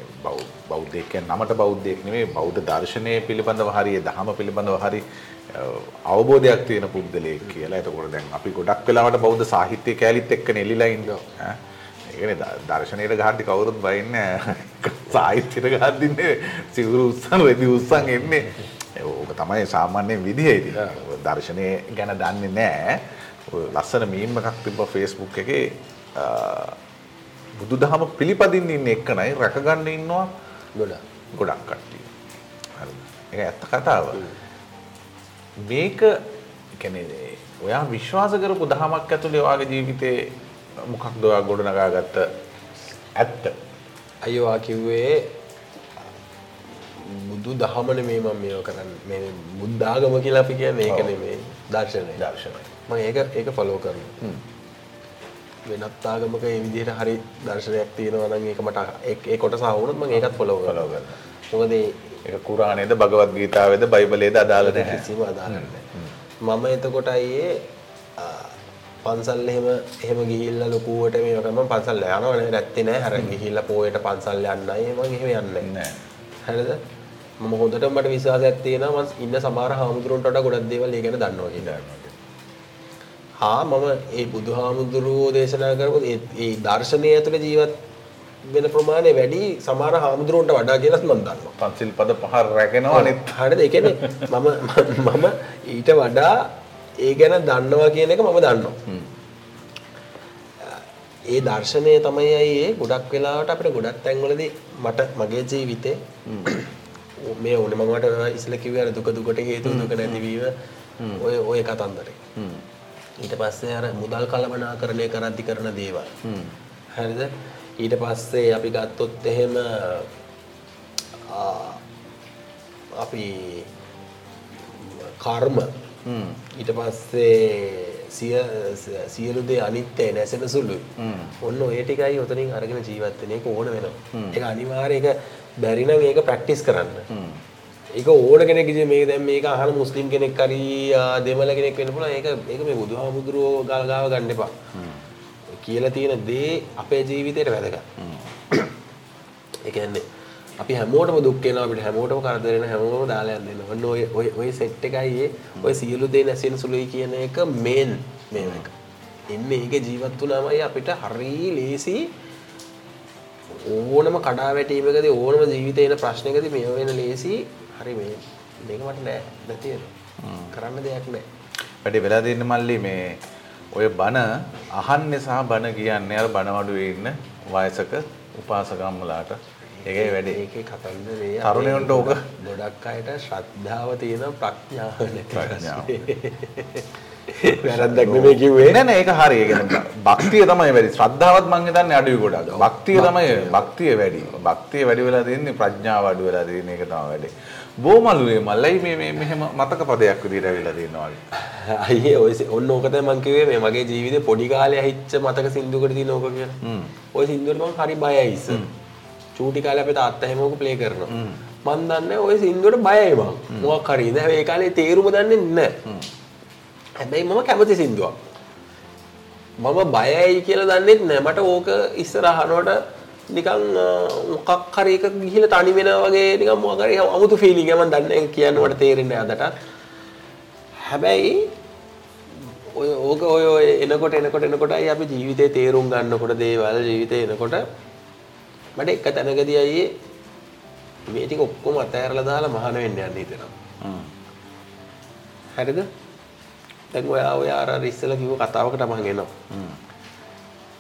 බෞද්ධයෙක් කියන්නේ නමට බෞද්ධයෙක් නෙමෙයි බෞද්ධ දර්ශනය පිළිබඳව හරි දහම පිළිබඳව හරි අවබෝධයක් තියෙන පුද්ගලයෙක් කියලා. එතකොට දැන් අපි ගොඩක් වෙලාවට බෞද්ධ සාහිත්‍ය කැලිත් එක්ක නෙලිලා ඉන්නවා. ඒකනේ දර්ශනයට ගහද්දි කවුරුත් බයින්නේ. සාහිත්‍යයට ගහද්දින්නේ සිවුරු උස්සන් රෙදි උස්සන් එන්නේ. ඕක තමයි සාමාන්‍ය විදිය ඉතින්. දර්ශනය ගැන දන්නේ නැහැ. ලස්සන මීම් එකක් තිබ්බා Facebook එකේ බුදුදහම පිළිපදින්න ඉන්න එක්කනයි රැකගන්න ඉන්නවා ගොඩක් ගොඩක් කට්ටිය. හරිද? ඒක ඇත්ත කතාව. මේක කියන්නේ ඔයා විශ්වාස කරපු දහමක් ඇතුලේ ඔයාගේ ජීවිතේ මොකක්ද ඔයා ගොඩනගාගත්ත ඇත්ත? අයියෝ ආ කිව්වේ බුදු දහමනේ මේ මම මේව කරන්නේ මේ බුද්ධාගම කියලා අපි කියන්නේ ඒක නෙමෙයි. දර්ශනය. දර්ශනය. මම ඒක ඒක ෆලෝ කරනවා. වෙනත් ආගමක ඒ විදිහට හරි දර්ශනයක් තියෙනවා නම් ඒක මට ඒ- කොටස ආවොත් මම ඒකත් ෆලෝ කරනවා. මොකද ඒක කුරානේද භගවත් ගීතාවේද බයිබලයේද අදාළ නැහැ. කිසිම අදාළ නැහැ. මම එතකොට අයියේ පන්සල් එහෙම එහෙම ගිහිල්ලා ලොකුවට මේක මම පන්සල් යනවා. නේ නැත්තේ නෑ. අර ගිහිල්ලා පොයට පන්සල් යන්නයි. මම එහෙම යන්නේ නෑ. හරිද? මම හොඳට මට විශ්වාසයක් තියෙනවා මම ඉන්න සමහර හාමුදුරුවන්ට වඩා ගොඩක් දේවල් ඒ ගැන දන්නවා කියලා. හා මම ඒ බුදුහාමුදුරුවෝ දේශනා කරපු ඒ ඒ දර්ශනය ඇතුලේ ජීවත් වෙන ප්‍රමාණය වැඩි සමහර හාමුදුරුවන්ට වඩා කියලාත් මම දන්නවා. පන්සිල් පද පහ රැගෙනවා අනිත්. හරිද? ඒ කියන්නේ මම මම ඊට වඩා ඒ ගැන දන්නවා කියන එක මම දන්නවා. ඒ දර්ශනය තමයි ඒ? ගොඩක් වෙලාවට අපිට ගොඩක් තැන්වලදී මට මගේ ජීවිතේ මේ ඕනේ මම මට ඉස්සෙල්ල කිව්වේ අර දුක දුකට හේතු දුක නැතිවීම ඔය ඔය කතන්දරේ. ඊට පස්සේ අර මුදල් කළමනාකරණය කරද්දි කරන දේවල්. හරිද ඊට පස්සේ අපි ගත්තොත් එහෙම අපි කර්ම. ඊට පස්සේ සිය සියලු දේ අනිත්‍යය නැසෙන සුළු. ඔන්න ඔය ටිකයි ඔතනින් අරගෙන ජීවත් වෙන එක ඕන වෙනවා. ඒක අනිවාර්ය. ඒක බැරි නම් ඒක ප්‍රැක්ටිස් කරන්න. ඒක ඕන කෙනෙක් මේක දැන් මේක අහන මුස්ලිම් කෙනෙක් හරි දෙමළ කෙනෙක් වෙන්න පුළුවන්. ඒක ඒක මේ බුදුහාමුදුරුවෝ ගාව ගන්න එපා කියලා තියෙන දේ අපේ ජීවිතේට වැදගත් ඒ කියන්නේ අපි හැමෝටම දුක් වෙනවා අපිට හැමෝටම කරදර වෙන හැමෝම දාලා යන්න දෙනවා. ඔන්න ඔය ඔය ඔය සෙට් එකයි ඒ ඔය සියලු දේ නැසෙන සුළුයි කියන එක මේන් මේව එක. එන්නේ ඒකේ ජීවත් වුණාමයි අපිට හරි ලේසි ඕනම කඩා වැටීමකදී ඕනම ජීවිතේ එන ප්‍රශ්නකදී මේව වෙන ලේසි හරි මේ මේක මට නෑ නැති වෙනවා. කරන්න දෙයක් නෑ. වැඩි වෙලා දෙන්න මල්ලි මේ ඔය බණ අහන්නේ සහ බණ කියන්නේ අර බණ වඩුවේ ඉන්න වයසක උපාසකම්මලාට ඒකයි වැඩි. ඒකේ කතන්දරේ තරුණයන්ට ඕක ගොඩක් අයට ශ්‍රද්ධාව තියෙන ප්‍රඥාව නැති ප්‍රඥාව. වැරද්දක් නෙමෙයි කිව්වේ නෑ නෑ ඒක හරි. ඒ කියන්නේ භක්තිය තමයි වැඩි. ශ්‍රද්ධාවත් මං හිතන්නේ අඩුයි ගොඩක්. භක්තිය තමයි භක්තිය වැඩි. භක්තිය වැඩි වෙලා තියෙන්නේ ප්‍රඥාව අඩු වෙලා තියෙන එක තමයි වැඩි. බොමලුවේ මල්ලයි මේ මේ මෙහෙම මතක පදයක් විදිහට ඇවිල්ලා තියෙනවා වගේ. අයියේ ඔය සි- ඔන්න ඕක තමයි මං කිව්වේ මේ මගේ ජීවිතේ පොඩි කාලේ ඇහිච්ච මතක සින්දුවකට තියෙන ඕක කියලා. හ්ම්. ওই සින්දුවට මං හරි බයයි ඉස්සර. චූටි කාලේ අපේ තාත්තා හැම ඕක ප්ලේ කරනවා. මං දන්නේ ওই සින්දුවට බයයි මං. මොකක් හරි ඉතින් හැබැයි ඒ කාලේ තේරුම දන්නේ නැහැ. හැබැයි මම කැමති සින්දුවක්. මම බයයි කියලා දන්නෙත් නෑ මට ඕක ඉස්සර අහනකොට නිකන් මොකක් හරි එකක ගිහිල්ලා තනි වෙනවා වගේ නිකන් මොකක් හරි අමුතු ෆීලිං එකක් මම දන්නේ කියන්න මට තේරෙන්නේ අදටත් හැබැයි ඔය ඕක ඔය ඔය එනකොට එනකොට එනකොටයි අපි ජීවිතේ තේරුම් ගන්නකොට දේවල් ජීවිතේ එනකොට මට එක තැනකදී අයියේ මේ ටික ඔක්කොම අතහැරලා දාලා මහාන වෙන්න යන්න හිතෙනවා. හරිද දැන් ඔයා ඔය අර ඉස්සෙල්ලා කිව්ව කතාවකට මම එනවා.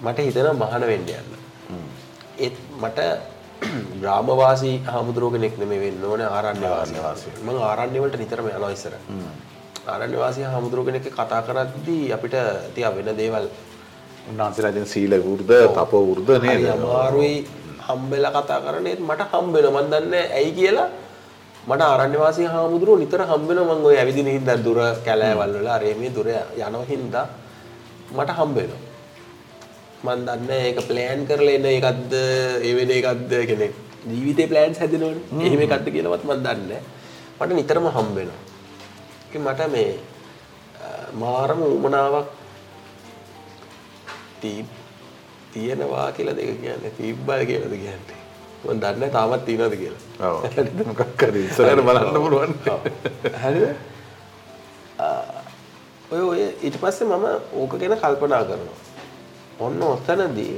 මට හිතෙනවා මහාන වෙන්න යන්න. ඒත් මට ග්‍රාමවාසී හාමුදුරුවෝ කෙනෙක් නෙමෙයි වෙන්න ඕනේ ආරණ්‍ය වාසී. මම ආරණ්‍ය වලට නිතරම යනවා ඉස්සර. ආරණ්‍ය වාසී හාමුදුරුවෝ කෙනෙක් කතා කරද්දී අපිට තියා වෙන දේවල් උන්වහන්සේලා ඉතින් සීල වෘද්ධ, තප හරි නේද? අමාරුයි හම්බෙලා කතා කරන්නේ. මට හම්බ වෙනවා මන් දන්නේ ඇයි කියලා. මට ආරණ්‍ය වාසී හාමුදුරුවෝ නිතර හම්බ වෙනවා මම ওই ඇවිදින හින්දා දුර කැලෑවල් වල අර මේ දුර යනවා හින්දා මට හම්බ වෙනවා මන් දන්නේ ඒක ප්ලෑන් කරලා එන එකක්ද ඒ වෙන එකක්ද කෙනෙක්. ජීවිතේ ප්ලෑන්ස් හැදෙනවනේ. එහෙම එකක්ද කියලාවත් මන් දන්නේ. මට නිතරම හම්බ වෙනවා. ඉතින් මට මේ මාරම උමනාවක් තී තියෙනවා කියලා දෙක කියන්නේ. තීබ්බල් කියලාද කියන්නේ. මම දන්නේ තාමත් තියෙනවද කියලා. ඔව්. මොකක් හරි ඉස්සරහට බලන්න පුළුවන්. ආ, ඔය ඔය ඊට පස්සේ මම ඕක ගැන කල්පනා කරනවා ඔන්න ඔතනදී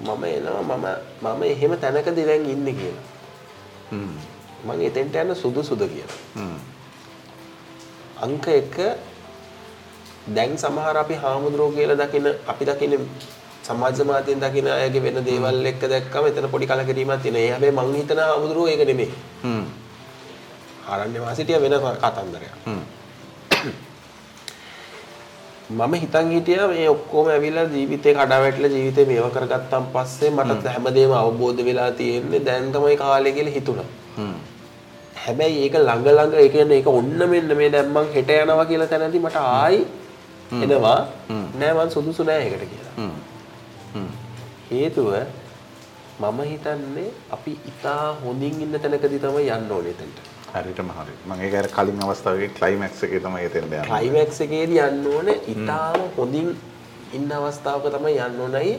මම එනවා මම මම එහෙම තැනකදී දැන් ඉන්නේ කියලා. මම එතෙන්ට යන සුදුසුද කියලා. අංක එක දැන් සමහර අපි හාමුදුරුවෝ කියලා දකින අපි දකින සමාජ මාධ්‍යෙන් දකින අයගේ වෙන දේවල් එක්ක දැක්කම එතන පොඩි කලකිරීමක් තියෙනවා. ඒ හැබැයි මං හිතන හාමුදුරුවෝ ඒක නෙමෙයි. හ්ම්. ආරණ්‍ය වාසිටිය වෙන කතන්දරයක්. හ්ම්. මම හිතන් හිටියා මේ ඔක්කොම ඇවිල්ලා ජීවිතේ කඩා වැටිලා ජීවිතේ මේව කරගත්තාන් පස්සේ මට හැමදේම අවබෝධ වෙලා තියෙන්නේ දැන් තමයි කාලේ කියලා හිතුණා. හැබැයි ඒක ළඟ ළඟ ඒ කියන්නේ ඒක ඔන්න මෙන්න මේ දැන් මං හෙට යනවා කියලා තැනදී මට ආයි එනවා. නෑ මං සුදුසු නෑ ඒකට කියලා. හේතුව මම හිතන්නේ අපි ඉතා හොඳින් ඉන්න තැනකදී තමයි යන්න ඕනේ එතනට. හරියටම හරි. මම ඒක අර කලින් අවස්ථාවේ ක්ලයිමැක්ස් එකේ තමයි එතෙන්ද යන්නේ. ක්ලයිමැක්ස් එකේදී යන්න ඕනේ ඉතාම හොඳින් ඉන්න අවස්ථාවක තමයි යන්න ඕනයි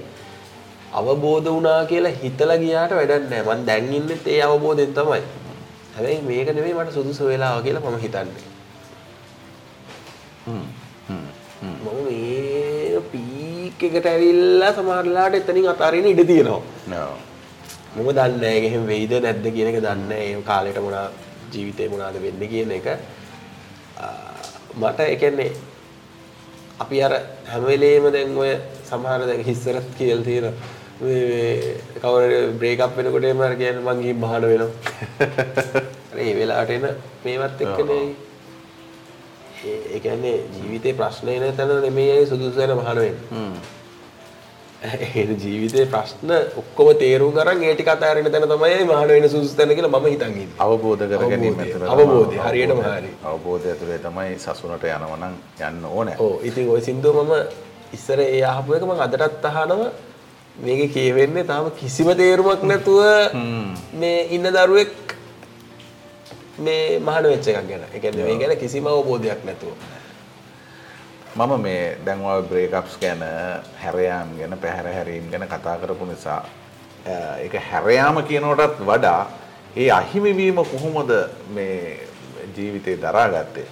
අවබෝධ වුණා කියලා හිතලා ගියාට වැඩක් නැහැ. මම දැන් ඉන්නෙත් ඒ අවබෝධයෙන් තමයි. හැබැයි මේක නෙමෙයි මට සුදුසු වෙලාව කියලා මම හිතන්නේ. හ්ම්. හ්ම්. මම මේ පීක් එකට ඇවිල්ලා සමහර වෙලාවට එතනින් අතාරින්න ඉඩ තියෙනවා. ඔව්. මම දන්නේ නැහැ ඒක එහෙම වෙයිද නැද්ද කියන එක දන්නේ නැහැ. ඒ කාලේට මොනා ජීවිතේ මොනවාද වෙන්නේ කියන එක. මට ඒ කියන්නේ අපි අර හැම වෙලේම දැන් ඔය සමහර දැන් හිස්සරත් කියලා තියෙන මේ කවුරු බ්‍රේක් අප් වෙනකොට එම අර කියන්නේ මං ගිහින් බහන වෙනවා. ඒ වෙලාවට එන මේවත් එක්කනේ ඒ කියන්නේ ජීවිතේ ප්‍රශ්න එන තැන නෙමෙයි සුදුසු වෙන බහන වෙන්නේ. ඒ ජීවිතේ ප්‍රශ්න ඔක්කොම තේරුම් අරන් ඒ ටික අතහැරෙන තැන තමයි මහාන වෙන සුදුසු තැන කියලා මම හිතන් ඉන්නේ. අවබෝධ කර ගැනීම. ඇතුළේ අවබෝධය. හරියටම. හරි. අවබෝධය ඇතුලේ තමයි සසුනට යනවා නම් යන්න ඕනේ. ඕ ඉතින් ඔය සින්දුව මම ඉස්සර ඒ අහපු එක මම අදටත් අහනවා මේක කියවෙන්නේ තාම කිසිම තේරුමක් නැතුව මේ ඉන්න දරුවෙක් මේ මහාන වෙච්ච එකක් ගැන. ඒ කියන්නේ මේ ගැන කිසිම අවබෝධයක් නැතුව. මම මේ දැන් ඔය බ්‍රේක්අප්ස් ගැන හැරයාම් ගැන පැහැර හැරීම් ගැන කතා කරපු නිසා ඒක හැරයාම කියනකොටත් වඩා ඒ අහිමිවීම කොහොමද මේ ජීවිතේ දරාගත්තේ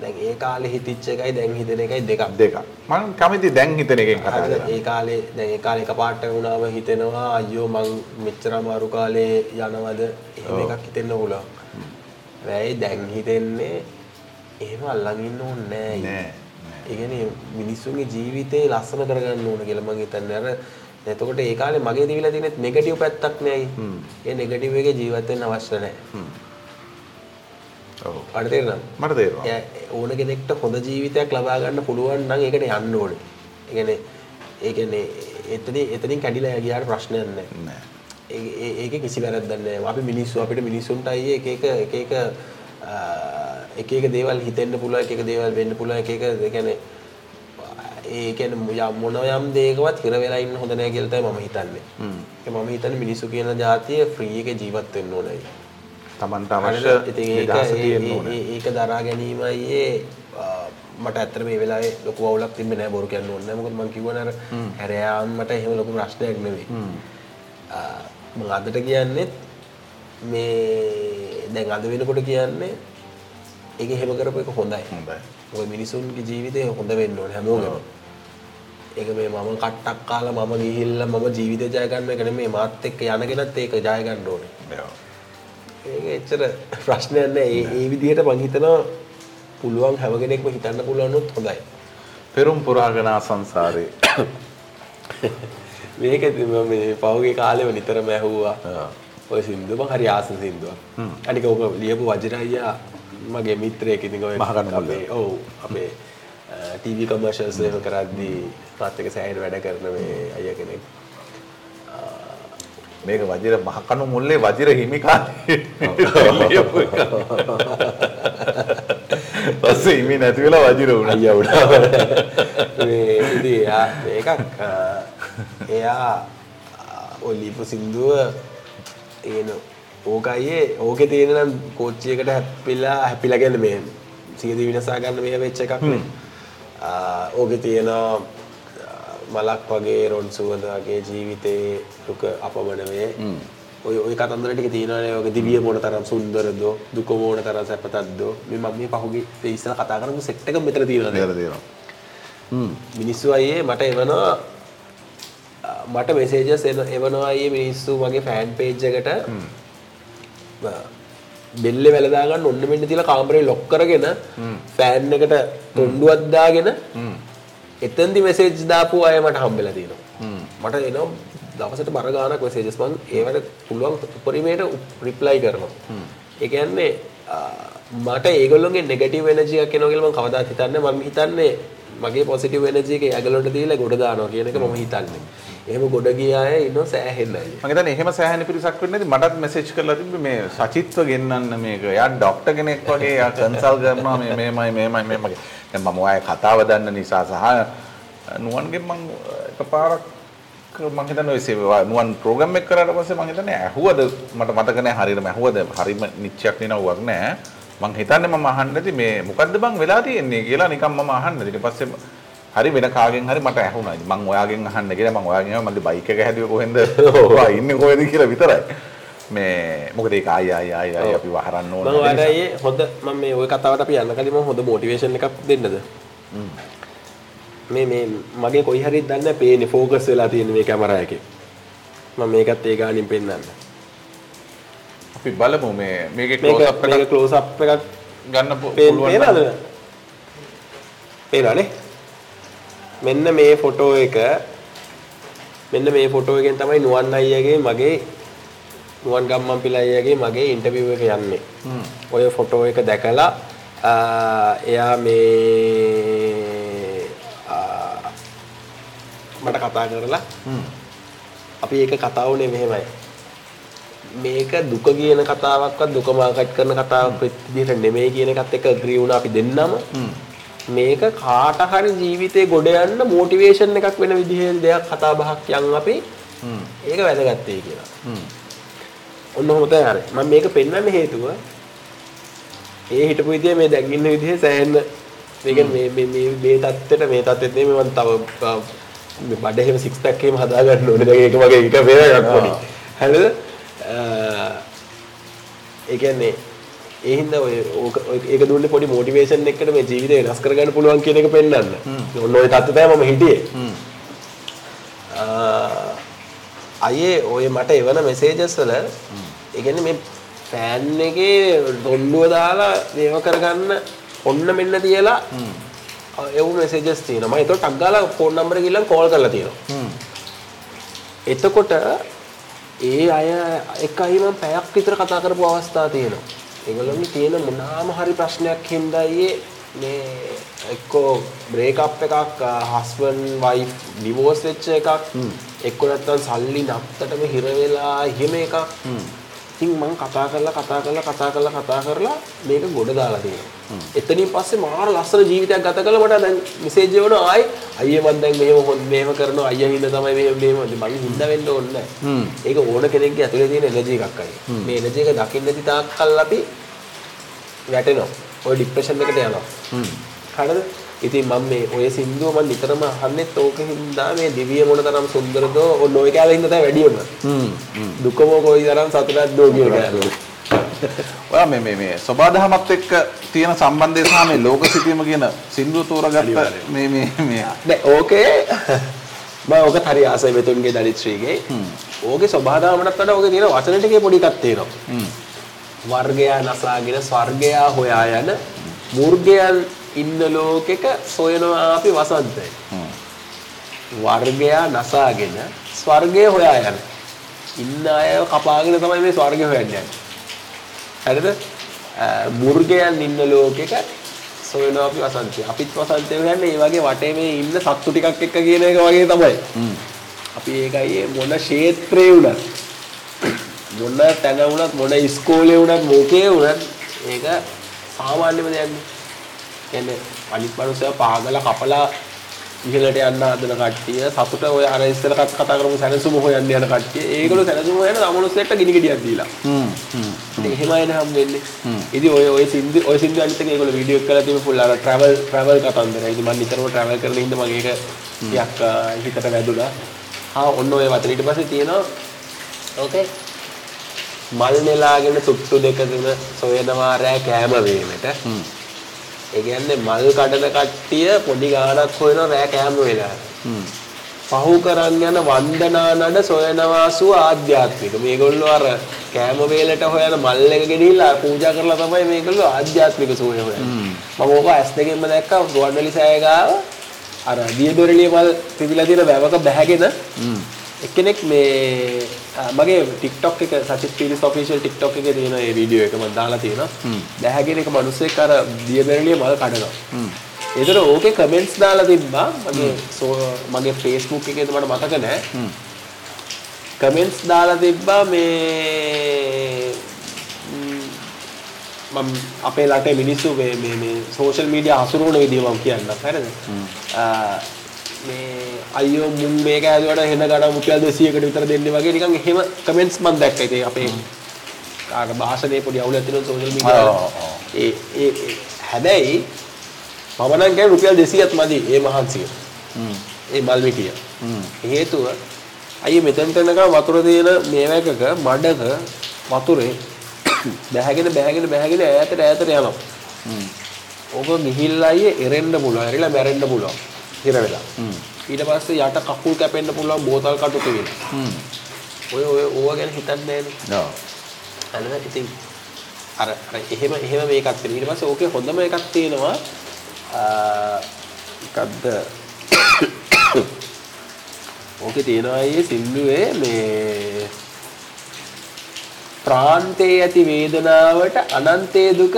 දැන් ඒ කාලේ හිතිච්ච එකයි දැන් හිතෙන එකයි දෙකක්. දෙක මම කැමති දැන් හිතන එකෙන් කතා? කරන්න ඒ කාලේ දැන් ඒ කාලේ එකපාරට වුණාම හිතෙනවා අයියෝ මං මෙච්චර අමාරු කාලේ යනවද එහෙම එකක් හිතෙන්න පුළුවන්. හැබැයි දැන් හිතෙන්නේ එහෙම අල්ලන් ඉන්න ඕනේ නෑ. නෑ, ඒ කියන්නේ මිනිස්සුන්ගේ ජීවිතේ ලස්සන කරගන්න ඕන කියලා මං හිතන්නේ. අර එතකොට ඒ කාලේ මගේ තිබිලා තියෙන නෙගටිව් පැත්තක් නෑයි. ඒ නෙගටිව් එකේ ජීවත් වෙන්න අවශ්‍ය නෑ. ඔව් අර තේරෙනවද? මට තේරෙනවා ඕන කෙනෙක්ට හොඳ ජීවිතයක් ලබා ගන්න පුළුවන් නම් ඒකට යන්න ඕනේ. ඒ කියන්නේ ඒ කියන්නේ එතනින් එතනින් කැඩිලා ගියාට ප්‍රශ්නයක්. නෑ ඒ- ඒකේ කිසි වැරද්දක් නැහැ. අපි මිනිස්සු අපිට මිනිස්සුන්ට අයියේ එක එක එක එක එක එක දේවල් හිතෙන්න පුළුවන් එක දේවල් වෙන්න පුළුවන් එක එක ඒ කියන්නේ ඒ කියන්නේ යම් මොන යම් දෙයකවත් හිර වෙලා ඉන්න හොඳ නැහැ කියලා තමයි මම හිතන්නේ. මම හිතන්නේ මිනිස්සු කියන જાතිය ෆ්‍රී එකේ ජීවත් වෙන්න ඕනයි. තමන්ට? අවශ්‍ය ඒක දරා ගැනීමයි මට ඇත්තට මේ වෙලාවේ ලොකු අවුලක් තිබ්බේ නෑ බොරු කියන්න ඕනේ නෑ මොකද මම කිව්වනේ අර හැරයාම් මට එහෙම ලොකු ප්‍රශ්නයක් නෙවෙයි ආ, මම අදට කියන්නේ මේ දැන් අද වෙනකොට කියන්නේ ඒක එහෙම කරපු එක හොඳයි. මොකද මිනිසුන්ගේ ජීවිතේ හොඳ වෙන්න ඕනේ හැමෝගෙම. ඒක මේ මම කට්ටක් කාලා මම ගිහිල්ලා මම ජීවිතේ ජය ගන්න එක නෙමෙයි මාත් එක්ක යනගෙනත් ඒක ජය ගන්න ඕනේ. ඒක එච්චර ප්‍රශ්නයක් නෑ. ඒ විදිහට මං හිතනවා පුළුවන් හැම කෙනෙක්ම හිතන්න පුළුවන් උනොත් හොඳයි. පෙරුම් පුරාගනා සංසාරේ. මේක මේ පහුගිය කාලෙම නිතරම ඇහුවා. ඔය සින්දුව මං හරි ආස සින්දුවක්. අනික ඔක ලියපු වජිරයියා මගේ මිත්‍රයෙක් ඉතින් ඔය මහගන්න ඔව් අපේ ටීවී කමර්ෂල්ස් එහෙම කරද්දී මාත් එක්ක සෑහෙන වැඩ කරන මේ අයියා කෙනෙක්. මේක වජිර මහකණු මුල්ලේ වජිර එක. පස්සේ හිමි නැති වෙලා වජිර වුණා. අයියා උඩා මේ ඉතින් එයා මේකක් එයා අ, ඔය ලිපු සින්දුව තියෙන ඕකයේ ඕකේ තියෙන නම් කෝච්චියකට හැපිලා හැපිලා කියන්නේ මේ සියදී විනාසා ගන්න මේ වෙච්ච එකක්. ඕකේ තියෙන මලක් වගේ රොන් සුවඳ වගේ ජීවිතේ දුක අපමණ වේ ඔය ඔය කතන්දර ටික තියෙනවානේ. ඔය දිවිය මොන තරම් සුන්දරද දුක මොන තරම් සැපතක්ද මේ මම මේ පහුගිය ඉස්සර කතා කරපු සෙට් එක මෙතන තියෙනවා. කියලා තියෙනවා. මිනිස්සු අයියේ මට එවනවා මට මෙසේජස් එවනවා අයියේ මිනිස්සු මගේ ෆෑන් පේජ් එකට බෙල්ලේ වැලදා ගන්න ඔන්න මෙන්න තියලා කාමරේ ලොක් කරගෙන ෆෑන් එකට තොණ්ඩුවක් දාගෙන එතෙන්දි මෙසේජ් දාපු අය මට හම්බෙලා තියෙනවා. මට එනවා දවසට බර ගානක් මෙසේජස් මං ඒවට පුළුවන් උපරිමයට රිප්ලයි කරනවා. ඒ කියන්නේ අ, මට ඒගොල්ලොන්ගේ නෙගටිව් එනර්ජි එකක් එනවා කියලා මම කවදාත් හිතන්නේ. මම හිතන්නේ මගේ පොසිටිව් එනර්ජි එක ඒගොල්ලොන්ට දීලා ගොඩ දානවා කියන එක මම හිතන්නේ. එහෙම ගොඩ ගිය අය ඉන්නවා සෑහෙන්න අය මම හිතන්නේ එහෙම සෑහෙන පිරිසක් වෙන්නේ නැති මටත් මෙසේජ් කරලා තිබ්බේ මේ සචිත්ව ගෙන්නන්න මේක. එයා ડોක්ටර් කෙනෙක් වගේ එයා කන්සල් කරනවා මේ මේමයි මේමයි මේමයි. දැන් මම ඔය කතාව දන්න නිසා සහ නුවන්ගෙන් මම එකපාරක් මම හිතන්නේ ඔය සේවා නුවන් ප්‍රෝග්‍රෑම් එක කරාට පස්සේ මම හිතන්නේ ඇහුවද මට මතක නැහැ හරියටම ඇහුවද හරිම නිච්චයක් නෙනවුවක් නැහැ. මම හිතන්නේ මම අහන්න නැති මේ මොකද්ද බං වෙලා තියෙන්නේ කියලා නිකන් මම අහන්න. ඊට පස්සේ හරි වෙන කාගෙන් හරි මට ඇහුණා. මං ඔයාගෙන් අහන්න කියලා මං ඔයාගෙන් ආවා මගේ බයික් එක හැදුවේ කොහෙන්ද? ඔයා ඉන්නේ කොහෙද කියලා විතරයි. මේ මොකද ඒක ආය ආය ආය ආය අපි වහරන්න ඕන. මම ඔයාලගේ හොඳ මම මේ ওই කතාවට අපි යන්න කලින් මම හොඳ මොටිවේෂන් එකක් දෙන්නද? මේ මේ මගේ කොයි හරි දන්නේ පේන්නේ ફોකස් වෙලා තියෙන මේ කැමරා එකේ. මම මේකත් ඒ ගානින් පෙන්වන්න. අපි බලමු මේ මේකේ ක්ලෝස් අප් එකක් ක්ලෝස් අප් එකක් ගන්න පුළුවන් නේද? පේනවනේ. මෙන්න මේ ෆොටෝ එක. මෙන්න මේ ෆොටෝ එකෙන් තමයි නුවන් අයියාගේ මගේ නුවන් ගම්මන්පිල අයියාගේ මගේ ඉන්ටර්විව් එක යන්නේ. ඔය ෆොටෝ එක දැකලා එයා මේ මට කතා කරලා අපි ඒක කතා වුණේ මෙහෙමයි. මේක දුක කියන කතාවක්වත් දුක මාකට් කරන කතාවක් විදිහට නෙමෙයි කියන එකත් එක්ක ඇග්‍රී වුණා අපි දෙන්නම. මේක කාට හරි ජීවිතේ ගොඩ යන්න මොටිවේෂන් එකක් වෙන විදිහේ දෙයක් කතා බහක් යන් අපි ඒක වැදගත්තේ කියලා. ඔන්න ඔහොම තමයි හරි. මම මේක පෙන්වන්න හේතුව ඒ හිටපු විදිය මේ දැන් ඉන්න විදිහේ සෑහෙන මේක මේ මේ මේ මේ தත්තෙට මේ தත්තෙත් නෙමෙයි මම තව මේ බඩ එහෙම සික්ස් පැක් එහෙම හදා ගන්න ඕනේ. දැන් ඒක මගේ එක වේරයක් පොඩි. හරිද? ඒ කියන්නේ ඒ හින්දා ඔය ඕක- ඔය ඒක දුන්නේ පොඩි මොටිවේෂන් එකකට මේ ජීවිතේ වෙනස් කරගන්න පුළුවන් කියන එක පෙන්වන්න. ඔන්න ඔය தත්ත තමයි මම හිටියේ. අයේ ඔය මට එවන මෙසේජස් වල ඒ කියන්නේ මේ ෆෑන් එකේ රොන්ඩුව දාලා මේව කරගන්න ඔන්න මෙන්න තියලා එවු මෙසේජස් තියෙනවා. මම ඒකට ටක් ගාලා ෆෝන් නම්බර ගිහලා කෝල් කරලා තියෙනවා. එතකොට ඒ අය එකයි මම පැයක් විතර කතා කරපු අවස්ථා තියෙනවා ඒගොල්ලන්ගේ තියෙන මොනාම හරි ප්‍රශ්නයක් හින්දායි මේ එක්කෝ බ්‍රේකප් එකක් හස්බන්ඩ් වයිෆ් ඩිවෝර්ස් වෙච්ච එකක් එක්කෝ නැත්තම් සල්ලි නත්තටම හිර වෙලා එහෙම එකක් ඉතින් මම කතා කරලා කතා කරලා කතා කරලා කතා කරලා මේක ගොඩ දාලා තියෙනවා. එතනින් පස්සේ මාර ලස්සන ජීවිතයක් ගත කළා මට දැන් මෙසේජ් එවනවා ආයි අයියේ මම දැන් මෙහෙම හොන් මෙහෙම කරනවා අයියා හින්දා තමයි මෙහෙම මෙහෙම මගේ හින්දා වෙන්න ඕනේ. ඒක ඕන කෙනෙක්ගේ ඇතුලේ තියෙන එනර්ජි එකක් අයියේ. මේ එනර්ජි එක දකින්න තාක්කල් අපි වැටෙනවා. ඔය ડિප්‍රෙෂන් එකට යනවා. හරිද? ඉතින් මම මේ ඔය සින්දුව මම නිතරම අහන්නෙත් ඕක හින්දා මේ දිවිය මොන තරම් සුන්දරද ඔන්න ඔය කෑල්ල හින්දා තමයි වැඩියම. දුකම කොයි තරම් සතුටක්ද කියන. ඔයා මේ මේ මේ සබාදහමත් එක්ක තියෙන සම්බන්ධය සහ මේ ලෝක සිතීම කියන සින්දුව තෝරගත්ත මේ මේ මේ නෑ ඕකේ මම ඕක හරි ආසයි මෙතුන්ගේ දරිත්‍රීගේ. ඕකේ ස්වභාවයටත් වඩා ඕකේ තියෙන වචන ටිකේ පොඩි එකක් තියෙනවා. වර්ගයා නසාගෙන ස්වර්ගයා හොයා යන මුර්ගයන් ඉන්න ලෝකෙක සොයනවා අපි වසන්තය. වර්ගයා නසාගෙන ස්වර්ගය හොයා යන. ඉන්න අය කපාගෙන තමයි මේ ස්වර්ගය හොයන්න යන්නේ. හරිද? මුර්ගයන් ඉන්න ලෝකෙක සොයනවා අපි වසන්තය. අපිත් වසන්තය හොයන්නේ මේ වගේ වටේ මේ ඉන්න සත්තු ටිකක් එක්ක කියන එක වගේ තමයි. අපි ඒකයි මොන ක්ෂේත්‍රේ වුණත් මොන තැන වුණත් මොන ඉස්කෝලේ වුණත් මොකේ වුණත් ඒක සාමාන්‍යම දෙයක් නේ. කියන්නේ අනිත් මනුස්සයා පාගල කපලා ඉහළට යන්න හදන කට්ටිය සතුට ඔය අර ඉස්සර කතා කරමු සැනසුම හොයන්න යන කට්ටිය ඒගොල්ලෝ සැනසුම හොයන අමනුස්සයට ගිනි ගෙඩියක් දීලා. ඉතින් එහෙමයි නහම් වෙන්නේ. ඉතින් ඔය ඔය සින්දු ඔය සින්දු අනිත් එක ඒගොල්ලෝ වීඩියෝ එකක් කරලා තියෙන full අර travel travel කතන්දරයි. ඉතින් මම නිතරම travel කරන හින්දා මගේ ඒක ටිකක් හිතට වැදුනා. ආ ඔන්න ඔය වචන ඊට පස්සේ තියෙනවා ඕකේ මල් නෙලාගෙන තුට්ටු දෙක තුන සොයනවා රෑ කෑම වේමට. ඒ කියන්නේ මල් කඩන කට්ටිය පොඩි ගාණක් හොයන රෑ කෑම වෙලා. පහු කරන් යන වන්දනා නඩ සොයනවාසු ආධ්‍යාත්මික. මේගොල්ලෝ අර කෑම වේලට හොයන මල් එක ගෙනිලා පූජා කරලා තමයි මේගොල්ලෝ ආධ්‍යාත්මික සෝය හොයන්නේ. මම ඕක ඇස් දෙකෙන්ම දැක්කා රුවන්වැලි සෑය ගාව අර දියදොරළිය මල් පිපිලා තියෙන වැවක බැහැගෙන එක්කෙනෙක් මේ මගේ TikTok එක සචිත් පීරිස් official TikTok එකේ තියෙන ඒ වීඩියෝ එක මම දාලා තියෙනවා. බැහැගෙන එක මිනිස්සෙක් අර දියදොරළිය මල් කඩනවා. ඒතර ඕකේ කමෙන්ට්ස් දාලා තිබ්බා මගේ මගේ Facebook එකේද මට මතක නෑ. කමෙන්ට්ස් දාලා තිබ්බා මේ මම අපේ රටේ මිනිස්සු මේ මේ මේ සෝෂල් මීඩියා හසුරුවන විදිහ මම කියන්නම් හරිද? මේ අයියෝ මුන් මේක ඇදුවට හෙන ගඩ මුටියල් 200කට විතර දෙන්නේ වගේ නිකන් එහෙම කමෙන්ට්ස් මම දැක්කා. ඉතින් අපේ කාට භාෂණේ පොඩි අවුලක් තියෙනවා සෝෂල් මීඩියා. ඒ ඒ හැබැයි මම නම් කියන්නේ රුපියල් 200ක් මදි ඒ මහන්සිය. ඒ මල් මිටිය. හේතුව අයියේ මෙතෙන්ට එනකම් වතුර තියෙන මේවැකක මඩක වතුරේ බැහැගෙන බැහැගෙන බැහැගෙන ඈතට ඈතට යනවා. ඕක ගිහිල්ලා අයියේ එරෙන්න පුළුවන්. එරිලා මැරෙන්න පුළුවන්. හිර වෙලා. ඊට පස්සේ යට කකුල් කැපෙන්න පුළුවන් බෝතල් කටු තියෙනවා. ඔය ඔය ඕවා ගැන හිතන්නේ ඔව්. අනද ඉතින් අර එහෙම එහෙම මේකක් තියෙනවා. ඊට පස්සේ ඕකේ හොඳම එකක් තියෙනවා මොකද්ද ඕකේ තියෙනවා අයියේ සින්දුවේ මේ ප්‍රාන්තයේ ඇති වේදනාවට අනන්තයේ දුක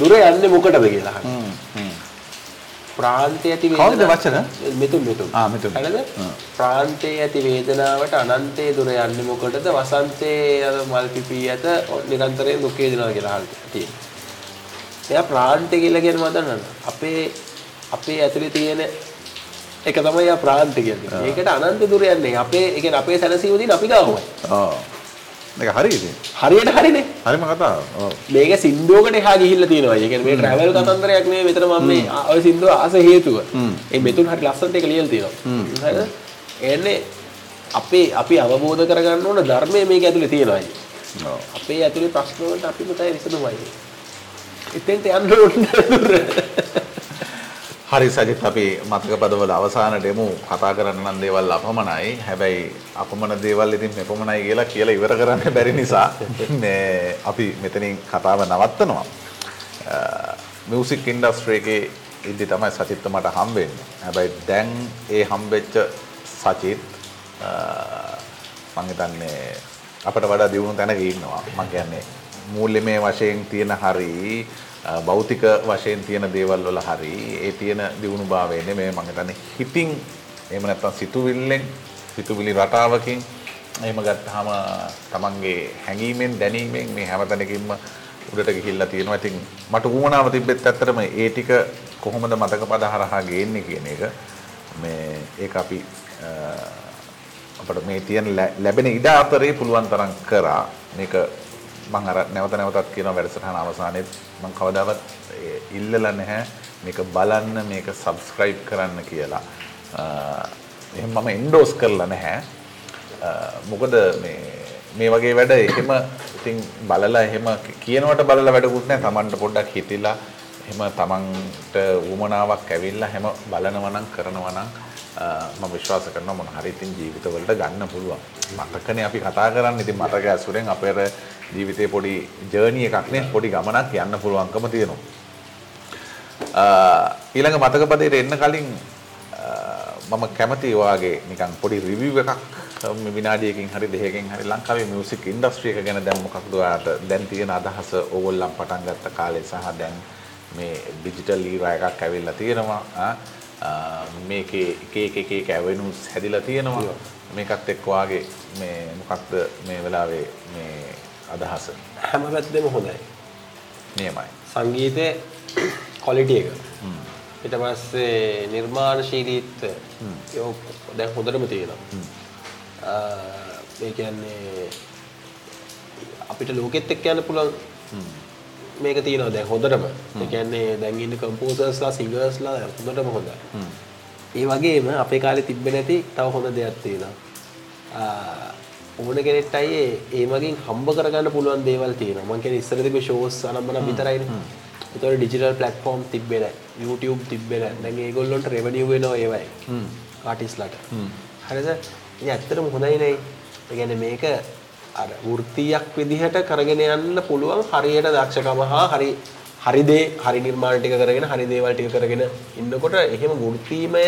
දුර යන්නේ මොකටද කියලා අහනවා. ප්‍රාන්තයේ ඇති කවුද වේදනාව- වචන? මෙතුන් මෙතුන් ආ, මෙතුන්. හරිද ප්‍රාන්තයේ ඇති වේදනාවට අනන්තයේ දුර යන්නේ මොකටද වසන්තයේ අර මල් පිපී ඇත නිරන්තරයෙන් දුක් වේදනාව කියලා අහලා තියෙනවා. එයා ප්‍රාන්තය කියලා කියන මදන්න අපේ අපේ ඇතුලේ තියෙන එක තමයි යා ප්‍රාන්තය කියන්නේ. ඒකට අනන්ත දුර යන්නේ. අපේ ඒ කියන්නේ අපේ සැනසීම දින අපි ගාවමයි. ඔව් මේක හරි ඉතින් හරියට හරිනේ. හරිම කතාව මේක සින්දුවකට එහා ගිහිල්ලා තියෙනවා. ඒ කියන්නේ මේ ට්‍රැවල් කතන්දරයක් නෙවෙයි මෙතන මම මේ ඔය සින්දුව ආස හේතුව. ඒ මෙතුන් හරි ලස්සනට ඒක ලියලා තියෙනවා. හරිද? එන්නේ අපේ අපි අවබෝධ කරගන්න ඕන ධර්මය මේක ඇතුලේ තියෙනවා. අපේ ඇතුලේ ප්‍රශ්න වලට අපිම තමයි විසඳුමයි. ඉතින්ට යන්න ඕනේ. හරි සජිත් අපි මතක පදවල අවසානට එමු කතා කරන්න නම් දේවල් අපමණයි. හැබැයි අපමණ දේවල් ඉතින් මෙපමණයි කියලා කියලා ඉවර කරන්න බැරි නිසා මේ අපි මෙතනින් කතාව නවත්තනවා. මියුසික් ඉන්ඩස්ට්‍රි එකේ ඉද්දි තමයි සචිත්ත මට හම්බෙන්නේ හැබැයි දැන් ඒ හම්බෙච්ච සචිත් අ, මං හිතන්නේ අපට වඩා දියුණු තැනක ඉන්නවා. මං කියන්නේ මූල්‍යමය වශයෙන් තියෙන හරි භෞතික වශයෙන් තියෙන දේවල් වල හරි ඒ තියෙන දියුණුභාවය නෙමෙයි මං හිතන්නේ හිතින් එහෙම නැත්නම් සිතුවිල්ලෙන් සිතුවිලි රටාවකින් එහෙම ගත්තාම තමන්ගේ හැඟීමෙන් දැනීමෙන් මේ හැමතැනකින්ම උඩට ගිහිල්ලා තියෙනවා. ඉතින් මට උවමනාව තිබෙත් ඇත්තටම ඒ ටික කොහොමද මතක පද හරහා ගේන්නේ කියන එක මේ ඒක අපි අ, අපිට මේ තියෙන ලැ- ලැබෙන ඉඩ අතරේ පුළුවන් තරම් කරා මේක මම අර නැවත නැවතත් කියන වැඩසටහන අවසානයේ මම කවදාවත් ඒ ඉල්ලලා නැහැ මේක බලන්න මේක subscribe කරන්න කියලා. අ, එහෙනම් මම endorse කරලා නැහැ. අ, මොකද මේ මේ වගේ වැඩ එහෙම ඉතින් බලලා එහෙම කියනවට බලලා වැඩකුත් නැහැ. Tamanට පොඩ්ඩක් හිතිලා එහෙම Tamanට උමනාවක් ඇවිල්ලා හැම බලනවා නම් කරනවා නම් අ, මම විශ්වාස කරනවා මොන හරි ඉතින් ජීවිතවලට ගන්න පුළුවන්. මතකනේ අපි කතා කරන්නේ ඉතින් මතක ඇසුරෙන් අපේ අර ජීවිතේ පොඩි ජර්නි එකක් නේ. පොඩි ගමනක් යන්න පුළුවන්කම තියෙනවා. ඊළඟ මතක පදයට එන්න කලින් මම කැමති ඔයාගේ නිකන් පොඩි රිවිව් එකක්. විනාඩියකින් හරි දෙකකින් හරි ලංකාවේ මියුසික් ඉන්ඩස්ට්‍රි එක ගැන දැන් මොකක්ද ඔයාට? දැන් තියෙන අදහස ඕගොල්ලන් පටන් ගත්ත කාලේ සහ දැන් මේ ඩිජිටල් ඊරා එකක් ඇවිල්ලා තියෙනවා. මේකේ එක එක එක එක ඇවෙනුස් හැදිලා තියෙනවා. මේකත් එක්ක ඔයාගේ මේ මොකක්ද මේ වෙලාවේ මේ අදහස හැම පැත්තෙම හොඳයි. නියමයි සංගීතයේ කොලිටි එක. ඊට පස්සේ නිර්මාණශීලීත්වය දැන් හොඳටම තියෙනවා. ඒ කියන්නේ අපිට ලෝකෙත් එක්ක යන්න පුළුවන් මේක තියෙනවා දැන් හොඳටම. ඒ කියන්නේ දැන් ඉන්න කම්පෝසර්ස්ලා සිංගර්ස්ලා හොඳටම හොඳයි. ඒ වගේම අපේ කාලේ තිබ්බේ නැති තව හොඳ දෙයක් තියෙනවා. ඕන කෙනෙක්ට අයියේ ඒ මගින් හම්බ කරගන්න පුළුවන් දේවල් තියෙනවා. මං කියන්නේ ඉස්සර තිබ්බේ ෂෝස් අනම්මනම් විතරයිනේ. ඒතකොට ඩිජිටල් ප්ලැට්ෆෝම් තිබ්බේ නැහැ. YouTube තිබ්බේ නැහැ. දැන් ඒගොල්ලොන්ට රෙවෙනියු වෙනවා ඒවයි. ආටිස්ලාට. හරිද? ඉතින් ඇත්තටම හොඳයි නේ. ඒ කියන්නේ මේක අර වෘත්තියක් විදිහට කරගෙන යන්න පුළුවන් හරියට දක්ෂකම හා හරි හරි දේ හරි නිර්මාණ ටික කරගෙන හරි දේවල් ටික කරගෙන ඉන්නකොට එහෙම වෘත්තීමය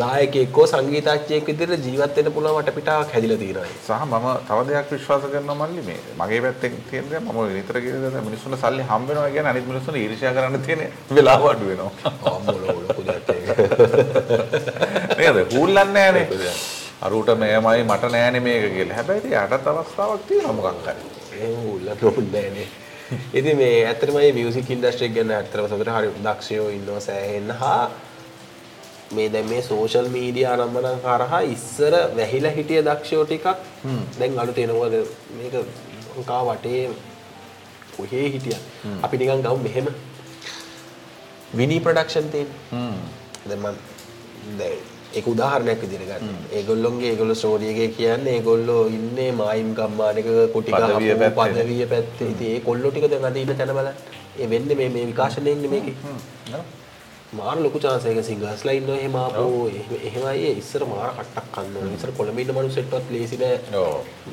ගායකයෙක් හෝ සංගීතඥයෙක් විදිහට ජීවත් වෙන්න පුළුවන් වටපිටාවක් හැදිලා තියෙනවා. සහ මම තව දෙයක් විශ්වාස කරනවා මල්ලි මේ මගේ පැත්තෙන් තියෙන දේ මම නිතර කියන දේ මිනිස්සුන්ට සල්ලි හම්බ වෙනවා කියන්නේ අනිත් මිනිස්සුන්ට ඊර්ෂ්‍යා කරන්න තියෙන වෙලාව අඩු වෙනවා. අම්මෝ ලොකු දෙයක් ඒක. නේද? හූල්ලන්නේ නැහනේ. අරුට මෙයමයි මට නෑනේ මේක කියලා. හැබැයි යටත් අවස්ථාවක් තියෙනවා මොකක් හරි. එහෙම උල්ලන්න ඕනේ නේ. ඉතින් මේ ඇත්තටම මේ මියුසික් ඉන්ඩස්ට්‍රි එක ගැන ඇත්තටම සතුට හරි දක්ෂයෝ ඉන්නවා සෑහෙන්න හා මේ දැන් මේ සෝෂල් මීඩියා ආරම්භන කරහා ඉස්සර වැහිලා හිටිය දක්ෂයෝ ටිකක් දැන් අලුත් එනවද මේක ලංකා වටේ කොහේ හිටියා අපි නිකන් ගමු මෙහෙම විනි ප්‍රොඩක්ෂන් තියෙන. දැන් මම දැන් ඒක උදාහරණයක් විදිහට ගන්න. ඒගොල්ලොන්ගේ ඒගොල්ලෝ ස්ටෝරි එකේ කියන්නේ ඒගොල්ලෝ ඉන්නේ මායිම් ගම්මානක කුටි පැත්තේ. පදවිය පැත්තේ. ඉතින් ඒ කොල්ලෝ ටික දැන් අද ඉන්න තැන බලන්න. ඒ වෙන්නේ මේ මේ විකාශනයේ ඉන්නේ මේකේ. මාර ලොකු එක සිංගර්ස්ලා ඉන්නවා එහෙම ආපෝ එහෙම- එහෙමයි ඒ ඉස්සර මාර කට්ටක් කන්න. ඉස්සර කොළඹ ඉන්න මිනිස්සුන්ටවත් ලේසි නෑ.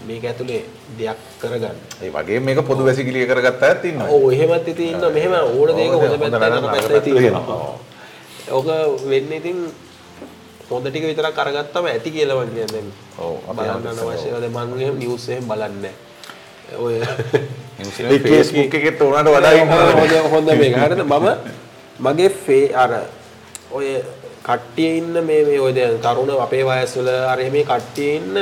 මේක ඇතුලේ දෙයක් කරගන්න. ඒ වගේ මේක පොදු වැසිකිළිය කරගත්ත අයත් ඉන්නවා. ඔව් එහෙමත් ඉතින් ඉන්නවා මෙහෙම ඕන දෙයක හොඳ පැත්ත. ඕක වෙන්නේ ඉතින් හොඳ ටික විතරක් අරගත්තම ඇති කියලා මම කියන්නේ දැන්. ඔව්, බලන්න අවශ්‍යව දැන් මම එහෙම නිවුස් එහෙම බලන්නේ නැහැ. ඔය නිවුස් එකේ උනාට වඩා හොඳ මේක. හරිද? මම මගේ ෆේ අර ඔය කට්ටිය ඉන්න මේ මේ ඔය දැන් තරුණ අපේ වයස්වල අර මේ කට්ටිය ඉන්න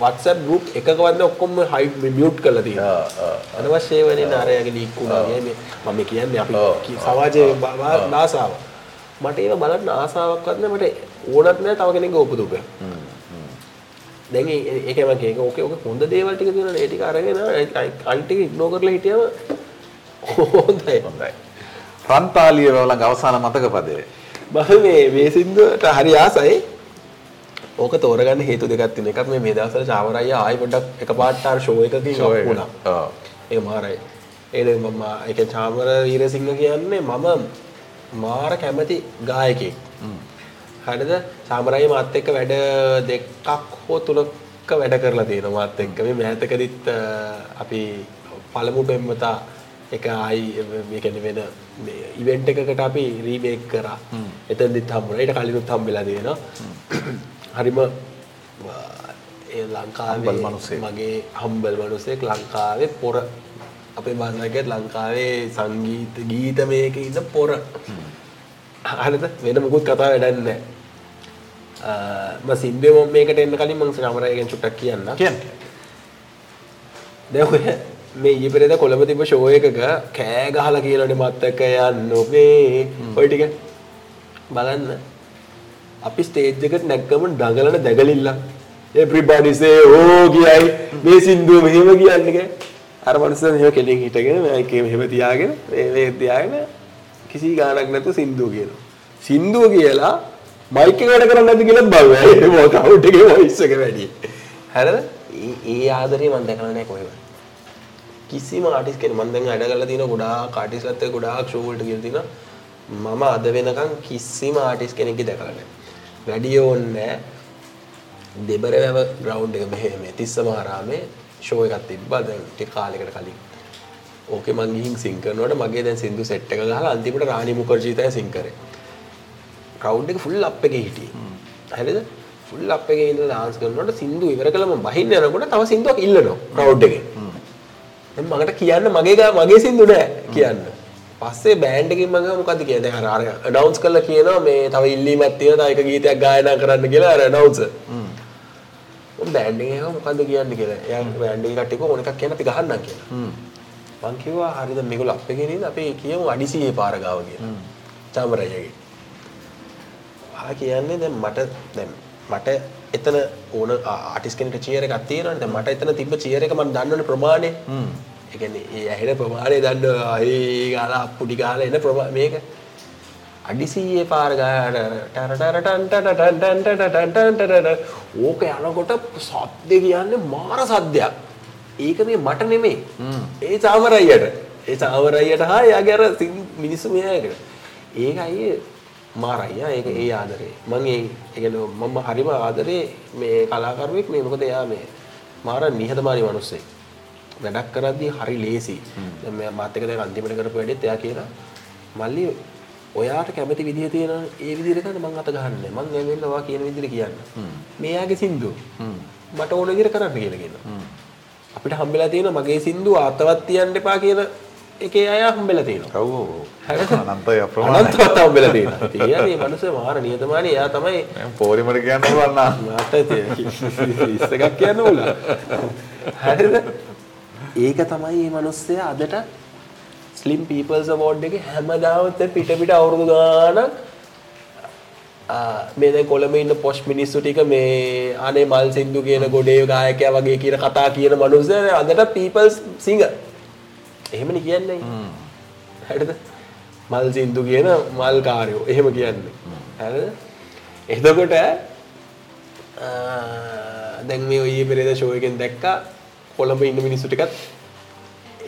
WhatsApp group එකකවත් ඔක්කොම හයිඩ් මියුට් කරලා තියෙනවා. අනවශ්‍ය වෙන්නේ අරයාගේ ලීක් වුණා මේ මම කියන්නේ අපි සමාජයේ ආසාව. මට ඒව බලන්න ආසාවක්වත් නැහැ මට ඕනත් නැහැ තව කෙනෙක්ගේ උපදුක. දැන් ඒ- ඒ- ඒකයි මම කියන්නේ ඕකේ ඕකේ හොඳ දේවල් ටික තියෙනවා ඒ ටික අරගෙන අනිත් ටික ඉග්නෝර් කරලා හිටියම හොඳයි. හොඳයි. ප්‍රන්තාලිය වලඟ අවසාන මතක පදේ. බහ මේ මේ සින්දුවට හරි ආසයි. ඕක තෝරගන්න හේතු දෙකක් තියෙනවා. එකක් මේ මේ දවස්වල චාමරයි ආයි පොඩ්ඩක් එකපාරට ආර ෂෝ එකකින් ෂෝ වුණා. ඔව්. ඒක මාරයි. ඒනේ මම ඒ කියන්නේ චාමර වීරසිංහ කියන්නේ මම මාර කැමති ගායකයෙක්. හරිද? චාමරයි මාත් එක්ක වැඩ දෙකක් හෝ තුනක වැඩ කරලා තියෙනවා මාත් එක්ක. මේ මෑතකදීත් අපි පළමු බෙම්මතා එක ආයි මේ කියන්නේ වෙන ඉවෙන්ට් එකකට අපි රීමේක් කරා. එතනදිත් හම්බුණා. ඊට කලිනුත් හම්බෙලා තියෙනවා. හරිම ඒ ලංකාවේ මනුස්සයෙක්. මගේ හම්බල් මනුස්සයෙක් ලංකාවේ පොර අපේ භාෂාවකත් ලංකාවේ සංගීත ගීතමයක ඉන්න පොර හරිද වෙන මුකුත් කතා වැඩක් නැහැ අ, මම මේකට එන්න කලින් මම සමරයගෙන් චුට්ටක් කියන්න කියන්න. දැන් මේ ඊයේ පෙරේද කොළඹ තිබ්බ ෂෝ එකක කෑ ගහලා කියලානේ මත්තක යන්න ඔබේ ඔය ටික බලන්න. අපි ස්ටේජ් එකට නැග්ගම දඟලන දැගලිල්ලක් everybody say oh කියයි. මේ සින්දුව මෙහෙම කියන්නේ අර මනුස්සයා මෙහෙම කෙලින් හිටගෙන මේකේ මෙහෙම තියාගෙන මේ තියාගෙන කිසි ගාණක් නැතුව සින්දුව කියනවා. සින්දුව කියලා මයික් එක වැඩ කරන්නේ නැද්ද කියලා බලුවා ඒ වෝකවුට් එකේ වොයිස් එක වැඩි. හරිද? ඒ ආදරේ මම දැකලා නැහැ කොහෙවත් කිසිම ආටිස් කෙනෙක් මම දැන් වැඩ කරලා තියෙන ගොඩාක් ආටිස්ලත් එක්ක ගොඩාක් ෂෝ වලට ගිහලා තියෙනවා. මම අද වෙනකන් කිසිම ආටිස් කෙනෙක්ගේ දැකලා නැහැ. වැඩි ඕන්නේ දෙබරවැව ග්‍රවුන්ඩ් එක මෙහෙ මේ තිස්ස මහරාමේ ෂෝ එකක් තිබ්බා. දැන් ටික කාලයකට කලින්. ඕකේ මං ගිහින් සිං කරනකොට මගේ දැන් සින්දු සෙට් එක ගහලා අන්තිමට රාණි මුකර්ජී තමයි සිං කරේ. ක්‍රවුඩ් එක ෆුල් අප් එකේ හිටියේ. හරිද? ෆුල් අප් එකේ ඉඳලා ඩාන්ස් කරනකොට සින්දු ඉවර කළම බහින්න යනකොට තව සින්දුවක් ඉල්ලනවා ක්‍රවුඩ් එකේ. මකට කියන්න මගේ මගේ සින්දු නෑ කියන්න. පස්සේ බෑන්ඩ් එකකින් මම මොකද්ද කියන්නේ? දැන් අර අර අනවුන්ස් කරලා කියනවා මේ තව ඉල්ලීමක් තියෙනවා තව එක ගීතයක් ගායනා කරන්න කියලා අර මම බෑන්ඩ් එකේ මොකද්ද කියන්නේ කියලා. එයා බෑන්ඩ් කොහොම එකක් කියන්න අපි ගහන්නම් කියලා. මං කිව්වා හරිද මේගොල්ලෝ අප් එකේ නේද අපි කියමු අඩිසියේ පාර ගාව කියලා චාමරයගේ. ආ කියන්නේ දැන් මට දැන් මට එතන ඕන ආටිස් කෙනෙක්ට චියර් එකක් දැන් මට එතන තිබ්බ චියර් එක මම දන්නවනේ ප්‍රමාණය. ඒ කියන්නේ ඒ ඇහෙන ප්‍රමාණය දන්නවා. ඒ ගාලා අප්පුඩි ගාලා එන ප්‍රමාණය මේක. අඩිසියේ පාර ගාට ඕක යනකොට සද්ද කියන්නේ මාර සද්දයක්. ඒක මේ මට නෙමෙයි. ඒ චාමරයියට ඒ චාමරයියට හා සිං- මිනිස්සු මෙයාකට ඒක අයියේ මාරයියා ඒක ඒ ආදරේ. මම ඒ කියන්නේ මම හරිම ආදරේ මේ කලාකරුවෙක් මේ මොකද එයා මේ මාර නිහතමානී මිනිස්සෙක්. වැඩක් කරද්දී හරි ලේසි. දැන් මම මාත් එක දැන් අන්තිමට කරපු වැඩෙත් එයා කියනවා මල්ලි ඔයාට කැමති විදිහ තියෙන ඒ විදිහට තමයි මම අත ගහන්නේ මම ඇවිල්ලා ඔයා කියන විදිහට කියන්න. මෙයාගේ සින්දුව මට ඕන විදිහට කරන්න කියලා කියනවා. අපිට හම්බෙලා තියෙන මගේ සින්දුව අතවත් තියන්න එපා කියන එකේ අය හම්බෙලා තියෙනවා. ඔව්. හරිද? අනන්තය අප්‍රමාණ අනන්තවත් හම්බෙලා තියෙනවා. ඉතින් එයා මේ මනුස්සයා මාර නියතමානී එයා තමයි පෝරිමට කියන්න පුළුවන් නම් මට ඉස්ස එකක් කියන්න ඕන. හරිද? ඒක තමයි මේ මනුස්සයා අදට ස්ලිම් පීපල්ස් අවෝඩ් එකේ හැමදාම පිට පිට අවුරුදු ගාණක් මේ දැන් කොළඹ ඉන්න පොෂ් මිනිස්සු ටික මේ අනේ මල් සින්දු කියන ගොඩේ ගායකයා වගේ කියන කතා කියන මනුස්සයා අදට පීපල්ස් සිංගර් එහෙමනේ කියන්නේ. හරිද? මල් සින්දු කියන මල් කාරයෝ. එහෙම කියන්නේ. හරිද? එතකොට දැන් මේ ඔය පෙරේද ෂෝ එකෙන් දැක්කා කොළඹ ඉන්න මිනිස්සු ටිකත්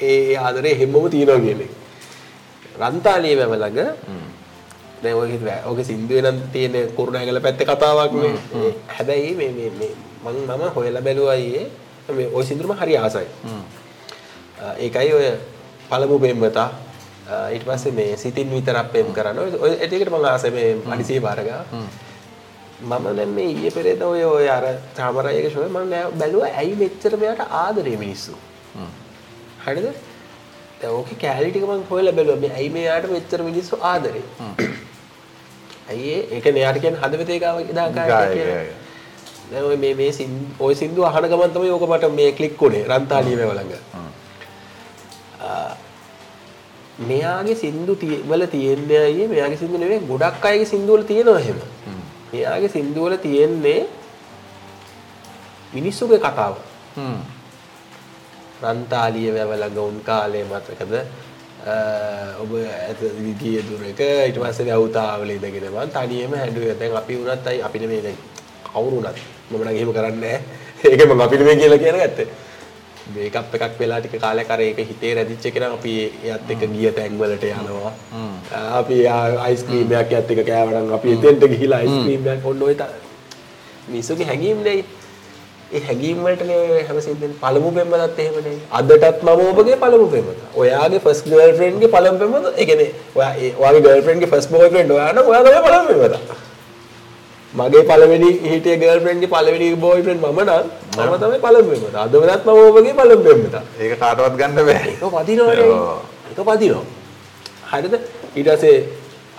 ඒ ආදරේ හැමෝම තියෙනවා කියන්නේ. රන්තාලිය වැව ළඟ දැන් ඔය හිතුවා ඔගේ සින්දුවේ නම් තියෙන කුරුණෑගල පැත්තේ කතාවක් නේ හැබැයි මේ මේ මේ මම මම හොයලා බැලුවා ඊයේ මේ ওই සින්දුවම හරි ආසයි. ඒකයි ඔය පළමු පෙම්වතා ඊට පස්සේ මේ සිතින් විතරක් පෙම් කරන ඔය ඒකට මම ආසයි මේ අනිසිය බාරගා මම දැන් මේ ඊයේ පෙරේද ඔය ඔය අර චාමරායගේ ෂෝ මම බැලුවා ඇයි මෙච්චර මෙයාට ආදරේ මිනිස්සු? හරිද? දැන් ඕකේ කැලී ටික මම හොයලා බැලුවා. මේ ඇයි මෙයාට මෙච්චර මිනිස්සු ආදරේ? ඇයි ඒක නයාට කියන හදවතේ ගාව දාකාය ගායකයා. දැන් ඔය මේ මේ ඔය සින්දු අහන ගමන් තමයි ඕක මට මේ ක්ලික් උනේ රන්තාලිය මේව ළඟ. ආ, මෙයාගේ සින්දු වල තියෙන්නේ අයියේ මෙයාගේ සින්දු නෙවෙයි ගොඩක් අයගේ සින්දු වල තියෙනවා එහෙම. මෙයාගේ සින්දු වල තියෙන්නේ මිනිස්සුගේ කතාව. හ්ම්. රන්තාලිය වැව ළඟ උන් කාලේ මතකද? ඔබ ගිය දුරක ඊට පස්සේ වැවුතාවල ඉඳගෙන මං තනියම හැඬුවේ. දැන් අපි වුණත් අයි අපිට මේ දැන්. කවුරු වුණත් මම නම් එහෙම කරන්නේ නැහැ. ඒක මම අපිට මේ කියලා කියන ගත්තේ මේකප් එකක් වෙලා ටික කාලයක් අර ඒක හිතේ රැදිච්ච එක නම් අපි එයත් එක්ක ගිය තැන් වලට යනවා අපි අයිස්ක්‍රීම් එකක් එයත් එක්ක කෑවනම් අපි එතෙන්ට ගිහිලා අයිස්ක්‍රීම් එකක් ඔන්න ඔය මිනිස්සුගේ හැඟීම් නේ ඒ හැඟීම් වලටනේ හැම සින්දෙන් පළමු පෙම්වතත් එහෙමනේ. අදටත් මම ඔබගේ පළමු පෙම්වත. ඔයාගේ ෆස්ට් ගර්ල්ෆ්‍රෙන්ඩ් ගේ පළමු පෙම්වත. ඒ කියන්නේ ඔයා ඔයාගේ ගර්ල්ෆ්‍රෙන්ඩ් ගේ ෆස්ට් බෝයිෆ්‍රෙන්ඩ් ඔයා නම් ඔයා තමයි පළමු පෙම්වත. මගේ පළවෙනි හිටිය ගර්ල්ෆ්‍රෙන්ඩ් ගේ පළවෙනි බෝයිෆ්‍රෙන්ඩ් මම නම් මම තමයි පළමු පෙම්වත. අද වෙනත් මම ඔබගේ පළමු පෙම්වත. ඒක කාටවත් ගන්න. ඔව්. ඒක පදිනවා. හරිද?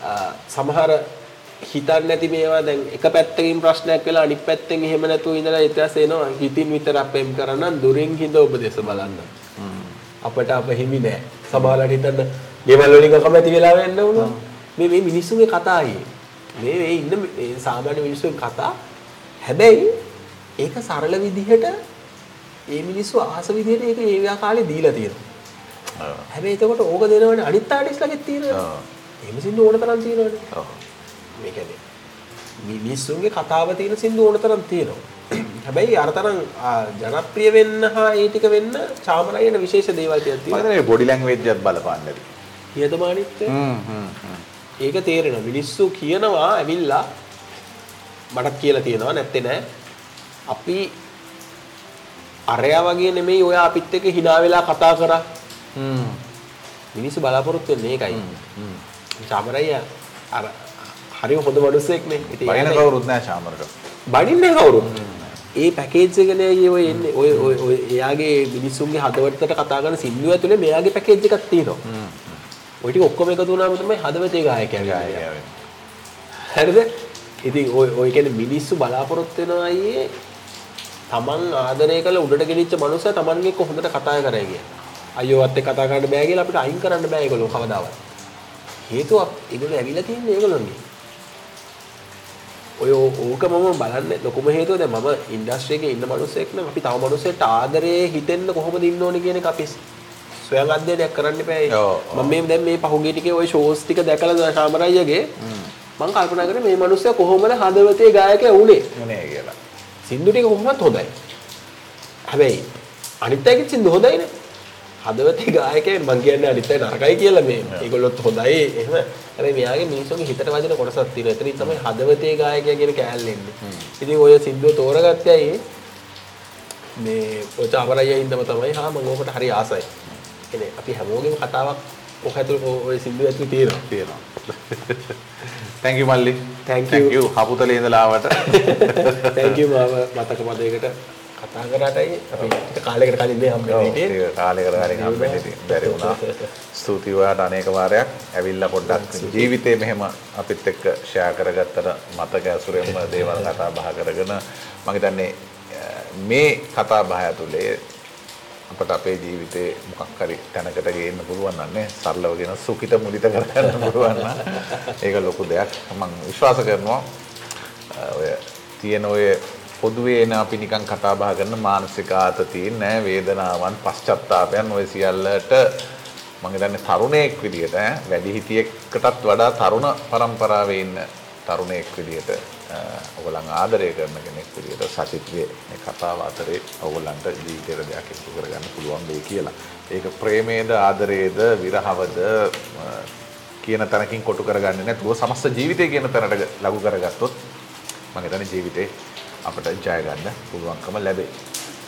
ආ, සමහර හිතන්නේ නැති මේවා දැන් එක පැත්තකින් ප්‍රශ්නයක් වෙලා අනිත් පැත්තෙන් එහෙම නැතුව ඉඳලා එනවා හිතින් විතරක් පෙම් කරන්න දුරින් හිඳ ඔබ දෙස බලන්න. අපට අප හිමි නෑ. සමහරවිට හිතන්න ගෙවල් වලින් කැමති වෙලා වෙන්න උනා. මේ මේ මිනිස්සුගේ කතායි. මේ මේ ඉන්න සාමාන්‍ය මිනිස්සුගේ කතා. හැබැයි ඒක සරල විදිහට ඒ මිනිස්සු ආස විදිහට ඒක ඒ කාලේ දීලා තියෙනවා. හැබැයි එතකොට ඕක දෙනවනේ අනිත් ආටිස්ලාගෙත් තියෙනවා. එහෙම සින්දු ඕන තරම් තියෙනවනේ. ඔව්. මේ කියන්නේ මිනිස්සුන්ගේ කතාව තියෙන සින්දු ඕන තරම් තියෙනවා. හැබැයි අර තරම් ජනප්‍රිය වෙන්න හා ඒ ටික වෙන්න චාමරයන විශේෂ දේවල් ටිකක් මම තියෙනවා. හිතන්නේ බොඩි ලැන්ග්වේජ් එකත් බලපාන්න. නියතමානීත්වය හ්ම් හ්ම් හ්ම්. ඒක තේරෙනවා. මිනිස්සු කියනවා ඇවිල්ලා මටත් කියලා තියෙනවා නැත්තේ නෑ. අපි අරයා වගේ නෙමෙයි ඔයා අපිත් එක්ක hina වෙලා කතා කරා. හ්ම්. මිනිස්සු බලාපොරොත්තු වෙන්නේ ඒකයි. චාමරය අර හරිම හොඳ මිනිස්සෙක් නේ. ඉතින් එයාට- කවුරුත් නෑ ශාමරට. බඩින්නේ කවුරුත්. ඒ පැකේජ් එකනේ ඔය එන්නේ. ඔය ඔය ඔය එයාගේ මිනිස්සුන්ගේ හදවතට කතා කරන සින්දුව ඇතුලේ මෙයාගේ පැකේජ් එකක් තියෙනවා. ඔය ටික ඔක්කොම එකතු වුණාම තමයි හදවතේ ගායකයා වෙන්නේ. හරිද? ඉතින් ඔය ඔය කියන්නේ මිනිස්සු බලාපොරොත්තු වෙනවා අයියේ තමන් ආදරය කළ උඩට ගෙනිච්ච මනුස්සයා තමන්ගේ එක්ක හොඳට කතා කරයි කියලා. අයියෝවත් එක්ක කතා කරන්න බෑ කියලා අපිට අයින් කරන්න බෑ ඒගොල්ලෝ කවදාවත්. හේතුව ඒගොල්ලෝ ඇවිල්ලා තින්නේ ඒගොල්ලෝගේ. ඔය ඕක මම බලන්නේ ලොකුම හේතුව දැන් මම ඉන්ඩස්ට්‍රි එකේ ඉන්න මිනිස්සෙක් නම් අපි තව මිනිස්සෙක්ට ආදරේ හිතෙන්න කොහොමද ඉන්න ඕනේ කියන එක අපි සොයාගන්දනයක් කරන්න පැයි ම මේ දැ මේ පහුගේටික ඔය ශෝස්තික දැකල ශාමරයියගේ මං කල්පනකර මේ මනුස්සය කොහොමද හදවතේ ගායක වුණේ නෑ කියලා. සින්දුටික කොහොමත් හොදයි හැබැයි අනිත්තයකත් සිින්දු හොදයින හදවතේ ගායකෙන් මං කියන්න අනිත්තයි නරකයි කියලා මේ. ඒගොල්ලොත් හොදයි එහම. ඇ මෙයාගේ මිනිසුගේ හිතට වදන කොටසත් තින එතන තමයි හදවතේ ගායකය කියන කෑල්ලෙන්නේ ඉතින් ඔය සින්දුව තෝරගත්තයයි මේ පොචාපරය ඉදම තමයි. හා මංගෝකට හරි ආසයි. කියන්නේ අපි හැමෝගෙම කතාවක් ඔක ඇතුළේ ඔය සින්දුව ඇතුළේ තියෙනවා. තියෙනවා. thank you මල්ලි. Thank thank you. හපුතලේ ඉඳලා ආවට. thank you මාව මතක පදයකට කතා කරාටයි අපි කාලයකට කලින් මේ හම්බෙන්නේ ඔව්, හිටියේ. කාලයකට කලින් හම්බෙන්න ඉතින් බැරි වුණා. ස්තුතියි ඔයාලට අනේක වාරයක් ඇවිල්ලා පොඩ්ඩක් ජීවිතේ මෙහෙම අපිත් එක්ක ෂෙයා කරගත්තට මතක ඇසුරෙන්ම දේවල් කතා බහ කරගෙන මම හිතන්නේ මේ කතා බහ ඇතුලේ අපට අපේ ජීවිතේ මොකක් හරි තැනකට ගේන්න පුළුවන් නම් නේ සරලව කියන සුඛිත මුදිත කරගන්න පුළුවන් නම් ඒක ලොකු දෙයක්. මම විශ්වාස කරනවා අ, ඔය තියෙන ඔය පොදුවේ එන අපි නිකන් කතා බහ කරන මානසික ආතතීන් නෑ වේදනාවන් පශ්චත්තාපයන් ඔය සියල්ලට මම හිතන්නේ තරුණයෙක් විදියට ඈ වැඩිහිටියෙක්ටත් වඩා තරුණ පරම්පරාවේ ඉන්න තරුණයෙක් විදියට අ, ඔයගොල්ලන් ආදරය කරන කෙනෙක් විදියට සචිත්ගේ මේ කතාව අතරේ ඔයගොල්ලන්ට ජීවිතේට දෙයක් එකතු කරගන්න පුළුවන් වෙයි කියලා. ඒක ප්‍රේමයේද ආදරයේද විරහවද කියන තැනකින් කොටු කරගන්නේ නැතුව සමස්ත ජීවිතය කියන තැනට ලඝු කරගත්තොත් මම හිතන්නේ ජීවිතේ අපට ජය ගන්න පුළුවන්කම ලැබේ.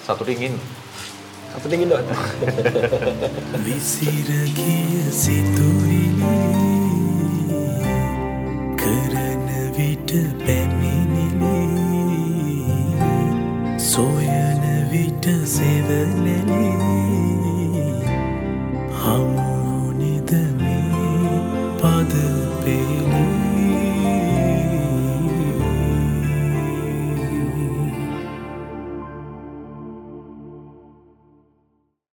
සතුටින් ඉන්න. සතුටින් ඉන්නවද? විසිර ගිය සිතුවිලි විට පැමිණිලි. සොයන විට සෙවලෙලි. හමුනිදමි පදව